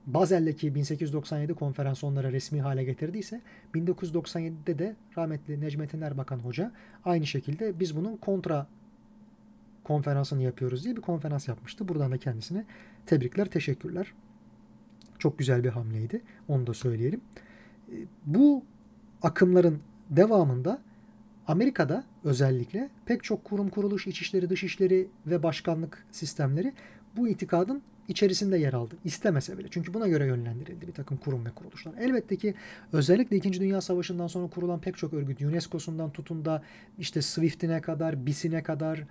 Bazel'deki 1897 konferans onlara resmi hale getirdiyse 1997'de de rahmetli Necmettin Erbakan Hoca aynı şekilde biz bunun kontra konferansını yapıyoruz diye bir konferans yapmıştı. Buradan da kendisine tebrikler, teşekkürler. Çok güzel bir hamleydi. Onu da söyleyelim. Bu akımların devamında Amerika'da özellikle pek çok kurum kuruluş, içişleri, dışişleri ve başkanlık sistemleri bu itikadın içerisinde yer aldı. İstemese bile. Çünkü buna göre yönlendirildi bir takım kurum ve kuruluşlar. Elbette ki özellikle 2. Dünya Savaşı'ndan sonra kurulan pek çok örgüt UNESCO'sundan tutun da işte SWIFT'ine kadar, BIS'ine kadar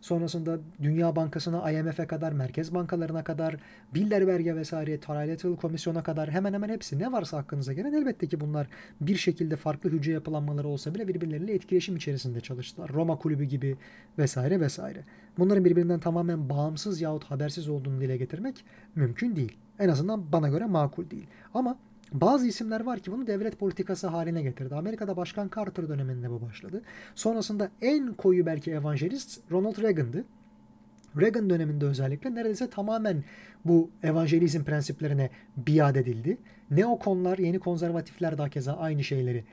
Sonrasında Dünya Bankası'na, IMF'e kadar, merkez bankalarına kadar, Bilderberg'e vesaire, Trilateral Komisyon'a kadar hemen hemen hepsi ne varsa hakkınıza gelen elbette ki bunlar bir şekilde farklı hücre yapılanmaları olsa bile birbirleriyle etkileşim içerisinde çalıştılar. Roma Kulübü gibi vesaire vesaire. Bunların birbirinden tamamen bağımsız yahut habersiz olduğunu dile getirmek mümkün değil. En azından bana göre makul değil. Ama bazı isimler var ki bunu devlet politikası haline getirdi. Amerika'da Başkan Carter döneminde bu başladı. Sonrasında en koyu belki evangelist Ronald Reagan'dı. Reagan döneminde özellikle neredeyse tamamen bu evangelizm prensiplerine biat edildi. Neokonlar, yeni konservatifler daha keza aynı şeyleri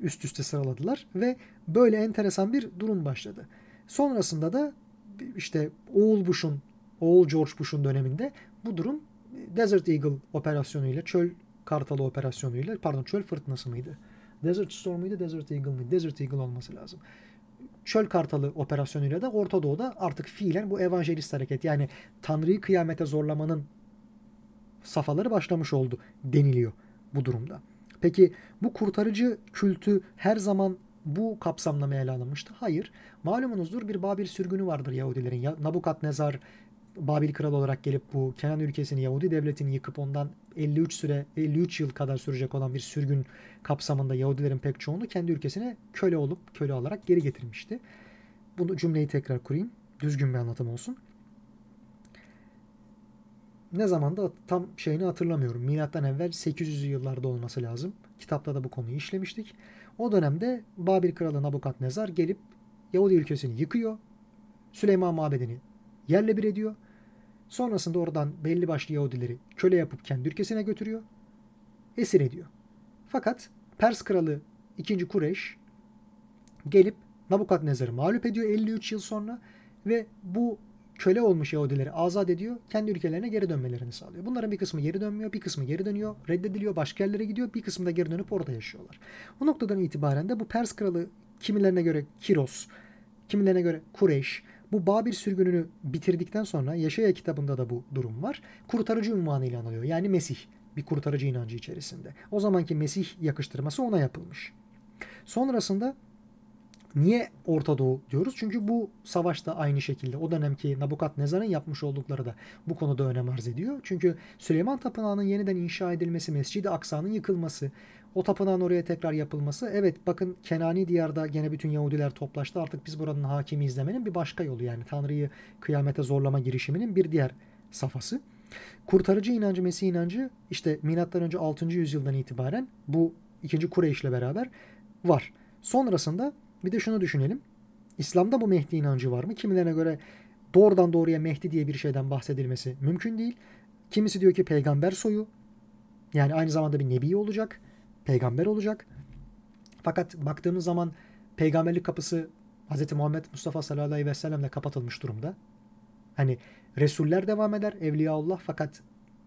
üst üste sıraladılar ve böyle enteresan bir durum başladı. Sonrasında da işte oğul Bush'un, oğul George Bush'un döneminde bu durum Desert Eagle operasyonuyla, çöl Kartalı operasyonuyla pardon çöl fırtınası mıydı? Desert Storm muydu? Desert Eagle mıydı? Desert Eagle olması lazım. Çöl Kartalı operasyonuyla da Orta Doğu'da artık fiilen bu evangelist hareket yani Tanrı'yı kıyamete zorlamanın safhaları başlamış oldu deniliyor bu durumda. Peki bu kurtarıcı kültü her zaman bu kapsamda ele alınmıştı? Hayır. Malumunuzdur bir Babil sürgünü vardır Yahudilerin. Nabukadnezar Babil kralı olarak gelip bu Kenan ülkesini Yahudi devletini yıkıp ondan 53 süre 53 yıl kadar sürecek olan bir sürgün kapsamında Yahudilerin pek çoğunu kendi ülkesine köle olup köle olarak geri getirmişti. Bunu cümleyi tekrar kurayım. Düzgün bir anlatım olsun. Ne zaman da tam şeyini hatırlamıyorum. Milattan evvel 800 yıllarda olması lazım. Kitapta da bu konuyu işlemiştik. O dönemde Babil kralı Nabukadnezar gelip Yahudi ülkesini yıkıyor. Süleyman mabedini yerle bir ediyor. Sonrasında oradan belli başlı Yahudileri köle yapıp kendi ülkesine götürüyor. Esir ediyor. Fakat Pers kralı 2. Kureş gelip Nabukadnezar'ı mağlup ediyor 53 yıl sonra ve bu köle olmuş Yahudileri azat ediyor. Kendi ülkelerine geri dönmelerini sağlıyor. Bunların bir kısmı geri dönmüyor, bir kısmı geri dönüyor, reddediliyor, başka yerlere gidiyor, bir kısmı da geri dönüp orada yaşıyorlar. Bu noktadan itibaren de bu Pers kralı kimilerine göre Kiros, kimilerine göre Kureyş, Bu Babil sürgününü bitirdikten sonra Yaşaya kitabında da bu durum var. Kurtarıcı unvanıyla anılıyor. Yani Mesih bir kurtarıcı inancı içerisinde. O zamanki Mesih yakıştırması ona yapılmış. Sonrasında Niye Orta Doğu diyoruz? Çünkü bu savaşta aynı şekilde o dönemki Nabukadnezar'ın yapmış oldukları da bu konuda önem arz ediyor. Çünkü Süleyman Tapınağı'nın yeniden inşa edilmesi, Mescid-i Aksa'nın yıkılması, o tapınağın oraya tekrar yapılması. Evet bakın Kenani diyarda gene bütün Yahudiler toplaştı. Artık biz buranın hakimi izlemenin bir başka yolu yani Tanrı'yı kıyamete zorlama girişiminin bir diğer safhası. Kurtarıcı inancı, Mesih inancı işte milattan önce 6. yüzyıldan itibaren bu ikinci Kureyş'le beraber var. Sonrasında bir de şunu düşünelim. İslam'da bu Mehdi inancı var mı? Kimilerine göre doğrudan doğruya Mehdi diye bir şeyden bahsedilmesi mümkün değil. Kimisi diyor ki peygamber soyu. Yani aynı zamanda bir nebi olacak. Peygamber olacak. Fakat baktığımız zaman peygamberlik kapısı Hz. Muhammed Mustafa sallallahu aleyhi ve sellemle kapatılmış durumda. Hani Resuller devam eder, Evliyaullah fakat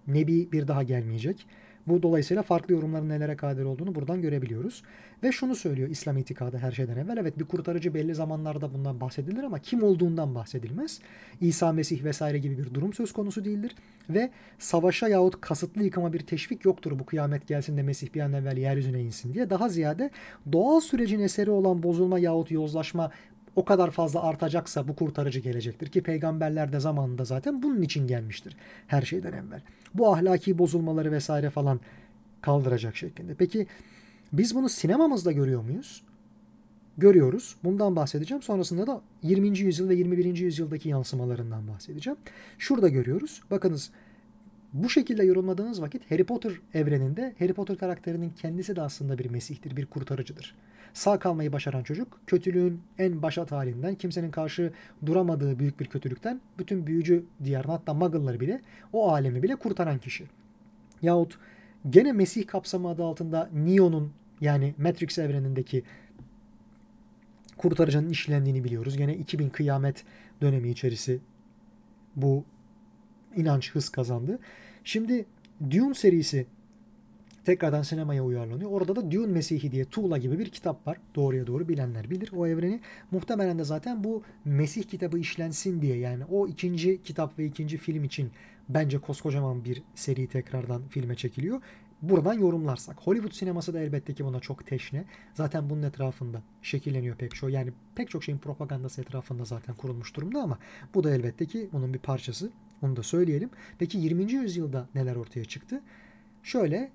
Nebi bir daha gelmeyecek. Bu dolayısıyla farklı yorumların nelere kadir olduğunu buradan görebiliyoruz. Ve şunu söylüyor İslam itikadı her şeyden evvel. Evet bir kurtarıcı belli zamanlarda bundan bahsedilir ama kim olduğundan bahsedilmez. İsa Mesih vesaire gibi bir durum söz konusu değildir. Ve savaşa yahut kasıtlı yıkama bir teşvik yoktur bu kıyamet gelsin de Mesih bir an evvel yeryüzüne insin diye. Daha ziyade doğal sürecin eseri olan bozulma yahut yozlaşma o kadar fazla artacaksa bu kurtarıcı gelecektir ki peygamberler de zamanında zaten bunun için gelmiştir her şeyden evvel. Bu ahlaki bozulmaları vesaire falan kaldıracak şeklinde. Peki biz bunu sinemamızda görüyor muyuz? Görüyoruz. Bundan bahsedeceğim. Sonrasında da 20. yüzyıl ve 21. yüzyıldaki yansımalarından bahsedeceğim. Şurada görüyoruz. Bakınız bu şekilde yorumladığınız vakit Harry Potter evreninde Harry Potter karakterinin kendisi de aslında bir mesihtir, bir kurtarıcıdır. Sağ kalmayı başaran çocuk kötülüğün en başat halinden kimsenin karşı duramadığı büyük bir kötülükten bütün büyücü diyarını hatta muggle'ları bile o alemi bile kurtaran kişi. Yahut gene Mesih kapsamı adı altında Neo'nun yani Matrix evrenindeki kurtarıcının işlendiğini biliyoruz. Gene 2000 kıyamet dönemi içerisi bu inanç hız kazandı. Şimdi Dune serisi tekrardan sinemaya uyarlanıyor. Orada da Dune Mesih'i diye Tuğla gibi bir kitap var. Doğruya doğru bilenler bilir o evreni. Muhtemelen de zaten bu Mesih kitabı işlensin diye yani o ikinci kitap ve ikinci film için bence koskocaman bir seri tekrardan filme çekiliyor. Buradan yorumlarsak. Hollywood sineması da elbette ki buna çok teşne. Zaten bunun etrafında şekilleniyor pek çok. Yani pek çok şeyin propagandası etrafında zaten kurulmuş durumda ama bu da elbette ki bunun bir parçası. Onu da söyleyelim. Peki 20. yüzyılda neler ortaya çıktı? Şöyle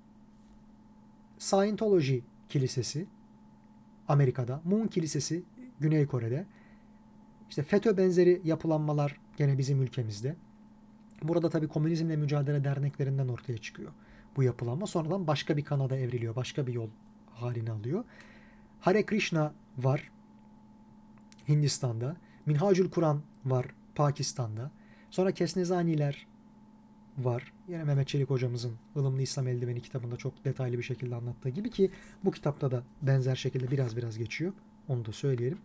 Scientology kilisesi Amerika'da, Moon kilisesi Güney Kore'de, işte FETÖ benzeri yapılanmalar gene bizim ülkemizde. Burada tabii komünizmle mücadele derneklerinden ortaya çıkıyor bu yapılanma. Sonradan başka bir kanada evriliyor, başka bir yol halini alıyor. Hare Krishna var Hindistan'da. Minhacül Kur'an var Pakistan'da. Sonra Kesnezaniler var. Yine Mehmet Çelik hocamızın ılımlı İslam Eldiveni kitabında çok detaylı bir şekilde anlattığı gibi ki bu kitapta da benzer şekilde biraz biraz geçiyor. Onu da söyleyelim.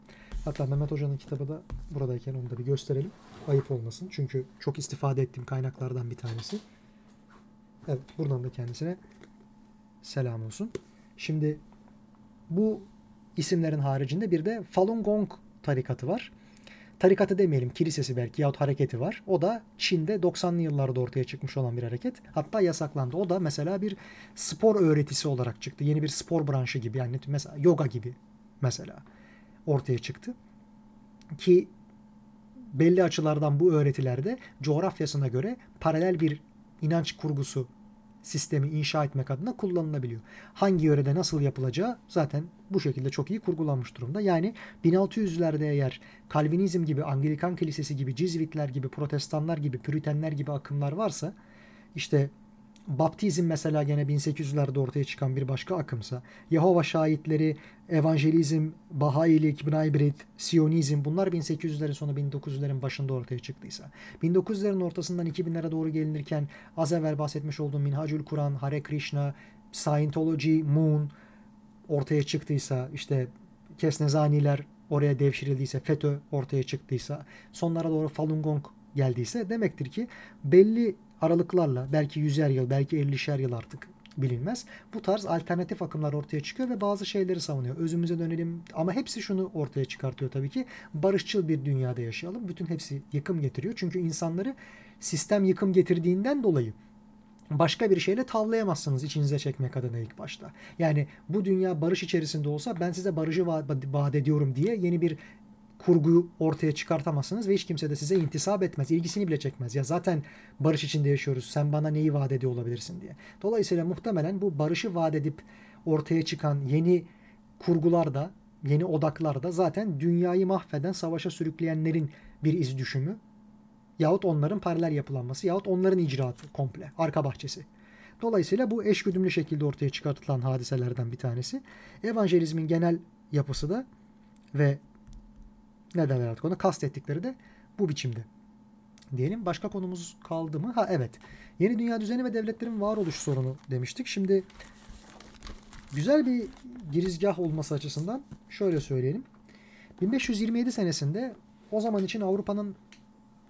Hatta Mehmet Hoca'nın kitabı da buradayken onu da bir gösterelim. Ayıp olmasın. Çünkü çok istifade ettiğim kaynaklardan bir tanesi. Evet buradan da kendisine selam olsun. Şimdi bu isimlerin haricinde bir de Falun Gong tarikatı var tarikatı demeyelim kilisesi belki yahut hareketi var. O da Çin'de 90'lı yıllarda ortaya çıkmış olan bir hareket. Hatta yasaklandı. O da mesela bir spor öğretisi olarak çıktı. Yeni bir spor branşı gibi yani mesela yoga gibi mesela ortaya çıktı. Ki belli açılardan bu öğretilerde coğrafyasına göre paralel bir inanç kurgusu sistemi inşa etmek adına kullanılabiliyor. Hangi yörede nasıl yapılacağı zaten bu şekilde çok iyi kurgulanmış durumda. Yani 1600'lerde eğer Kalvinizm gibi, Anglikan Kilisesi gibi, Cizvitler gibi, Protestanlar gibi, Püritenler gibi akımlar varsa işte Baptizm mesela gene 1800'lerde ortaya çıkan bir başka akımsa, Yehova şahitleri, evangelizm, Bahailik, Bnaybrit, Siyonizm bunlar 1800'lerin sonu 1900'lerin başında ortaya çıktıysa, 1900'lerin ortasından 2000'lere doğru gelinirken az evvel bahsetmiş olduğum Minhacül Kur'an, Hare Krishna, Scientology, Moon ortaya çıktıysa, işte Kesnezaniler oraya devşirildiyse, FETÖ ortaya çıktıysa, sonlara doğru Falun Gong geldiyse demektir ki belli aralıklarla belki yüzer yıl belki ellişer yıl artık bilinmez. Bu tarz alternatif akımlar ortaya çıkıyor ve bazı şeyleri savunuyor. Özümüze dönelim ama hepsi şunu ortaya çıkartıyor tabii ki. Barışçıl bir dünyada yaşayalım. Bütün hepsi yıkım getiriyor. Çünkü insanları sistem yıkım getirdiğinden dolayı başka bir şeyle tavlayamazsınız içinize çekmek adına ilk başta. Yani bu dünya barış içerisinde olsa ben size barışı vaat ediyorum diye yeni bir kurguyu ortaya çıkartamazsınız ve hiç kimse de size intisap etmez. ilgisini bile çekmez. Ya zaten barış içinde yaşıyoruz. Sen bana neyi vaat ediyor olabilirsin diye. Dolayısıyla muhtemelen bu barışı vaat edip ortaya çıkan yeni kurgularda, yeni odaklarda zaten dünyayı mahveden, savaşa sürükleyenlerin bir iz düşümü yahut onların paralel yapılanması yahut onların icraatı komple, arka bahçesi. Dolayısıyla bu eşgüdümlü şekilde ortaya çıkartılan hadiselerden bir tanesi. Evangelizmin genel yapısı da ve ne derler artık ona kastettikleri de bu biçimde. Diyelim başka konumuz kaldı mı? Ha evet. Yeni dünya düzeni ve devletlerin varoluş sorunu demiştik. Şimdi güzel bir girizgah olması açısından şöyle söyleyelim. 1527 senesinde o zaman için Avrupa'nın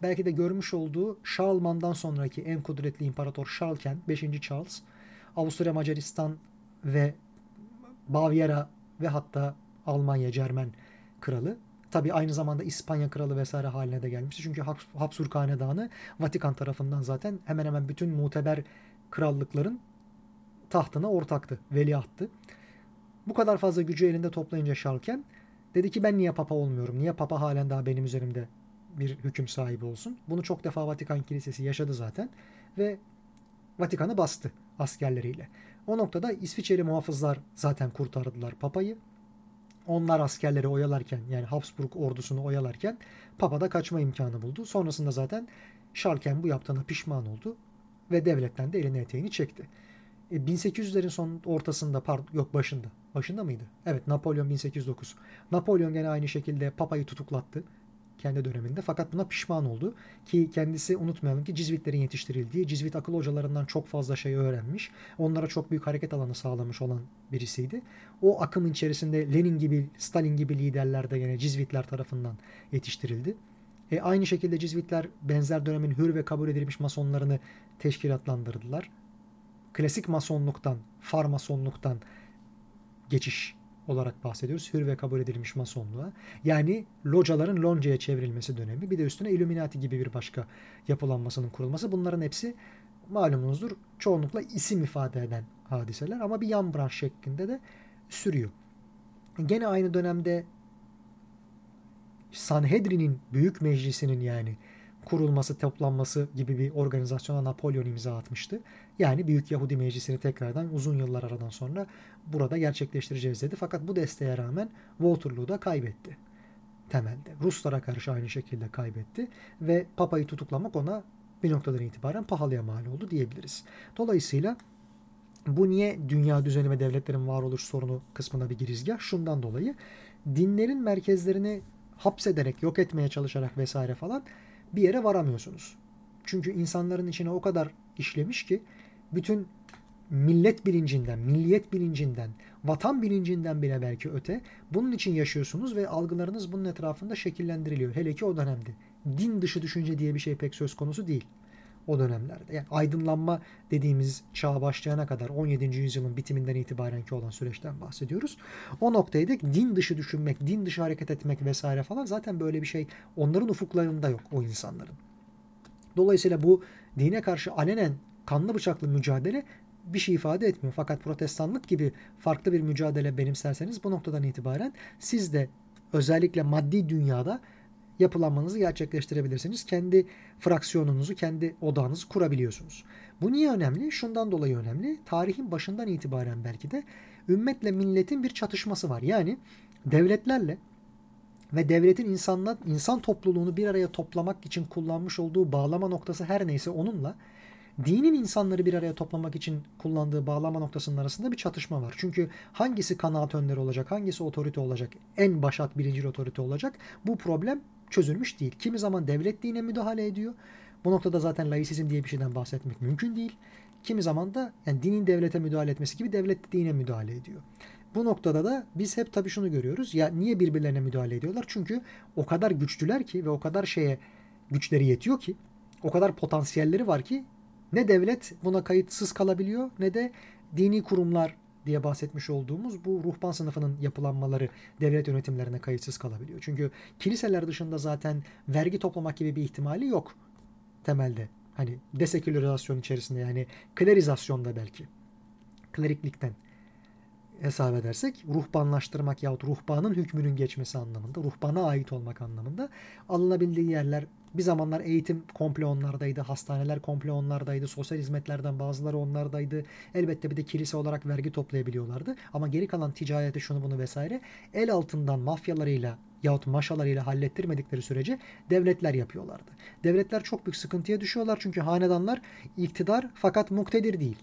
belki de görmüş olduğu Şarlman'dan sonraki en kudretli imparator Şarlken 5. Charles Avusturya Macaristan ve Bavyera ve hatta Almanya Cermen kralı Tabi aynı zamanda İspanya kralı vesaire haline de gelmişti. Çünkü Habsburg Hanedanı Vatikan tarafından zaten hemen hemen bütün muteber krallıkların tahtına ortaktı, veliahttı. Bu kadar fazla gücü elinde toplayınca Şalken dedi ki ben niye papa olmuyorum? Niye papa halen daha benim üzerimde bir hüküm sahibi olsun? Bunu çok defa Vatikan Kilisesi yaşadı zaten ve Vatikan'ı bastı askerleriyle. O noktada İsviçreli muhafızlar zaten kurtardılar papayı onlar askerleri oyalarken yani Habsburg ordusunu oyalarken Papa da kaçma imkanı buldu. Sonrasında zaten Şarken bu yaptığına pişman oldu ve devletten de elini eteğini çekti. E, 1800'lerin son ortasında pardon yok başında. Başında mıydı? Evet Napolyon 1809. Napolyon gene aynı şekilde Papa'yı tutuklattı kendi döneminde. Fakat buna pişman oldu. Ki kendisi unutmayalım ki Cizvitlerin yetiştirildiği, Cizvit akıl hocalarından çok fazla şey öğrenmiş. Onlara çok büyük hareket alanı sağlamış olan birisiydi. O akımın içerisinde Lenin gibi, Stalin gibi liderler de yine Cizvitler tarafından yetiştirildi. E aynı şekilde Cizvitler benzer dönemin hür ve kabul edilmiş masonlarını teşkilatlandırdılar. Klasik masonluktan, farmasonluktan geçiş olarak bahsediyoruz. Hür ve kabul edilmiş masonluğa. Yani locaların loncaya çevrilmesi dönemi. Bir de üstüne Illuminati gibi bir başka yapılanmasının kurulması. Bunların hepsi malumunuzdur çoğunlukla isim ifade eden hadiseler ama bir yan branş şeklinde de sürüyor. Gene aynı dönemde Sanhedrin'in büyük meclisinin yani kurulması, toplanması gibi bir organizasyona Napolyon imza atmıştı. Yani Büyük Yahudi Meclisi'ni tekrardan uzun yıllar aradan sonra burada gerçekleştireceğiz dedi. Fakat bu desteğe rağmen Waterloo'da kaybetti temelde. Ruslara karşı aynı şekilde kaybetti ve Papa'yı tutuklamak ona bir noktadan itibaren pahalıya mal oldu diyebiliriz. Dolayısıyla bu niye dünya düzeni ve devletlerin varoluş sorunu kısmına bir girizgah? Şundan dolayı dinlerin merkezlerini hapsederek, yok etmeye çalışarak vesaire falan bir yere varamıyorsunuz. Çünkü insanların içine o kadar işlemiş ki bütün millet bilincinden, milliyet bilincinden, vatan bilincinden bile belki öte bunun için yaşıyorsunuz ve algılarınız bunun etrafında şekillendiriliyor. Hele ki o dönemde. Din dışı düşünce diye bir şey pek söz konusu değil o dönemlerde. Yani aydınlanma dediğimiz çağa başlayana kadar 17. yüzyılın bitiminden itibaren ki olan süreçten bahsediyoruz. O noktaydık din dışı düşünmek, din dışı hareket etmek vesaire falan zaten böyle bir şey onların ufuklarında yok o insanların. Dolayısıyla bu dine karşı alenen kanlı bıçaklı mücadele bir şey ifade etmiyor. Fakat protestanlık gibi farklı bir mücadele benimserseniz bu noktadan itibaren siz de özellikle maddi dünyada yapılanmanızı gerçekleştirebilirsiniz. Kendi fraksiyonunuzu, kendi odağınızı kurabiliyorsunuz. Bu niye önemli? Şundan dolayı önemli. Tarihin başından itibaren belki de ümmetle milletin bir çatışması var. Yani devletlerle ve devletin insanla, insan topluluğunu bir araya toplamak için kullanmış olduğu bağlama noktası her neyse onunla dinin insanları bir araya toplamak için kullandığı bağlama noktasının arasında bir çatışma var. Çünkü hangisi kanaat önderi olacak, hangisi otorite olacak, en başat birinci otorite olacak bu problem çözülmüş değil. Kimi zaman devlet dine müdahale ediyor. Bu noktada zaten laisizm diye bir şeyden bahsetmek mümkün değil. Kimi zaman da yani dinin devlete müdahale etmesi gibi devlet dine müdahale ediyor. Bu noktada da biz hep tabii şunu görüyoruz. Ya niye birbirlerine müdahale ediyorlar? Çünkü o kadar güçlüler ki ve o kadar şeye güçleri yetiyor ki o kadar potansiyelleri var ki ne devlet buna kayıtsız kalabiliyor ne de dini kurumlar diye bahsetmiş olduğumuz bu ruhban sınıfının yapılanmaları devlet yönetimlerine kayıtsız kalabiliyor. Çünkü kiliseler dışında zaten vergi toplamak gibi bir ihtimali yok temelde. Hani desekülerizasyon içerisinde yani klerizasyonda belki. Kleriklikten hesap edersek ruhbanlaştırmak yahut ruhbanın hükmünün geçmesi anlamında, ruhbana ait olmak anlamında alınabildiği yerler bir zamanlar eğitim komple onlardaydı, hastaneler komple onlardaydı, sosyal hizmetlerden bazıları onlardaydı. Elbette bir de kilise olarak vergi toplayabiliyorlardı. Ama geri kalan ticareti şunu bunu vesaire el altından mafyalarıyla yahut maşalarıyla hallettirmedikleri sürece devletler yapıyorlardı. Devletler çok büyük sıkıntıya düşüyorlar çünkü hanedanlar iktidar fakat muktedir değil.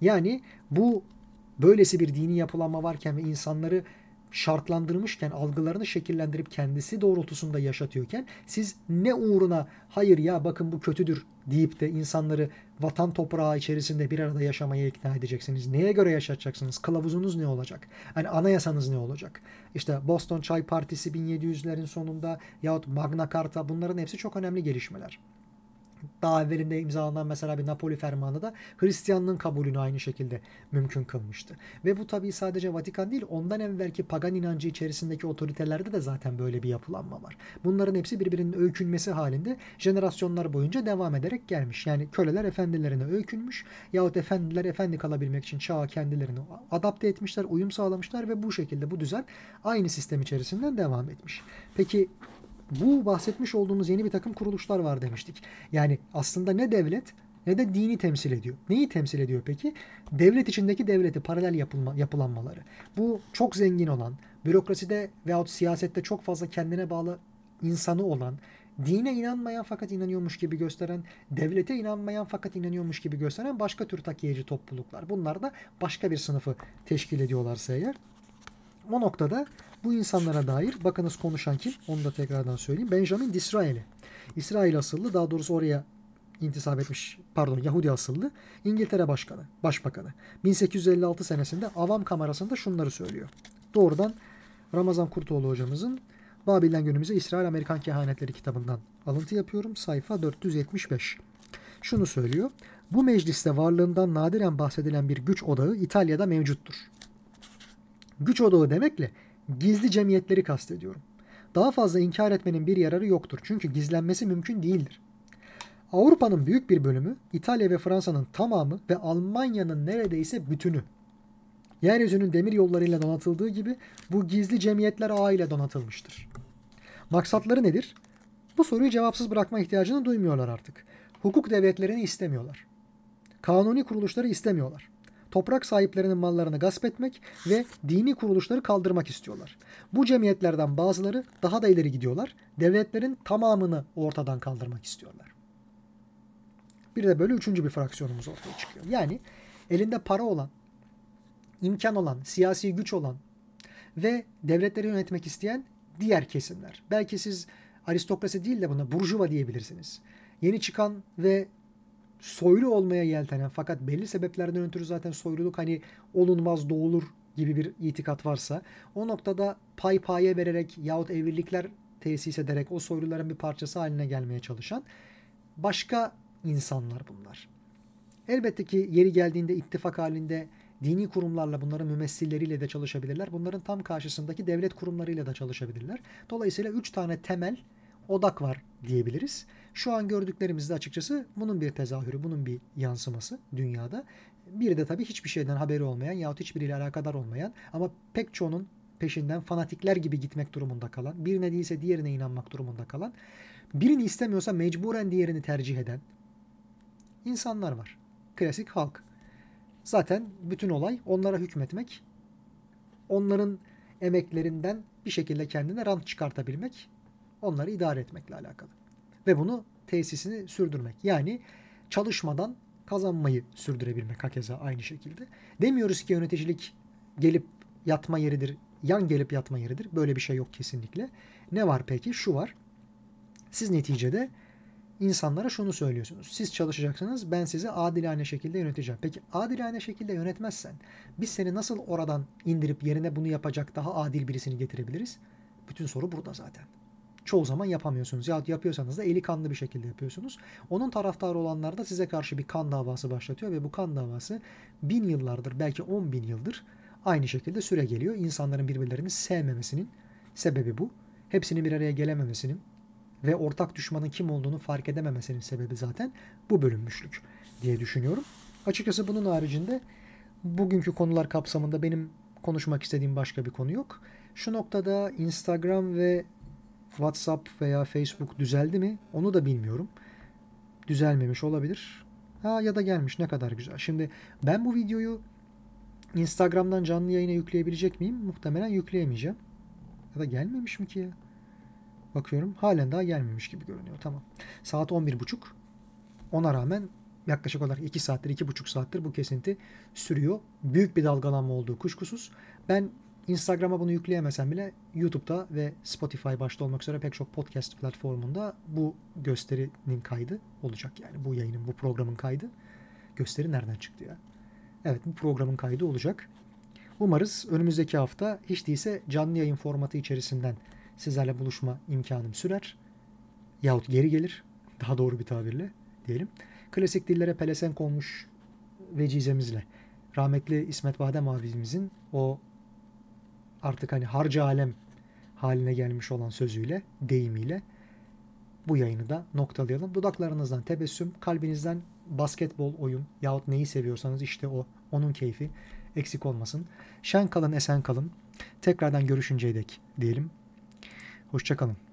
Yani bu böylesi bir dini yapılanma varken ve insanları şartlandırmışken, algılarını şekillendirip kendisi doğrultusunda yaşatıyorken siz ne uğruna hayır ya bakın bu kötüdür deyip de insanları vatan toprağı içerisinde bir arada yaşamaya ikna edeceksiniz. Neye göre yaşatacaksınız? Kılavuzunuz ne olacak? Hani anayasanız ne olacak? İşte Boston Çay Partisi 1700'lerin sonunda yahut Magna Carta bunların hepsi çok önemli gelişmeler daha evvelinde imzalanan mesela bir Napoli fermanı da Hristiyanlığın kabulünü aynı şekilde mümkün kılmıştı. Ve bu tabii sadece Vatikan değil ondan evvelki pagan inancı içerisindeki otoritelerde de zaten böyle bir yapılanma var. Bunların hepsi birbirinin öykünmesi halinde jenerasyonlar boyunca devam ederek gelmiş. Yani köleler efendilerine öykünmüş yahut efendiler efendi kalabilmek için çağa kendilerini adapte etmişler, uyum sağlamışlar ve bu şekilde bu düzen aynı sistem içerisinden devam etmiş. Peki bu bahsetmiş olduğumuz yeni bir takım kuruluşlar var demiştik. Yani aslında ne devlet ne de dini temsil ediyor. Neyi temsil ediyor peki? Devlet içindeki devleti, paralel yapılma, yapılanmaları. Bu çok zengin olan, bürokraside veyahut siyasette çok fazla kendine bağlı insanı olan, dine inanmayan fakat inanıyormuş gibi gösteren, devlete inanmayan fakat inanıyormuş gibi gösteren başka tür takiyeci topluluklar. Bunlar da başka bir sınıfı teşkil ediyorlarsa eğer. O noktada bu insanlara dair bakınız konuşan kim? Onu da tekrardan söyleyeyim. Benjamin Disraeli. İsrail asıllı daha doğrusu oraya intisap etmiş pardon Yahudi asıllı İngiltere Başkanı, Başbakanı. 1856 senesinde Avam Kamerası'nda şunları söylüyor. Doğrudan Ramazan Kurtoğlu hocamızın Babil'den günümüze İsrail Amerikan Kehanetleri kitabından alıntı yapıyorum. Sayfa 475. Şunu söylüyor. Bu mecliste varlığından nadiren bahsedilen bir güç odağı İtalya'da mevcuttur. Güç odağı demekle gizli cemiyetleri kastediyorum. Daha fazla inkar etmenin bir yararı yoktur çünkü gizlenmesi mümkün değildir. Avrupa'nın büyük bir bölümü, İtalya ve Fransa'nın tamamı ve Almanya'nın neredeyse bütünü. Yeryüzünün demir yollarıyla donatıldığı gibi bu gizli cemiyetler ağıyla donatılmıştır. Maksatları nedir? Bu soruyu cevapsız bırakma ihtiyacını duymuyorlar artık. Hukuk devletlerini istemiyorlar. Kanuni kuruluşları istemiyorlar toprak sahiplerinin mallarını gasp etmek ve dini kuruluşları kaldırmak istiyorlar. Bu cemiyetlerden bazıları daha da ileri gidiyorlar. Devletlerin tamamını ortadan kaldırmak istiyorlar. Bir de böyle üçüncü bir fraksiyonumuz ortaya çıkıyor. Yani elinde para olan, imkan olan, siyasi güç olan ve devletleri yönetmek isteyen diğer kesimler. Belki siz aristokrasi değil de buna burjuva diyebilirsiniz. Yeni çıkan ve soylu olmaya yeltenen fakat belli sebeplerden ötürü zaten soyluluk hani olunmaz doğulur gibi bir itikat varsa o noktada pay paye vererek yahut evlilikler tesis ederek o soyluların bir parçası haline gelmeye çalışan başka insanlar bunlar. Elbette ki yeri geldiğinde ittifak halinde dini kurumlarla bunların mümessilleriyle de çalışabilirler. Bunların tam karşısındaki devlet kurumlarıyla da çalışabilirler. Dolayısıyla üç tane temel odak var diyebiliriz. Şu an gördüklerimizde açıkçası bunun bir tezahürü, bunun bir yansıması dünyada. Bir de tabii hiçbir şeyden haberi olmayan yahut hiçbiriyle alakadar olmayan ama pek çoğunun peşinden fanatikler gibi gitmek durumunda kalan, birine değilse diğerine inanmak durumunda kalan, birini istemiyorsa mecburen diğerini tercih eden insanlar var. Klasik halk. Zaten bütün olay onlara hükmetmek, onların emeklerinden bir şekilde kendine rant çıkartabilmek, onları idare etmekle alakalı ve bunu tesisini sürdürmek. Yani çalışmadan kazanmayı sürdürebilmek hakeza aynı şekilde. Demiyoruz ki yöneticilik gelip yatma yeridir, yan gelip yatma yeridir. Böyle bir şey yok kesinlikle. Ne var peki? Şu var. Siz neticede insanlara şunu söylüyorsunuz. Siz çalışacaksınız ben sizi adilane şekilde yöneteceğim. Peki adilane şekilde yönetmezsen biz seni nasıl oradan indirip yerine bunu yapacak daha adil birisini getirebiliriz? Bütün soru burada zaten çoğu zaman yapamıyorsunuz. Ya yapıyorsanız da eli kanlı bir şekilde yapıyorsunuz. Onun taraftarı olanlar da size karşı bir kan davası başlatıyor ve bu kan davası bin yıllardır belki on bin yıldır aynı şekilde süre geliyor. İnsanların birbirlerini sevmemesinin sebebi bu. Hepsinin bir araya gelememesinin ve ortak düşmanın kim olduğunu fark edememesinin sebebi zaten bu bölünmüşlük diye düşünüyorum. Açıkçası bunun haricinde bugünkü konular kapsamında benim konuşmak istediğim başka bir konu yok. Şu noktada Instagram ve WhatsApp veya Facebook düzeldi mi? Onu da bilmiyorum. Düzelmemiş olabilir. Ha ya da gelmiş ne kadar güzel. Şimdi ben bu videoyu Instagram'dan canlı yayına yükleyebilecek miyim? Muhtemelen yükleyemeyeceğim. Ya da gelmemiş mi ki ya? Bakıyorum halen daha gelmemiş gibi görünüyor. Tamam. Saat 11.30. Ona rağmen yaklaşık olarak 2 saattir, 2,5 saattir bu kesinti sürüyor. Büyük bir dalgalanma olduğu kuşkusuz. Ben Instagram'a bunu yükleyemesem bile YouTube'da ve Spotify başta olmak üzere pek çok podcast platformunda bu gösterinin kaydı olacak. Yani bu yayının, bu programın kaydı. Gösteri nereden çıktı ya? Evet bu programın kaydı olacak. Umarız önümüzdeki hafta hiç değilse canlı yayın formatı içerisinden sizlerle buluşma imkanım sürer. Yahut geri gelir. Daha doğru bir tabirle diyelim. Klasik dillere pelesenk olmuş vecizemizle rahmetli İsmet Badem abimizin o artık hani harca alem haline gelmiş olan sözüyle, deyimiyle bu yayını da noktalayalım. Dudaklarınızdan tebessüm, kalbinizden basketbol oyun yahut neyi seviyorsanız işte o, onun keyfi eksik olmasın. Şen kalın, esen kalın. Tekrardan görüşünceye dek diyelim. Hoşçakalın.